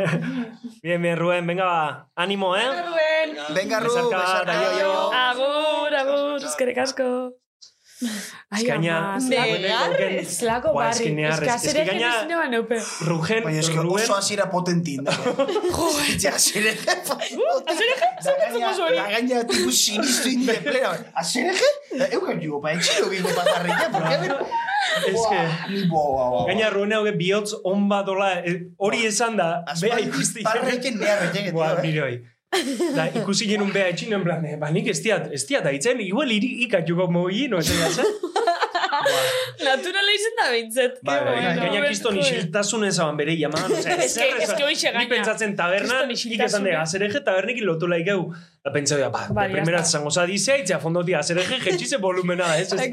Speaker 6: Bien, bien, Ruen, venga ba, animo, eh?
Speaker 3: Ruben!
Speaker 7: Venga, Ru,
Speaker 6: Besarka,
Speaker 7: besarka,
Speaker 6: da, jo, jo.
Speaker 3: Agur, agur, eskerrik asko. Ai, ama,
Speaker 4: negarrez.
Speaker 6: Buah,
Speaker 3: barri. ba neupe.
Speaker 6: Rugen,
Speaker 7: Baina eske
Speaker 6: Ruen,
Speaker 7: oso hasiera potentin. Ja, asereje.
Speaker 3: Azereje?
Speaker 7: Da gaina, da gaina, tipo, sinistu indi de plena. Asereje? Euken jugo, pa etxilo bigo patarrilla, porque...
Speaker 6: es que...
Speaker 7: Bo, bo, bo.
Speaker 6: Gaina Ruen hauge bihotz on bat ola, eh, hori esan da, bea
Speaker 7: Aspaldi
Speaker 6: ikusti.
Speaker 7: parrekin nearretek,
Speaker 6: Buah,
Speaker 7: tío, eh.
Speaker 6: nire hoi. Da, ikusi genuen beha etxin, en plan, eh, ba, nik ez diat, ez diat aitzen, igual iri ikatuko mogi, no, esan jatzen.
Speaker 3: Naturala izen da behintzet.
Speaker 6: Bai, bai, gaina kiston isiltasun ezaban bere jaman, osea,
Speaker 3: Ez que- ez que hoixe
Speaker 6: Ni
Speaker 3: gaina.
Speaker 6: pentsatzen tabernan,
Speaker 3: Kriston
Speaker 6: nik esan de,
Speaker 3: isiltasune.
Speaker 6: azereje tabernekin lotu. Da pentsa da, ba,
Speaker 3: Bai,
Speaker 6: de
Speaker 3: ya
Speaker 6: primera zango za dizea, itzea fondotia, azereje jetxize volumena, ez? ez-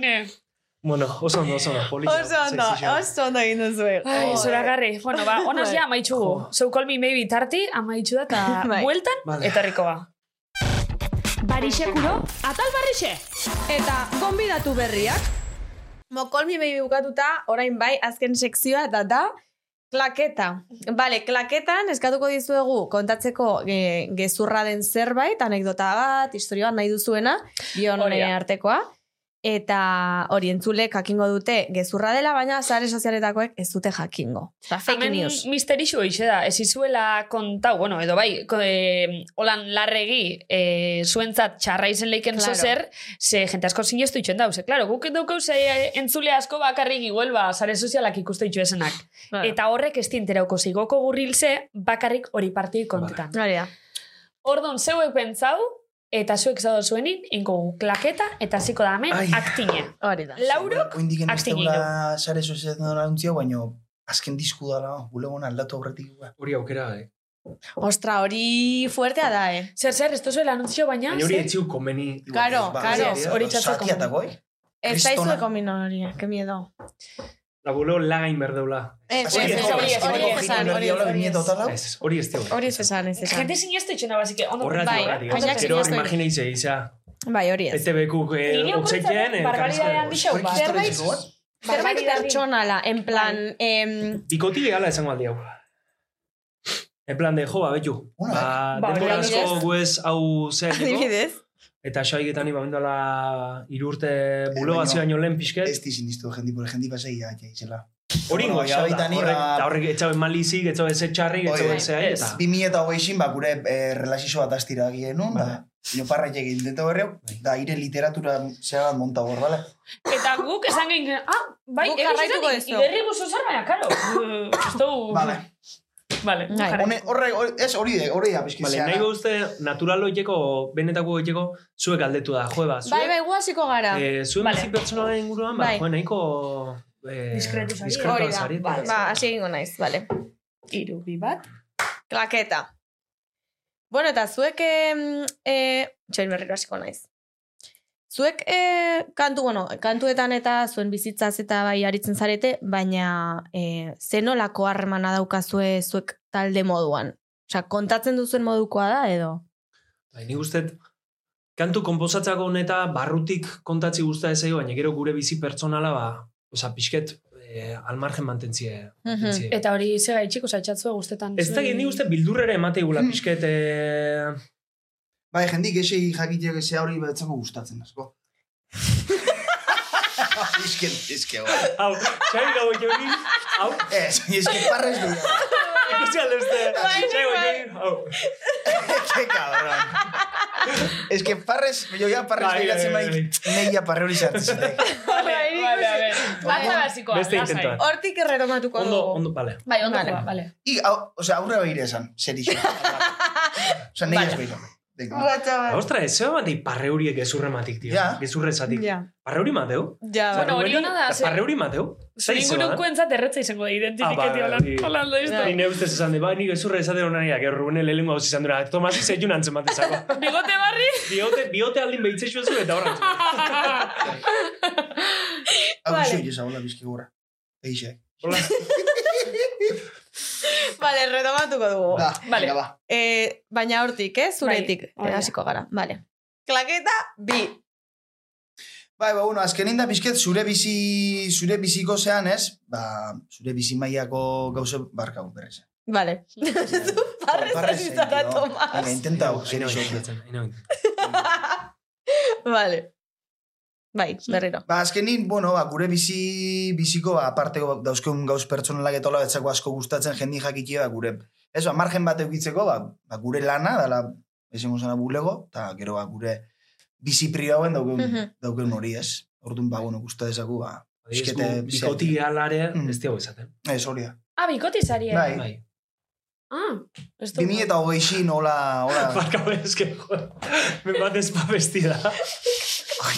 Speaker 3: De
Speaker 6: Bueno, oso ondo, oso ondo, polita.
Speaker 4: Oso ondo, oso ondo egin duzu.
Speaker 3: Ai, zoragarri. Bueno, ba, honaz ja amaitxugu. So call me maybe tarti, amaitxu da, eta
Speaker 4: Bai.
Speaker 3: bueltan,
Speaker 6: Vale.
Speaker 3: etorriko ba.
Speaker 1: Barixekuro, atal barrixe!
Speaker 4: Eta gonbidatu berriak. Mokolmi behi bukatuta, orain bai, azken sekzioa eta da, klaketa. Bale, klaketan eskatuko dizuegu kontatzeko e, gezurra den zerbait, anekdota bat, historia bat nahi duzuena, bion artekoa. Eta hori entzulek jakingo dute gezurra dela, baina sare sozialetakoek ez dute jakingo. Eta fake
Speaker 3: Hemen
Speaker 4: news.
Speaker 3: misterixu hoxe da, ez izuela kontau, bueno, edo bai, e, holan larregi e, zuentzat txarra izen leiken
Speaker 4: Claro.
Speaker 3: zozer, ze jente asko sinestu itxen dauz, claro, guk daukau ze entzule asko bakarrik igual ba, sare sozialak ikuste itxu esenak.
Speaker 4: Claro.
Speaker 3: Eta horrek ez dienterauko zigoko gurrilze, bakarrik hori parti kontetan.
Speaker 4: Da.
Speaker 3: Ordon, zeuek pentsau, eta zuek zado zuenin, ingo klaketa, eta ziko da hemen aktine.
Speaker 4: Hori da.
Speaker 3: Laurok,
Speaker 7: Oindik ez
Speaker 3: aktin
Speaker 7: daula sare sozietan dara untzio, baina azken disku dala, bulegon aldatu aurretik.
Speaker 6: Hori aukera, eh?
Speaker 4: Ostra, hori fuertea da, eh?
Speaker 3: zer zer, ez tozuela anuntzio baina,
Speaker 6: Baina hori
Speaker 3: zer?
Speaker 6: etxiu komeni.
Speaker 4: Claro,
Speaker 7: Ba,
Speaker 4: claro,
Speaker 7: hori-
Speaker 3: hori txatzeko.
Speaker 7: Sakiatako, eh?
Speaker 4: Ez
Speaker 7: Kristona.
Speaker 4: daizueko minoria, que miedo.
Speaker 6: La buleo lagain berdeula.
Speaker 4: Ez,
Speaker 3: Hori
Speaker 4: ez,
Speaker 3: ez,
Speaker 4: ez,
Speaker 3: hori ez,
Speaker 4: hori
Speaker 3: hori
Speaker 4: ez
Speaker 7: Hori
Speaker 4: hori ez,
Speaker 7: hori
Speaker 4: hori ez.
Speaker 7: lau?
Speaker 6: Ez, ez, hori ez.
Speaker 4: Hori ez.
Speaker 3: Gente sinestu itxena, basike, ondo
Speaker 4: Bai,
Speaker 6: horretik. Gero
Speaker 4: sinestu-
Speaker 6: imagineize, isa.
Speaker 4: Bai, hori ez.
Speaker 6: ETB-kuk eh,
Speaker 3: Nire
Speaker 6: otzeiten, eh,
Speaker 3: barbaridade
Speaker 6: karrizka-
Speaker 3: handi xau,
Speaker 7: Hori
Speaker 3: ba.
Speaker 7: kristola
Speaker 4: Zerbait-? Zerbait pertsonala, en plan, em,
Speaker 6: Bikoti begala esango aldi hau. En plan de, jo, ba, betu. Ba, denbora asko guez hau zehateko.
Speaker 4: adibidez.
Speaker 6: Eta xaiketan iba bendala irurte bulo
Speaker 7: baina-
Speaker 6: hasi baino lehen pixket.
Speaker 7: Ez dizin iztu, jendi, por jendi pasei, ja, ja, izela.
Speaker 6: Hori ingo,
Speaker 7: Bueno,
Speaker 6: ja, Horrek, eta etxabe malizik, etxabe ze txarrik, etxabe ze
Speaker 3: ez.
Speaker 6: eta...
Speaker 7: Bi mila eta hogei ba, gure eh, relazio bat astira gien, no? Da, Ino parra egin intento berreu, da, ire literatura zera bat monta hor, bale?
Speaker 3: Eta guk esan gehin, ah, bai, esan,
Speaker 4: duzu.
Speaker 3: Iberri guzu zer, baina, karo. Ez dugu...
Speaker 7: Bale.
Speaker 3: Vale,
Speaker 4: Bai.
Speaker 7: Hone, horre, ez hori de, hori da, pizki
Speaker 6: Vale, nahi uste natural hoieko, benetako hoieko, zuek aldetu da, jo, ba, zuek,
Speaker 4: Bai, bai, guaziko gara.
Speaker 6: eh, zuen
Speaker 3: Vale.
Speaker 6: bizi pertsonalen inguruan, ba,
Speaker 4: Bai.
Speaker 6: jo, nahiko... Eh,
Speaker 3: Diskretu zari. Vale.
Speaker 4: Ba, hasi egingo naiz, vale.
Speaker 3: Iru, bi bat.
Speaker 4: Klaketa. Bueno, eta zuek, e, e, txoin berriro hasiko naiz. Zuek e, kantu, bueno, kantuetan eta zuen bizitzaz eta bai aritzen zarete, baina e, zenolako harremana daukazue zuek talde moduan? Osea, kontatzen duzuen modukoa da edo?
Speaker 6: Bai, nik uste, kantu komposatzako honeta barrutik kontatzi guzta ez baina gero gure bizi pertsonala, ba, oza, pixket, eh, almargen mantentzie. mantentzie.
Speaker 3: Eta hori ze gaitxik, osa, etxatzue guztetan.
Speaker 6: Ez da, nik uste bildurrere emate gula pixket, eh,
Speaker 7: Bai, jendik esei jakiteak ezea hori betzako gustatzen, asko. Izken, izke, bai.
Speaker 6: hau, txai gau joni, hau,
Speaker 7: Ez, izke parrez dira.
Speaker 6: ikusi aldezte,
Speaker 4: Bai,
Speaker 6: txai gau
Speaker 4: bai.
Speaker 6: joni, hau.
Speaker 7: Ke cabrón. Ez que parrez, jo ja parrez
Speaker 6: Bai,
Speaker 7: behiratzen
Speaker 6: bai,
Speaker 7: bai, neia parre hori sartzen.
Speaker 3: Vale, vale, a ver. Atza basikoa, lasai.
Speaker 4: Hortik erretomatuko
Speaker 6: Ondo,
Speaker 4: dugu.
Speaker 6: ondo, bale.
Speaker 3: Bai, ondo,
Speaker 4: Vale.
Speaker 3: vale. vale.
Speaker 7: I, o sea, aurre behire esan, zer iso. O sea, neia ez behira. Venga.
Speaker 6: Ostra, ez zeba mati parre horiek gezurre matik, tio.
Speaker 7: Ja.
Speaker 6: Gezurre zatik.
Speaker 4: Ja.
Speaker 6: Parre hori mateu?
Speaker 4: Ja,
Speaker 3: Bueno, hori ona da, ze-
Speaker 6: Parre hori mateu?
Speaker 3: Zure inguruko entzat erretza izango da identifiketi
Speaker 6: Ah, bai.
Speaker 3: Holan da izto.
Speaker 6: Ni ne ustez esan de, ba, ni gezurre esate honaria, gero rubene lehenko hau izan dura, Tomasi zeiun antzen matezako.
Speaker 3: Bigote barri?
Speaker 6: Biote, biote aldin behitze zu eta horan.
Speaker 7: Hau
Speaker 4: Vale.
Speaker 7: iso jesa, hola, bizki gura. Eixe.
Speaker 6: Hola.
Speaker 4: Vale, retomatuko dugu.
Speaker 7: Da,
Speaker 3: Vale.
Speaker 7: venga, ba.
Speaker 4: Eh, baina hortik, eh? Zuretik.
Speaker 3: Bai, da.
Speaker 4: hasiko gara. Vale. Klaketa, bi.
Speaker 7: Bai, ba, bueno, azkenin da bizket zure bizi, zure biziko zean, ez? Ba, zure bizi mailako gauze barkau berrez.
Speaker 4: Vale. Zu parrez hasi zara, Tomas.
Speaker 7: Venga, intenta hau, zer
Speaker 6: Haino
Speaker 7: iso.
Speaker 6: intentatzen, haino
Speaker 4: Vale. Bai, berriro.
Speaker 7: Ba, azkenin, bueno, ba, gure bizi, biziko, ba, aparteko dauzkeun gauz pertsonalak etola betzako asko gustatzen jendi jakitie, ba, gure, ez, ba, margen bat eukitzeko, ba, ba gure lana, dala, esango zana bulego, eta gero, ba, gure bizi pribauen daukeun,
Speaker 4: Mhm.
Speaker 7: daukeun hori, ez? Orduan, ba, bueno, gusta dezaku, ba,
Speaker 6: Bizkete, bikoti alare,
Speaker 7: Mm.
Speaker 6: ez diago esaten.
Speaker 7: ez hori da.
Speaker 3: Ah, bikoti zari, eh?
Speaker 7: Bai.
Speaker 6: Bai.
Speaker 3: Ah, ez du.
Speaker 7: 2000 eta hogeixin, hola, hola,
Speaker 6: Barka, eske, jo, me bat ez pa bestida.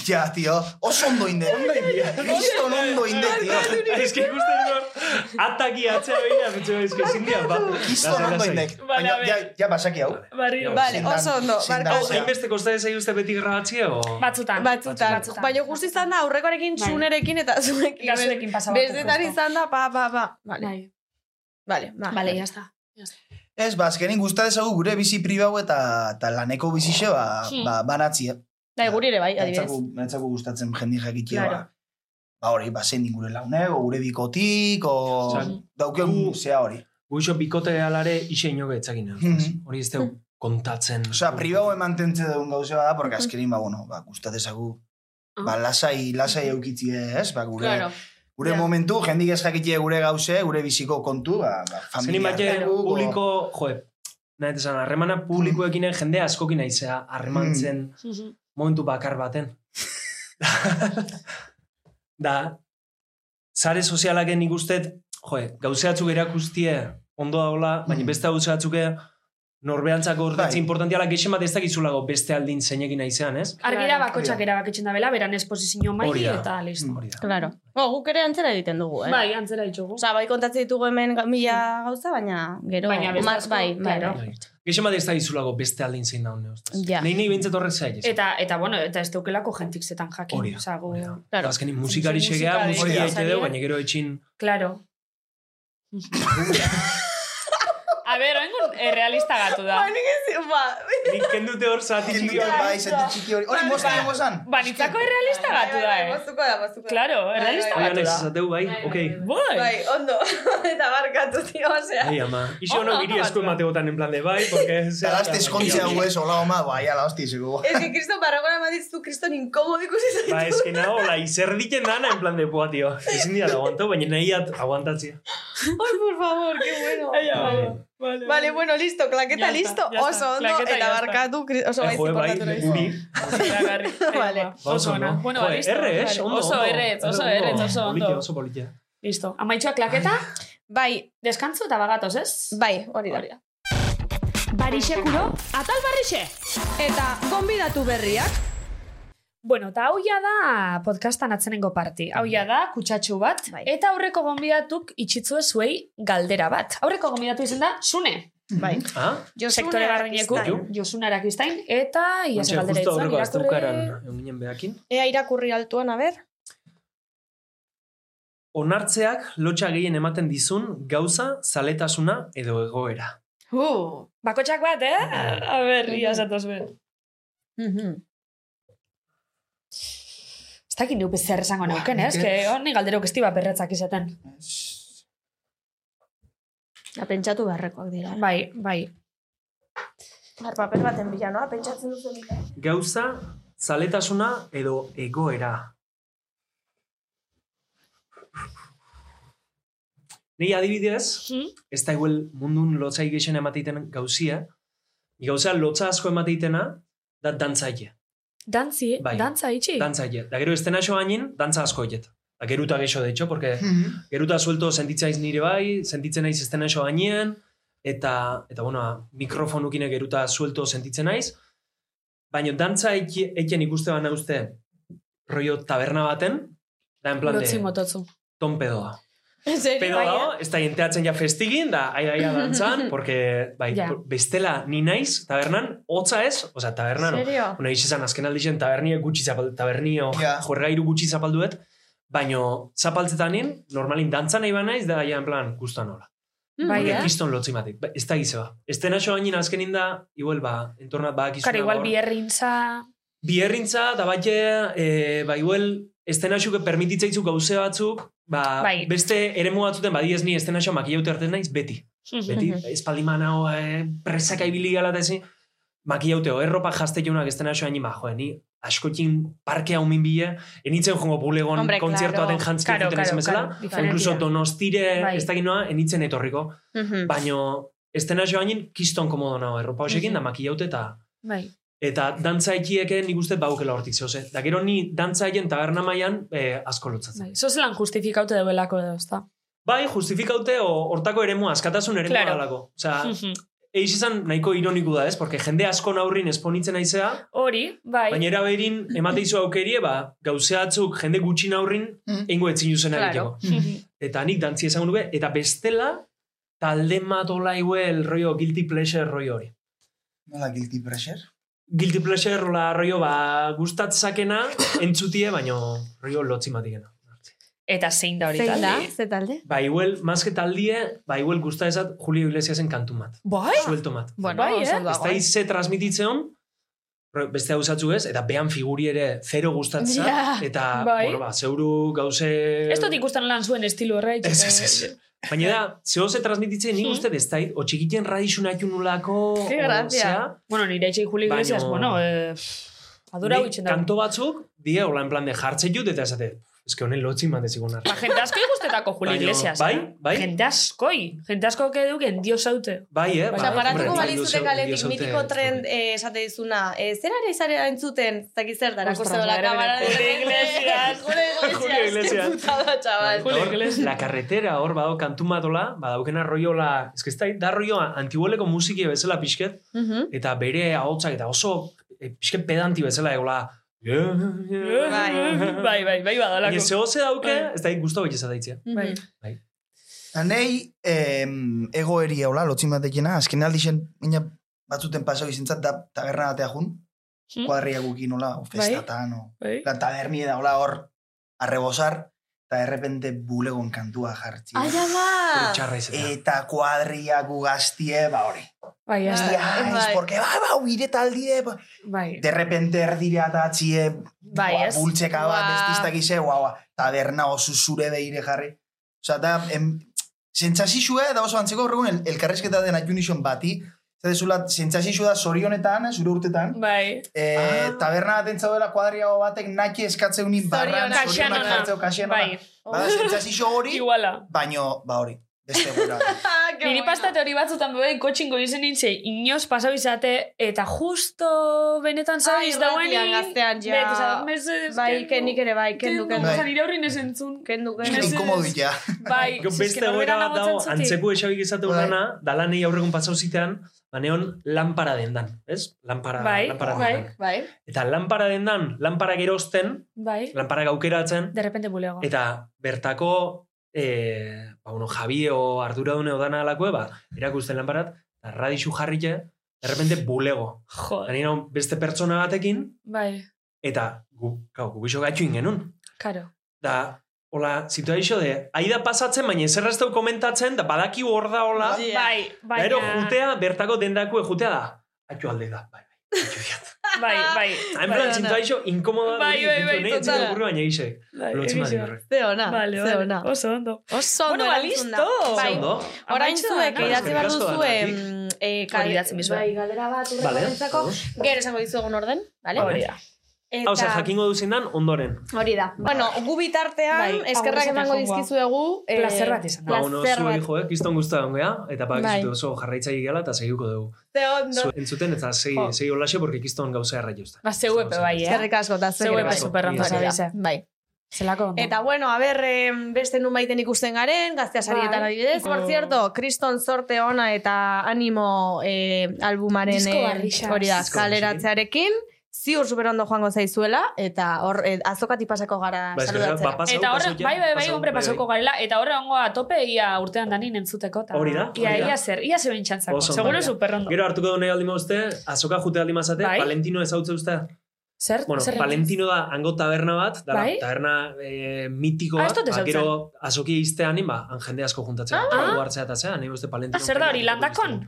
Speaker 7: Ja, tio, oso ondo inde.
Speaker 6: Ondo india.
Speaker 7: Kriston ondo inde, tio.
Speaker 6: Ez que ikusten dut, ataki atzea behina, betxo, ez que zindia, ba.
Speaker 7: Kriston
Speaker 6: Lasai,
Speaker 7: ondo
Speaker 6: lasai.
Speaker 7: inde.
Speaker 3: Vale,
Speaker 7: Baina,
Speaker 3: a ver.
Speaker 7: ja, ja, basaki hau.
Speaker 4: Vale, oso ondo.
Speaker 7: zea.
Speaker 6: hainbeste kosta ez uste beti grabatzea, o?
Speaker 3: Batzutan.
Speaker 4: Batzutan. Baina guzti izan da aurrekoarekin
Speaker 3: Bai.
Speaker 4: zunerekin eta zuekin.
Speaker 3: Eta zurekin pasaba.
Speaker 4: Bestetan izan da, pa, pa, pa. Vale,
Speaker 3: Bai.
Speaker 4: vale, ba.
Speaker 3: Vale, ya está.
Speaker 7: Ez, ba, azkenin gusta dezagu gure bizi pribau eta, eta laneko bizixe, ba,
Speaker 3: Hmm.
Speaker 7: ba, banatzie.
Speaker 4: Da, guri ere bai, adibidez.
Speaker 7: Netzaku gustatzen jendi jakitia,
Speaker 4: Claro.
Speaker 7: ba. Ba hori, ba, zein gure launek, o gure bikotik, o
Speaker 6: Osea,
Speaker 7: dauken
Speaker 6: gu-
Speaker 7: zea hori.
Speaker 6: Guixo bikote alare ise inoge etzakin.
Speaker 7: Mhm.
Speaker 6: Hori ez deu kontatzen.
Speaker 7: Osea, pribau emantentze dugun gauze bada, porque azkenin, ba, bueno, ba, gusta dezagu, ba, lasai, lasai eukitzie, ez? Ba, gure,
Speaker 4: Claro.
Speaker 7: gure
Speaker 4: Ja.
Speaker 7: momentu, jendik ez jakitie gure gauze, gure biziko kontu, ba, ba
Speaker 6: Zenin
Speaker 7: familia. o-
Speaker 6: publiko, joe, nahi esan, harremana publikoekin jende askokin aizea
Speaker 7: Hmm.
Speaker 6: harremantzen momentu bakar baten. da, sare sozialaken nik ustet, joe, gauzeatzuk erakustie ondo daula, baina
Speaker 7: Mm.
Speaker 6: beste gauzeatzuk norbeantzako urtetzi
Speaker 7: Bai.
Speaker 6: importantiala gexen bat ez dakizulago beste aldin zeinekin aizean, ez?
Speaker 3: Argira
Speaker 4: Claro.
Speaker 3: bakotxak erabakitzen da bela, beran esposizio mai
Speaker 6: da.
Speaker 3: eta listo.
Speaker 7: Mm.
Speaker 6: Da.
Speaker 4: Claro. Bo, guk ere antzera egiten dugu, eh?
Speaker 3: Bai, antzera ditugu.
Speaker 4: Osa, bai kontatzen ditugu hemen mila gauza, baina gero...
Speaker 3: Baina asko,
Speaker 4: bai, bai,
Speaker 3: claro.
Speaker 4: bai.
Speaker 6: Gexen bat ez dakizulago beste aldin zein daun neustaz.
Speaker 4: Ja.
Speaker 6: Nei nei bintzat horrek zaila.
Speaker 3: Eta, eta, bueno, eta ez deukelako jentik zetan jakin.
Speaker 6: Hori da, hori da.
Speaker 4: Claro.
Speaker 6: Azkenin musikari
Speaker 3: Musikari,
Speaker 6: xegea,
Speaker 7: da.
Speaker 6: egite deu, baina gero etxin...
Speaker 3: Claro. A ber, oengun eh, realista gatu da.
Speaker 4: Ba, nik ez, ba,
Speaker 6: Nik kendute hor zati txiki hori.
Speaker 7: bai, zati txiki hori. Hori mozta
Speaker 3: Ba-
Speaker 7: mozan.
Speaker 3: Ba, nitzako errealista gatu da, eh?
Speaker 4: Moztuko da, moztuko da.
Speaker 3: Claro, errealista
Speaker 4: Bai,
Speaker 6: Bai,
Speaker 3: gatu da.
Speaker 6: esateu, bai, ok.
Speaker 3: Bai.
Speaker 4: Bai, ondo. Eta barkatu, tio, osea.
Speaker 6: Ai, ama. Ixo
Speaker 3: Ondo,
Speaker 6: no
Speaker 3: ondo
Speaker 6: giri esku
Speaker 3: batua.
Speaker 6: emateotan en plan de bai, porque...
Speaker 7: Eta gazte eskontzea gu ez, hola oma, bai, ala, hosti, zego.
Speaker 4: Ez que kriston barragona madizu, kriston inkomodo ikusi zaitu.
Speaker 6: Ba, eske nago, la izer diken dana en plan de boa, tio. Ezin dira aguantau, baina nahiat aguantatzia.
Speaker 4: Ay, por favor, qué bueno.
Speaker 3: Ai, ama. Vale,
Speaker 4: Vale, bueno, listo, klaketa
Speaker 3: Ya está,
Speaker 4: listo,
Speaker 3: ya está.
Speaker 4: oso ondo,
Speaker 3: Klaketa
Speaker 4: eta barkatu, oso
Speaker 6: Eh.
Speaker 3: Agarri. Ai,
Speaker 4: Vale.
Speaker 3: Oso ona. Bueno, listo.
Speaker 6: ondo,
Speaker 3: Oso
Speaker 6: ondo.
Speaker 3: erretz, oso
Speaker 6: Ondo.
Speaker 3: erretz, oso ondo.
Speaker 6: oso politia.
Speaker 3: Listo. Amaitxoa klaketa?
Speaker 4: Bai,
Speaker 3: Deskantzu eta bagatoz, ez?
Speaker 4: bai, hori da.
Speaker 3: Hori da.
Speaker 1: Barixekuro, atal barrixe.
Speaker 4: Eta gonbidatu berriak.
Speaker 3: Bueno, eta hau ja da podcastan atzenengo parti. Hau ja da kutsatxu bat.
Speaker 4: Bai.
Speaker 3: Eta aurreko gonbidatuk itxitzu zuei galdera bat. Aurreko gonbidatu izan da, Sune.
Speaker 4: Bai.
Speaker 6: Ah?
Speaker 3: Sektore barreineku,
Speaker 4: Arakistain.
Speaker 3: Josuna Arakistain, eta
Speaker 6: Ontxe,
Speaker 3: galdera itzan,
Speaker 6: azteukaran
Speaker 3: irakurri...
Speaker 6: behakin.
Speaker 4: Ea irakurri altuan, a ber.
Speaker 6: Onartzeak lotxa gehien ematen dizun gauza, zaletasuna edo egoera.
Speaker 4: Uh.
Speaker 3: Bakotxak bat, eh? A ber, iaz atoz ben. Ez dakit neupe zer esango neuken, ez?
Speaker 7: nik
Speaker 3: Que honi galderok esti bat berretzak izaten.
Speaker 4: Ja, pentsatu beharrekoak dira.
Speaker 3: Bai, bai.
Speaker 4: Har, paper baten bila, noa? Pentsatzen duzu
Speaker 6: Gauza, zaletasuna edo egoera. Nei adibidez,
Speaker 3: Hmm?
Speaker 6: ez da igual mundun lotzai gexen emateiten gauzia, gauza lotza asko emateitena, da dantzaile.
Speaker 3: Dantzi,
Speaker 6: Bai.
Speaker 3: dantza itxi?
Speaker 6: Dantzaile. Da gero estena xo gainin, dantza asko eget. Da geruta gexo, de hecho, porque geruta suelto sentitzaiz nire bai, sentitzen naiz estena xo gainean, eta, eta bueno, mikrofonukine geruta suelto sentitzen naiz, baina dantza eken ikuste bana uste, rollo taberna baten, da en plan
Speaker 3: Lotzi
Speaker 6: de
Speaker 3: mototzu.
Speaker 6: ton pedoa.
Speaker 4: En serio,
Speaker 6: Pedo
Speaker 4: bai,
Speaker 6: dago, ez da jenteatzen ja festigin, da aia aia dantzan, porque, bai,
Speaker 3: Ja.
Speaker 6: bestela ni naiz, tabernan, hotza ez, osea, tabernan,
Speaker 4: En serio?
Speaker 6: Bueno, izan azken aldixen tabernie gutxi zapaldu, tabernio
Speaker 7: Ja.
Speaker 6: juergairu gutxi zapalduet, baino zapaltzetanin, normalin dantza nahi banaiz, da ja en plan, gustan hola.
Speaker 3: Bai,
Speaker 6: Porque
Speaker 3: eh?
Speaker 6: kiston lotzi matik. Ba, ez da gizeba. Ez dena xo gainin azkenin da, igual ba, entornat ba,
Speaker 3: Karo, igual bierrintza...
Speaker 6: Bierrintza, da bat e, ba, igual, ez dena xuke permititzaitzu gauze batzuk, ba,
Speaker 3: Bai.
Speaker 6: beste eremu batzuten, badiez ni ez dena xo makillaute hartzen naiz, beti. Beti, espaldi manao, e, presaka ibili gala eta ezin, makillaute, o erropa jazte jaunak ez dena xo anima, joe, ni askotin parkea umin bile, enitzen jongo bulegon
Speaker 4: Hombre,
Speaker 6: kontzertu
Speaker 4: claro.
Speaker 6: baten jantzki
Speaker 3: Karo,
Speaker 6: juten
Speaker 3: karo,
Speaker 6: ezen bezala,
Speaker 3: diferentia.
Speaker 6: incluso donostire
Speaker 3: Bai.
Speaker 6: ez dakit noa, enitzen etorriko.
Speaker 4: Mhm.
Speaker 6: Baino, ez dena hainin, kiston komodo nago, erropa hoxekin, da makillaute eta
Speaker 3: Bai.
Speaker 6: Eta dantza ekieke nik uste baukela hortik zehoze. Da gero ni dantza egin taberna maian eh, asko lotzatzen.
Speaker 3: Bai. Zo zelan justifikaute deuelako edo, ezta?
Speaker 6: Bai, justifikaute hortako eremua, askatasun eremua
Speaker 3: Claro.
Speaker 6: dalako. Osea, eiz izan nahiko ironiku da ez, porque jende asko naurrin esponitzen aizea,
Speaker 3: Hori, bai.
Speaker 6: baina era behin emateizu aukerie, ba, gauzeatzuk jende gutxi naurrin,
Speaker 7: Mm.
Speaker 6: eingo etzin juzen
Speaker 4: Claro.
Speaker 6: egiteko. Eta nik dantzi esango nuke, eta bestela, talde matola igual rollo guilty pleasure rollo hori.
Speaker 7: Nola guilty pressure?
Speaker 6: Guilty pleasure rola rollo ba gustatzakena entzutie, baino rollo lotzi matikena.
Speaker 3: Eta zein da hori
Speaker 4: Zein da?
Speaker 3: talde?
Speaker 4: Ze talde?
Speaker 6: Ba, igual, más que taldie, ba, igual gusta esat Julio Iglesiasen kantu mat.
Speaker 3: Bai?
Speaker 6: Suelto mat.
Speaker 4: Bueno,
Speaker 3: Bai, eh?
Speaker 6: Ez da
Speaker 4: eh?
Speaker 6: ize transmititzeon, beste hau zatzu ez, eta behan figuri ere zero gustatza,
Speaker 4: Ja.
Speaker 6: eta,
Speaker 3: Bai.
Speaker 6: bueno, ba, zeuru gauze...
Speaker 3: Ez dut ikusten lan zuen estilo horre.
Speaker 6: Ez, ez, ez. Baina da, zeo ze transmititzen nik
Speaker 3: Mhm.
Speaker 6: uste ez da, o txikiten radixun haitu nulako,
Speaker 4: Ke grazia.
Speaker 3: Bueno, nire etxei Julio
Speaker 6: Baino-
Speaker 3: Iglesias, bueno, eh, adura huitzen da.
Speaker 6: kanto batzuk, die, hola en plan de jartze jut, eta esate, ez que honen lotzi mate zigun
Speaker 3: Ba, jente asko ikustetako Julio
Speaker 6: Baino,
Speaker 3: Iglesias.
Speaker 6: bai,
Speaker 3: eh?
Speaker 6: bai.
Speaker 3: Jente askoi. Jente asko keduken dios haute.
Speaker 6: Bai, eh? Ba,
Speaker 4: paratuko
Speaker 6: hombre,
Speaker 4: balizute kaletik
Speaker 6: zaute-
Speaker 4: mitiko trend eh, esate dizuna, eh, zer ari zare entzuten, zaki zer dara,
Speaker 3: Ostras,
Speaker 4: kuste la
Speaker 3: bere, bere,
Speaker 4: kamara. repente,
Speaker 3: Iglesias.
Speaker 4: Julio Iglesias.
Speaker 6: Iglesias.
Speaker 4: Putada, chaval.
Speaker 6: Bai, hor, la carretera hor bado kantu matola, badaukena rollola, ez que ez da, da rollo antiboleko musiki bezala pixket, eta bere ahotsak eta oso pixket pedanti bezala egola.
Speaker 4: Bai.
Speaker 3: bai, bai, bai badalako.
Speaker 6: Baina zehoze dauke,
Speaker 3: Bai.
Speaker 6: ez da guztu betxe zadaitzea.
Speaker 3: Bai.
Speaker 7: Anei, em, egoeria hola, lotzin batekena, azken aldixen, baina batzuten pasau izentzat, da taberna batea jun,
Speaker 3: Hmm.
Speaker 7: kuadria gukin hola, o festatan, o...
Speaker 3: Bai.
Speaker 7: La tabernia da hola hor, arrebosar, eta de repente bulegon kantua jartzi.
Speaker 4: Ai, ama!
Speaker 6: Txarra izatea.
Speaker 7: Eta kuadria gugaztie, ba hori.
Speaker 3: Bai, ez da.
Speaker 7: Ez,
Speaker 4: bai.
Speaker 7: porque, ba, ba, uire taldie, ba.
Speaker 3: Bai.
Speaker 7: De repente erdire atatzie,
Speaker 3: Bai,
Speaker 7: bua,
Speaker 3: ez?
Speaker 7: bultzeka bat,
Speaker 4: Ua.
Speaker 7: ez diztak ize, guau, guau, taberna oso zure beire jarri. Osa, da, em, sentsazizue, da oso antzeko horregun, el, elkarrezketa den ajunison bati, Zedezula, sentsazizue da zorionetan, eh, zure urtetan,
Speaker 3: Bai.
Speaker 7: e,
Speaker 6: Ah.
Speaker 7: taberna baten zaudela kuadriago batek naki eskatzeuni barran,
Speaker 4: Zorionak,
Speaker 7: jartzeo kaxianona.
Speaker 3: Bai.
Speaker 7: Bada, sentsazio hori, baino, ba hori. Beste gura.
Speaker 3: Niri pastate hori batzutan beben kotxingo izen nintze, inoz pasau izate, eta justo benetan zabiz
Speaker 4: Ai,
Speaker 3: dauen
Speaker 4: irratian gaztean, ja. Bai, kenik ere bai, kendu, kendu.
Speaker 7: Bai.
Speaker 3: Bai. Nire horri nesentzun.
Speaker 4: Kendu, kendu.
Speaker 7: inkomodu ja.
Speaker 3: Bai,
Speaker 6: beste goera bat dago, antzeku esabik izate
Speaker 7: Bai.
Speaker 6: urana, da lanei aurregun pasau zitean, baneon lanpara dendan, ez? Lanpara,
Speaker 3: Bai,
Speaker 6: lanpara
Speaker 3: bai,
Speaker 6: dendan.
Speaker 4: Bai.
Speaker 6: Eta lanpara dendan, lanpara gerozten,
Speaker 3: Bai,
Speaker 6: lanpara gaukeratzen,
Speaker 3: de repente bulego.
Speaker 6: eta bertako, e, ba, bueno, Javi o arduradune odana alakue, ba, erakusten lanparat, eta radixu jarrike, de repente bulego.
Speaker 3: Joder,
Speaker 6: Gani naun, beste pertsona batekin,
Speaker 3: bai,
Speaker 6: eta gu, gau, gu biso gaitxu ingenun.
Speaker 3: karo.
Speaker 6: Da, hola, situazio de, aida pasatzen, baina ezer ez komentatzen, da badaki hor da hola,
Speaker 4: Ja.
Speaker 3: Bai,
Speaker 6: da ero
Speaker 3: baina...
Speaker 6: jutea, bertako dendakue jutea da, atxo alde da, bai, bai.
Speaker 3: Bai, bai.
Speaker 6: Plan, situazio inkomoda
Speaker 3: Bai, bai, bai,
Speaker 6: nahi,
Speaker 3: total.
Speaker 6: burru baina gisek.
Speaker 3: bai,
Speaker 6: Lotzen badi horrek.
Speaker 4: Ze ona,
Speaker 3: Vale,
Speaker 4: ze
Speaker 3: vale. Oso ondo.
Speaker 4: Oso ondo
Speaker 3: Bueno, ba, listo.
Speaker 4: Bai. Orain zuek
Speaker 3: da,
Speaker 4: idatzi behar mm, eh,
Speaker 3: dizuet.
Speaker 4: Bai, galera bat
Speaker 6: Vale,
Speaker 4: urrekorentzako.
Speaker 6: ados.
Speaker 4: Gero esango dizuegun orden, vale?
Speaker 6: Vale.
Speaker 3: Hori da.
Speaker 4: Eta...
Speaker 6: Hau, zer, jakingo duzindan, ondoren.
Speaker 4: Hori da. Bueno, gu bitartean,
Speaker 3: Bai,
Speaker 4: eskerrak emango dizkizuegu. eh,
Speaker 3: Plazer bat izan.
Speaker 6: Ba, ono,
Speaker 4: Plazer
Speaker 6: zuei
Speaker 4: bat.
Speaker 6: jo, eh, kiston guztua dongea, eta
Speaker 4: Bai.
Speaker 6: bakizute oso jarraitzaile gela, eta segituko dugu.
Speaker 4: Ze ondo.
Speaker 6: Zu, entzuten, eta segi,
Speaker 3: Jo.
Speaker 6: segi olaxe, porque kiston gauza erra juzta.
Speaker 3: Ba, zeu epe bai, eh?
Speaker 4: Eskerrik asko, eta
Speaker 3: Zeu epe
Speaker 4: bai.
Speaker 3: zabize.
Speaker 4: Bai.
Speaker 3: Zelako ondo.
Speaker 4: Eta bueno, a ber, eh, beste nun baiten ikusten garen, gaztea sarietan
Speaker 3: Bai.
Speaker 4: adibidez. Por cierto, kriston sorte ona eta animo eh, albumaren eh, hori da,
Speaker 6: Disko
Speaker 4: kaleratzearekin. Ziur superondo joango zaizuela, eta hor, eh, azokati pasako gara
Speaker 6: Ba,
Speaker 4: saludatzera.
Speaker 6: ba,
Speaker 3: Eta
Speaker 6: ja,
Speaker 3: bai, bai, bai,
Speaker 6: pasau,
Speaker 3: hombre,
Speaker 6: bai,
Speaker 3: pasoko
Speaker 6: bai.
Speaker 3: garela. Eta horre ongo a tope ia urtean danin entzuteko. Ta,
Speaker 6: Hori da,
Speaker 3: Ia,
Speaker 6: hori da.
Speaker 3: ia zer, ia zer bintxantzako.
Speaker 6: Oso
Speaker 3: Seguro
Speaker 6: ondo.
Speaker 3: superrondo.
Speaker 6: Gero hartuko du nahi aldi mauzte, azoka jute aldi mazate,
Speaker 3: Bai.
Speaker 6: Valentino ezautze uste.
Speaker 3: Zer,
Speaker 6: Bueno,
Speaker 3: zer
Speaker 6: Valentino da hango taberna bat, da
Speaker 3: Bai?
Speaker 6: taberna eh, mitiko
Speaker 3: Ah,
Speaker 6: bat,
Speaker 3: dut
Speaker 6: ba, gero azoki iztean, ba, jende asko juntatzen,
Speaker 3: Ah.
Speaker 6: ah. hartzea eta zea, nahi uste Valentino.
Speaker 3: Ah, zer da hori, landakon?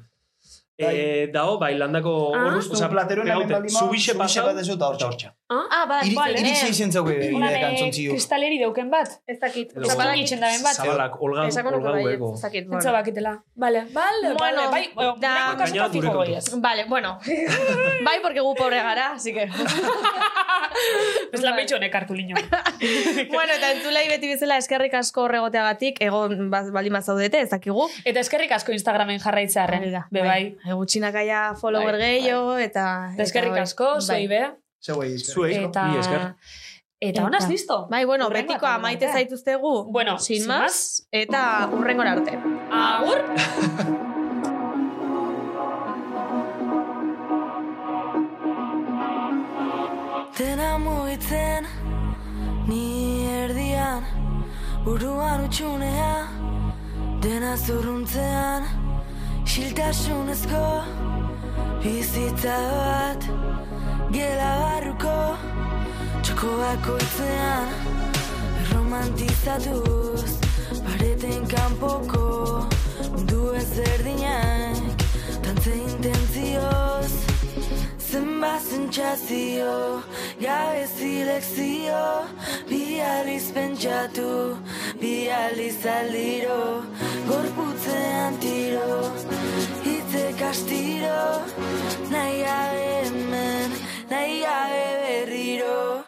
Speaker 6: Eh, dao, bai, landako
Speaker 3: Ah.
Speaker 6: hor,
Speaker 7: Osa, plateroen hemen baldin
Speaker 6: zubixe pasau,
Speaker 7: bat ez dut
Speaker 6: eta
Speaker 7: hortxa.
Speaker 6: Hortxa.
Speaker 4: Ah, bada,
Speaker 7: Iri-
Speaker 4: vale.
Speaker 7: Iritsi izen zauke
Speaker 3: Hola,
Speaker 7: ire
Speaker 3: ne,
Speaker 7: kantzontzi
Speaker 3: kristaleri deuken bat.
Speaker 4: Ez dakit.
Speaker 3: Badakit. itxen daben bat.
Speaker 6: Zabalak, olga,
Speaker 4: bai,
Speaker 6: hueko.
Speaker 4: ez dakit.
Speaker 3: Entza bakitela. Vale, vale,
Speaker 4: Bueno,
Speaker 3: vale. Bai,
Speaker 4: da-
Speaker 3: fijo
Speaker 6: gure
Speaker 3: goiez.
Speaker 4: Vale, bueno. bai, porque gu pobre gara, así que...
Speaker 3: Ez lan behitxo honek hartu lino.
Speaker 4: bueno, eta entzulei beti bezala eskerrik asko horregoteagatik, egon baldin zaudete, ez dakigu.
Speaker 3: Eta eskerrik asko Instagramen jarraitzearen. Be bai.
Speaker 4: Gutxinak aia follower
Speaker 3: Bai,
Speaker 4: gehiago, eta...
Speaker 3: Eskerrik asko,
Speaker 4: Bai.
Speaker 3: zuei be.
Speaker 7: Zeuei, eskerrik
Speaker 6: Zuei,
Speaker 3: Eta...
Speaker 6: mi esker.
Speaker 3: Eta honaz listo.
Speaker 4: Bai, bueno,
Speaker 3: Hurrengo
Speaker 4: betikoa
Speaker 3: atalera
Speaker 4: maite
Speaker 3: arte.
Speaker 4: zaituztegu,
Speaker 3: Bueno,
Speaker 4: sin
Speaker 3: sin
Speaker 4: más, eta urrengora arte.
Speaker 3: Agur!
Speaker 11: Dena mugitzen ni erdian Buruan utxunea Dena zurruntzean Xiltasunezko Bizitza bat Txoko bakoitzean Romantizatuz Pareten kanpoko Mundu ezberdinak Tantze intentzioz Zenba sentsazio, gabe zilekzio, bi aliz pentsatu, bi aliz aldiro, gorputzean tiro, hitzek astiro, nahi gabe hemen, nahi gabe berriro.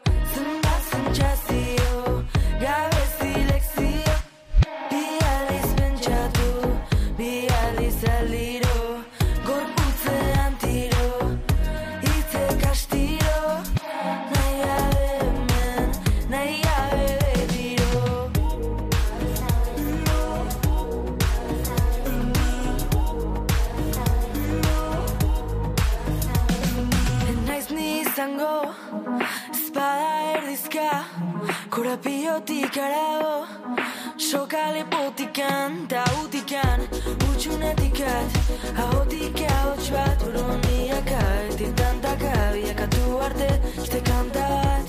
Speaker 11: Korapiotik arago, soka lepotikan, ta utikan, utxunetikat, ahotik ahots bat, uroniaka, ertitantaka, biakatu arte, este kanta bat.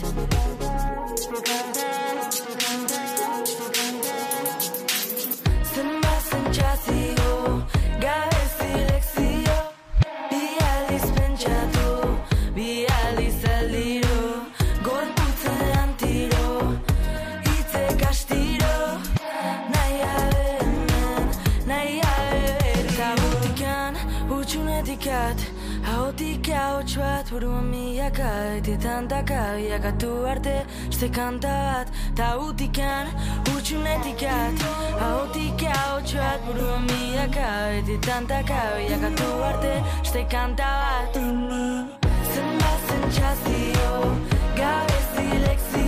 Speaker 11: Buruan milaka, eti tantaka, biakatu arte, este kanta bat, ta utikan, utxunetikat, ahotik ahotsu bat, buruan milaka, eti tantaka, biakatu arte, este kanta bat. Zenbat sentsazio, gabe zilekzio,